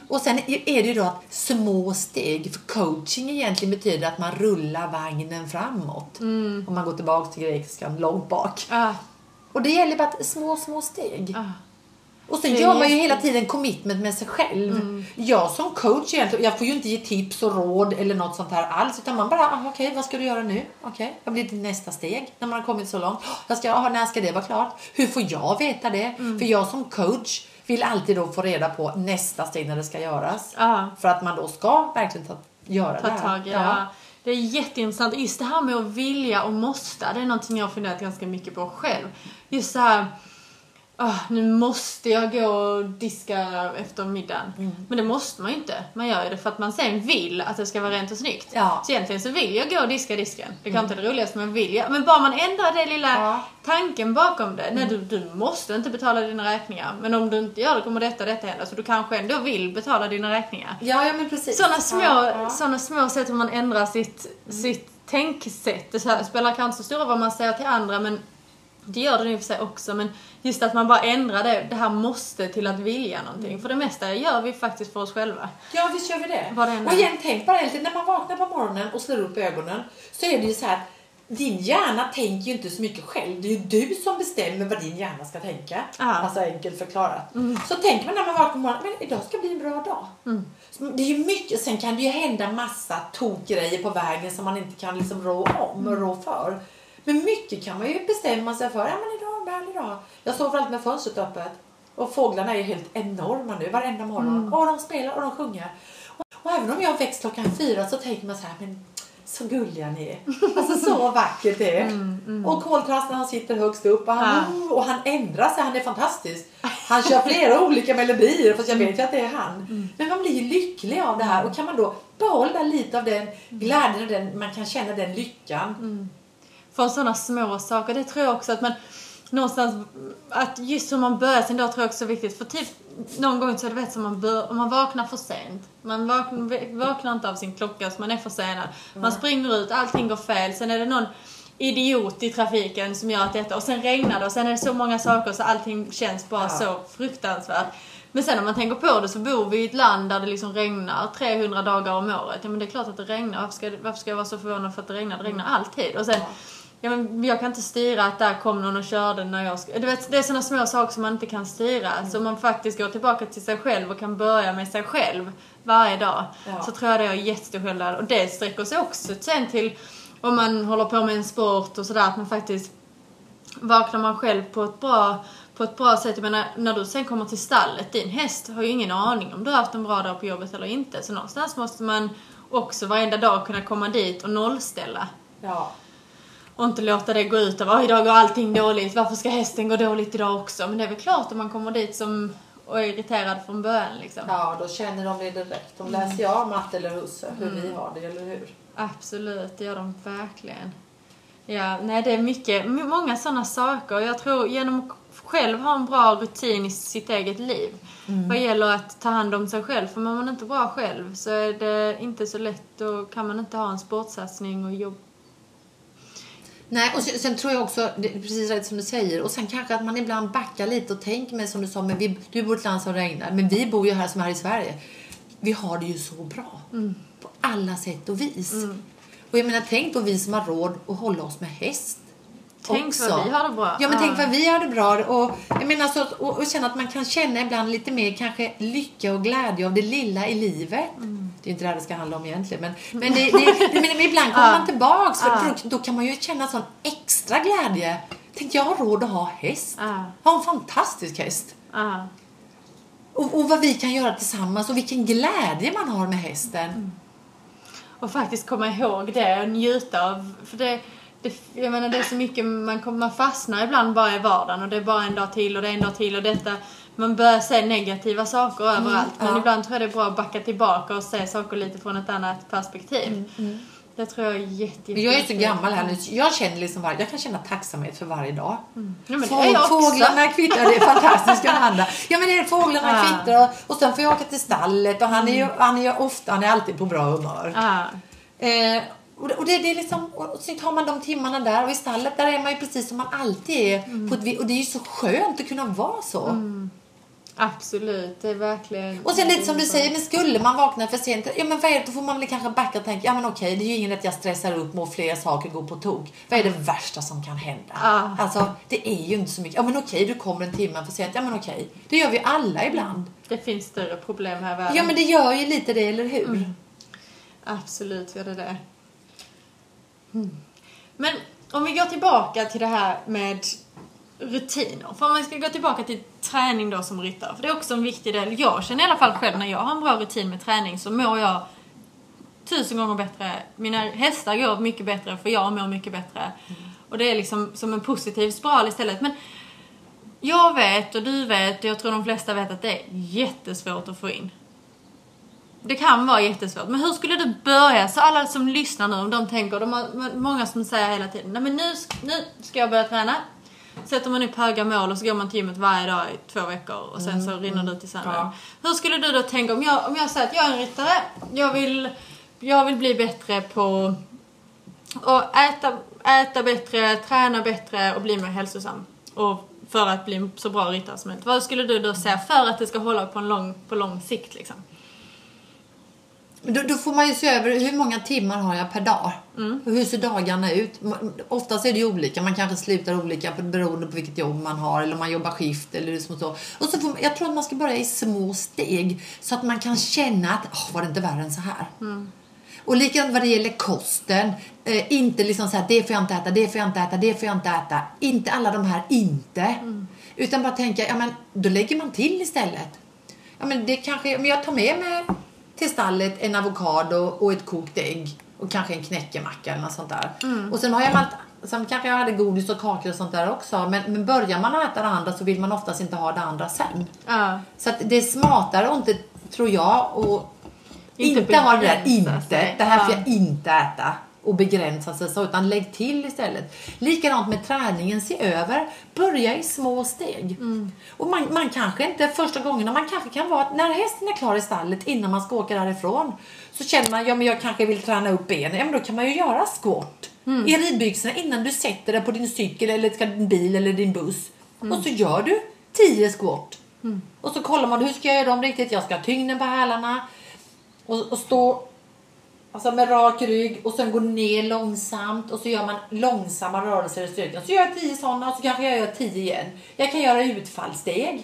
Och sen är det ju då att små steg, för coaching egentligen betyder att man rullar vagnen framåt. Om man går tillbaka till grekiskan, långt bak. Ja. Och det gäller bara att små, små steg. Ja. Och sen gör man ju hela tiden commitment med sig själv. Jag som coach egentligen, jag får ju inte ge tips och råd eller något sånt här alls. Utan man bara, ah, okej vad ska du göra nu? Okej, vad blir ditt nästa steg? När man har kommit så långt. Jag ska, ah, när ska det vara klart? Hur får jag veta det? För jag som coach vill alltid då få reda på nästa steg när det ska göras. Ja. För att man då ska verkligen ta, göra ta det här. tag det. Ja. Det är jätteintressant. Just det här med att vilja och måste, det är någonting jag har funderat ganska mycket på själv. Just så här, ah, nu måste jag gå och diska efter middagen. Mm. Men det måste man ju inte. Man gör ju det för att man sen vill att det ska vara rent och snyggt. Ja. Mm. Så egentligen så vill jag gå och diska disken. Det kan inte det roligaste men vill jag. Men bara man ändrar det lilla Ja. tanken bakom det. Nej, du, du måste inte betala dina räkningar. Men om du inte gör det kommer detta och detta hända. Så du kanske ändå vill betala dina räkningar. Ja, ja men precis. Sådana små, Ja, såna små sätt hur man ändrar sitt, sitt tänksätt. Det spelar kanske inte så stor roll vad man säger till andra men det gör det i och för sig också. Men just att man bara ändrar det, det här måste till att vilja någonting. För det mesta gör vi faktiskt för oss själva. Ja, visst gör vi det. Än och igen, tänk bara lite, när man vaknar på morgonen och slår upp ögonen så är det ju så här din hjärna tänker ju inte så mycket själv. Det är ju du som bestämmer vad din hjärna ska tänka. Ja. Alltså enkelt förklarat. Så tänker man när man vaknar på morgonen, men idag ska bli en bra dag. Så Det är ju mycket, sen kan det ju hända massa tokgrejer på vägen som man inte kan liksom rå om och rå för. Men mycket kan man ju bestämma sig för. Ja men idag är en härlig dag. Jag sover alltid med fönstret öppet. Och fåglarna är helt enorma nu varenda morgon. Och de spelar och de sjunger. Och, och även om jag väcks klockan fyra så tänker man så här, men så gulliga ni är. Alltså så vackert det är. Och koltrasten han sitter högst upp och han, och han ändrar sig, han är fantastisk. Han kör flera olika melodier fast jag vet ju att det är han. Men man blir ju lycklig av det här och kan man då behålla lite av den glädjen och den, man kan känna den lyckan. Från sådana små saker. Det tror jag också att man någonstans, att just hur man börjar sin dag tror jag också är viktigt. För typ någon gång så är det vet som man bör, om man vaknar för sent. Man vaknar, vaknar inte av sin klocka så man är försenad. Man springer ut, allting går fel. Sen är det någon idiot i trafiken som gör att detta och sen regnar det och sen är det så många saker så allting känns bara Ja. så fruktansvärt. Men sen om man tänker på det så bor vi i ett land där det liksom regnar 300 dagar om året. Ja men det är klart att det regnar. Varför ska, varför ska jag vara så förvånad för att det regnar? Det regnar alltid. Och sen, ja men jag kan inte styra att där kom någon och körde när jag ska... Du vet, det är sådana små saker som man inte kan styra. Så om man faktiskt går tillbaka till sig själv och kan börja med sig själv varje dag. Ja. Så tror jag det har jättestor skillnad. Och det sträcker sig också sen till om man håller på med en sport och sådär, att man faktiskt vaknar man själv på ett bra på ett bra sätt. Jag menar, när du sen kommer till stallet, din häst har ju ingen aning om du har haft en bra dag på jobbet eller inte. Så någonstans måste man också varenda dag kunna komma dit och nollställa. Ja. Och inte låta det gå ut över, "Oj, idag går allting dåligt, varför ska hästen gå dåligt idag också? Men det är väl klart om man kommer dit som och är irriterad från början liksom. ja, då känner de det direkt. De läser ju av matte eller husse hur vi har det, eller hur? Absolut, det gör de verkligen. Ja, nej det är mycket, många sådana saker. Jag tror genom att själv ha en bra rutin i sitt eget liv. Vad gäller att ta hand om sig själv. För mår man inte bra själv så är det inte så lätt. Då kan man inte ha en sportsatsning och jobb. Nej, och sen, sen tror jag också, precis rätt som du säger, och sen kanske att man ibland backar lite och tänker med som du sa, men vi, du bor i ett land som regnar, men vi bor ju här som här i Sverige. Vi har det ju så bra. På alla sätt och vis. Och jag menar, tänk då vi som har råd att hålla oss med häst. Tänk också. vad vi har det bra. Ja, men tänk vad vi har det bra. Och, jag menar, så, och, och känna att man kan känna ibland lite mer kanske lycka och glädje av det lilla i livet. Det är inte det här det ska handla om egentligen. Men, men, det, det, men, ibland kommer man tillbaks. För, för då, då kan man ju känna sån extra glädje. Tänk, jag har råd att ha häst. Ha en fantastisk häst. Och, och vad vi kan göra tillsammans och vilken glädje man har med hästen. Och faktiskt komma ihåg det och njuta av. För det, det, jag menar det är så mycket, man, kommer, man fastnar ibland bara i vardagen och det är bara en dag till och det är en dag till och detta. Man börjar se negativa saker överallt. Men ja. ibland tror jag det är bra att backa tillbaka och se saker lite från ett annat perspektiv. Det tror jag är jätte, jätte, jag är så gammal här nu. Jag känner liksom varje, jag kan känna tacksamhet för varje dag. Ja, men Fåg, fåglarna kvittrar, det är fantastiskt Johanna. Ja men det är fåglarna Ja. kvittrar och, och sen får jag åka till stallet och han är ju, han är ju ofta, han är alltid på bra humör. Ja. Eh, och det, och det, det är liksom, och så tar man de timmarna där och i stallet där är man ju precis som man alltid är. På ett, och det är ju så skönt att kunna vara så. Absolut, det är verkligen... Och sen lite som du säger, men skulle man vakna för sent, ja men vad är det, då får man väl kanske backa och tänka, ja men okej, det är ju ingen att jag stressar upp med och fler saker går på tok. Vad är det värsta som kan hända? Ja. Alltså, det är ju inte så mycket, ja men okej, du kommer en timme för sent, ja men okej. Det gör vi alla ibland. Det finns större problem här i världen. Ja men det gör ju lite det, eller hur? Absolut gör det det. Mm. Men om vi går tillbaka till det här med rutiner. För om man ska gå tillbaka till träning då som ryttare. För det är också en viktig del. Jag känner i alla fall själv när jag har en bra rutin med träning så mår jag tusen gånger bättre. Mina hästar går mycket bättre för jag mår mycket bättre. Och det är liksom som en positiv spiral istället. Men jag vet och du vet och jag tror de flesta vet att det är jättesvårt att få in. Det kan vara jättesvårt. Men hur skulle du börja? Så alla som lyssnar nu, om de tänker, de har många som säger hela tiden, nej men nu, nu ska jag börja träna. Sätter man upp höga mål och så går man till gymmet varje dag i två veckor och sen så rinner det ut i sanden. Ja. Hur skulle du då tänka om jag, om jag säger att jag är en ryttare, jag vill, jag vill bli bättre på att äta, äta bättre, träna bättre och bli mer hälsosam. Och för att bli så bra ryttare som möjligt. Vad skulle du då säga för att det ska hålla på, en lång, på lång sikt liksom? Då, då får man ju se över hur många timmar har jag per dag. Och hur ser dagarna ut? Oftast är det ju olika. Man kanske slutar olika beroende på vilket jobb man har eller om man jobbar skift eller så. så. Och så får, jag tror att man ska börja i små steg så att man kan känna att oh, var det inte värre än så här. Och likadant vad det gäller kosten. Eh, inte liksom så här, det får jag inte äta, det får jag inte äta, det får jag inte äta. Inte alla de här inte. Utan bara tänka, ja men då lägger man till istället. Ja men det kanske, men jag tar med mig till stallet en avokado och ett kokt ägg och kanske en knäckemacka eller något sånt där. Och sen har jag allt, sen kanske jag hade godis och kakor och sånt där också. Men, men börjar man äta det andra så vill man oftast inte ha det andra sen. Ja. Så att det är smartare och inte, tror jag, och Inte inte, ha det där inte. Det här får Ja. jag inte äta och begränsa sig så, utan lägg till istället. Likadant med träningen, se över. Börja i små steg. Mm. Och man, man kanske inte första gången, man kanske kan vara att när hästen är klar i stallet innan man ska åka därifrån så känner man, ja men jag kanske vill träna upp benen. Ja men då kan man ju göra squat Mm. i ridbyxorna innan du sätter dig på din cykel eller ska din bil eller din buss. Mm. Och så gör du 10 squat. Och så kollar man hur ska jag göra dem riktigt. Jag ska ha tyngden på hälarna och, och stå alltså med rak rygg och sen gå ner långsamt och så gör man långsamma rörelser i styrkan. Så gör jag 10 sådana och så kanske jag gör 10 igen. Jag kan göra utfallssteg.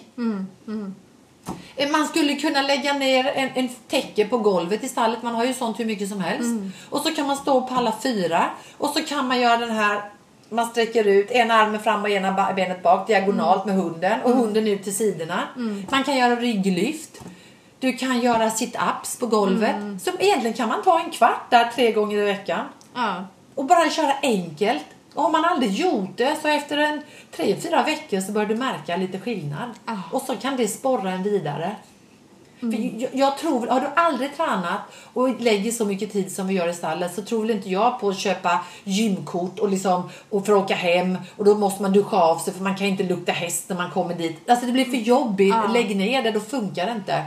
Eh, Man skulle kunna lägga ner en, en täcke på golvet i stallet. Man har ju sånt hur mycket som helst. Och så kan man stå på alla fyra. Och så kan man göra den här man sträcker ut ena armen fram och ena benet bak diagonalt med hunden och hunden ut till sidorna. Man kan göra rygglyft. Du kan göra sit-ups på golvet. Så egentligen kan man ta en kvart där tre gånger i veckan Ja. och bara köra enkelt. Och har man aldrig gjort det så efter en tre, fyra veckor så börjar du märka lite skillnad. Ah. Och så kan det sporra en vidare. För jag, jag tror, har du aldrig tränat och lägger så mycket tid som vi gör i stallet så tror väl inte jag på att köpa gymkort och liksom och för att åka hem och då måste man duscha av sig för man kan inte lukta häst när man kommer dit. Alltså det blir för jobbigt. Ja. Lägg ner det, då funkar det inte.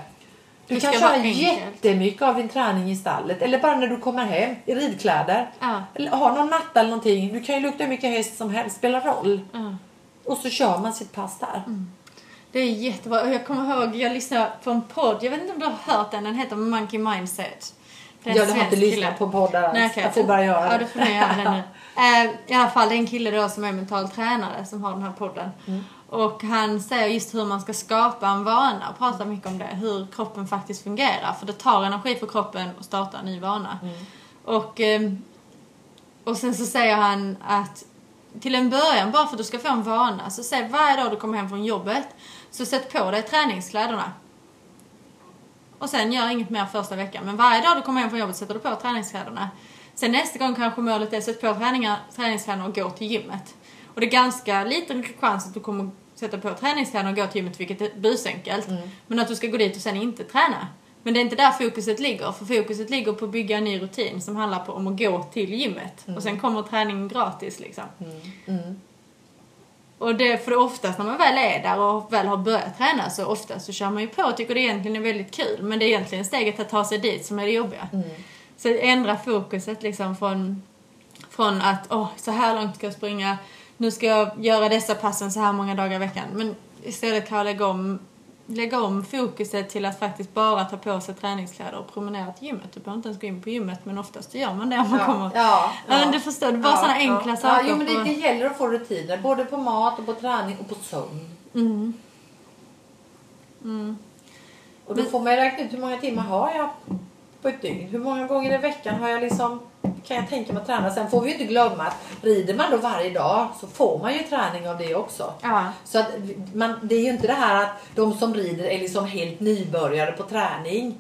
Du kan köra enkelt. jättemycket av din träning i stallet eller bara när du kommer hem i ridkläder. Ja. Eller ha någon matta eller någonting. Du kan ju lukta hur mycket häst som helst, spelar roll. Ja. Och så kör man sitt pass där. Det är jättebra. Jag kommer ihåg, jag lyssnade på en podd, jag vet inte om du har hört den, den heter Monkey Mindset. Det är en Jag har inte lyssnat på poddar. Nej, okej. Jag får bara göra Ja, det. du får nog göra det nu. Eh, I alla fall, det är en kille då som är mental tränare som har den här podden. Mm. Och han säger just hur man ska skapa en vana och pratar mycket om det. Hur kroppen faktiskt fungerar. För det tar energi för kroppen att starta en ny vana. Mm. Och, ehm, och sen så säger han att till en början, bara för att du ska få en vana, så säg varje dag du kommer hem från jobbet, så sätt på dig träningskläderna. Och sen gör inget mer första veckan. Men varje dag du kommer hem från jobbet sätter du på träningskläderna. Sen nästa gång kanske målet är sätt på träningar, träningskläderna och gå till gymmet. Och det är ganska liten chans att du kommer sätta på träningskläderna och gå till gymmet, vilket är busenkelt. Men att du ska gå dit och sen inte träna. Men det är inte där fokuset ligger. För fokuset ligger på att bygga en ny rutin som handlar på om att gå till gymmet. Och sen kommer träningen gratis liksom. Mm. Och det, för oftast när man väl är där och väl har börjat träna så oftast så kör man ju på och tycker det egentligen är väldigt kul. Men det är egentligen steget att ta sig dit som är det jobbiga. Så ändra fokuset liksom från, från att åh, så här långt ska jag springa, nu ska jag göra dessa passen så här många dagar i veckan. Men istället kan jag lägga om, lägga om fokuset till att faktiskt bara ta på sig träningskläder och promenera till gymmet. Du behöver inte ens gå in på gymmet men oftast gör man det om man kommer. ja, Ja, men du förstår, det bara sådana enkla ja. saker. Ja, jo, men det, det gäller att få rutiner. Både på mat, och på träning och på sömn. Mm. Och då får man ju räkna ut hur många timmar har jag på ett dygn. Hur många gånger i veckan har jag liksom kan jag tänka mig att träna. Sen får vi ju inte glömma att rider man då varje dag så får man ju träning av det också. Ja. Så att man, det är ju inte det här att de som rider är liksom helt nybörjare på träning.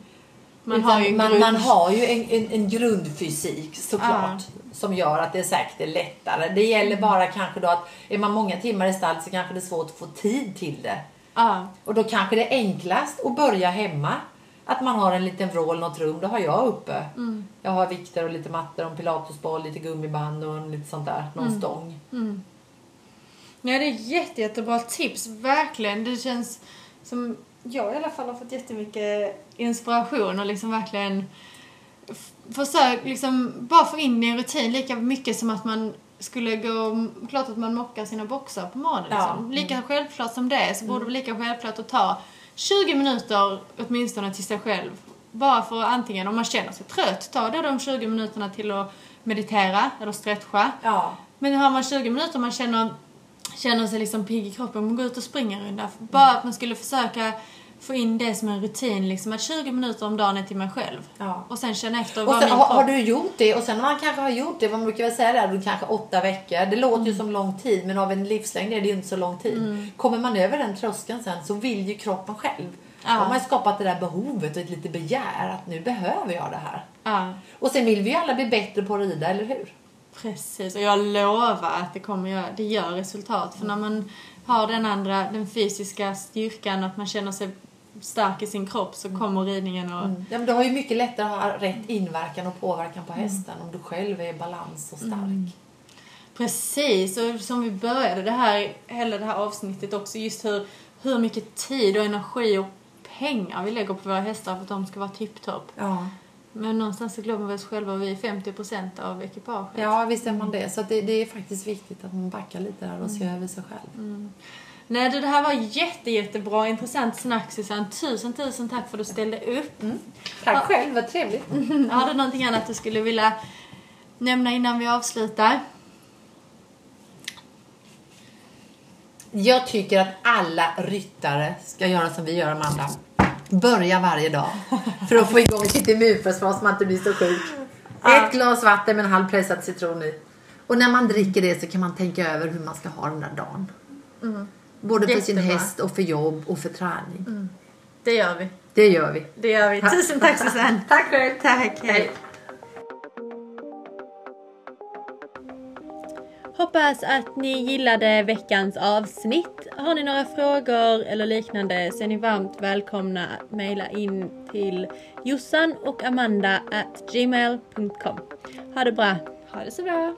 Man har ju man, grund- man har ju en, en, en grundfysik såklart. Som gör att det säkert är lättare. Det gäller Mm. bara kanske då att är man många timmar i stall så kanske det är svårt att få tid till det. Ja. Och då kanske det är enklast att börja hemma. Att man har en liten vrå eller något rum, det har jag uppe. Mm. Jag har vikter och lite mattor och en pilatesboll, lite gummiband och lite sånt där. Någon Mm. stång. Ja, det är jätte, jättebra tips. Verkligen. Det känns som jag i alla fall har fått jättemycket inspiration och liksom verkligen försök liksom bara få in i en rutin lika mycket som att man skulle gå, klart att man mockar sina boxar på morgonen. Ja. Mm. Liksom. Lika självklart som det så borde det vara lika självklart att ta 20 minuter åtminstone till sig själv. Bara för att antingen om man känner sig trött, ta då de 20 minuterna till att meditera eller stretcha. Ja. Men har man 20 minuter och man känner, känner sig liksom pigg i kroppen, man går ut och springer en runda. Bara att man skulle försöka få in det som en rutin, liksom att 20 minuter om dagen är till mig själv. Ja. Och sen känna efter Och sen, min har, har du gjort det och sen när man kanske har gjort det, man brukar väl säga där, då kanske åtta veckor. Det låter Mm. ju som lång tid men av en livslängd är det ju inte så lång tid. Kommer man över den tröskeln sen så vill ju kroppen själv. Ja. Då har man skapat det där behovet och ett lite begär att nu behöver jag det här. Ja, Och sen vill vi ju alla bli bättre på att rida, eller hur? precis. Och jag lovar att det kommer göra, det gör resultat. För när man har den andra, den fysiska styrkan, att man känner sig stark i sin kropp så kommer ridningen och... Ja, men du har ju mycket lättare att ha rätt inverkan och påverkan Mm. på hästen om du själv är i balans och stark. Precis, och som vi började det här, hela det här avsnittet också, just hur, hur mycket tid och energi och pengar vi lägger på våra hästar för att de ska vara tipptopp. Ja. Men någonstans så glömmer vi oss själva vi är 50% av ekipaget. ja, visst är man det. Så det, det är faktiskt viktigt att man backar lite där och ser Mm. över sig själv. Nej du, det här var jätte, jättebra, intressant snack Susanne. Tusen, tusen tack för att du ställde upp. Tack själv, vad trevligt. Har du någonting annat du skulle vilja nämna innan vi avslutar? Jag tycker att alla ryttare ska göra som vi gör, Amanda. Börja varje dag. För att få igång sitt immunförsvar så man inte blir så sjuk. Ett glas vatten med en halv pressad citron i. Och när man dricker det så kan man tänka över hur man ska ha den där dagen. Både för sin Jättebra. häst och för jobb och för träning. Det gör vi. Det gör vi. Det gör vi. Tusen tack Susanne. Tack själv. Tack, hej. Hoppas att ni gillade veckans avsnitt. Har ni några frågor eller liknande så är ni varmt välkomna att mejla in till jossan och amanda at gmail.com. Ha det bra! Ha det så bra!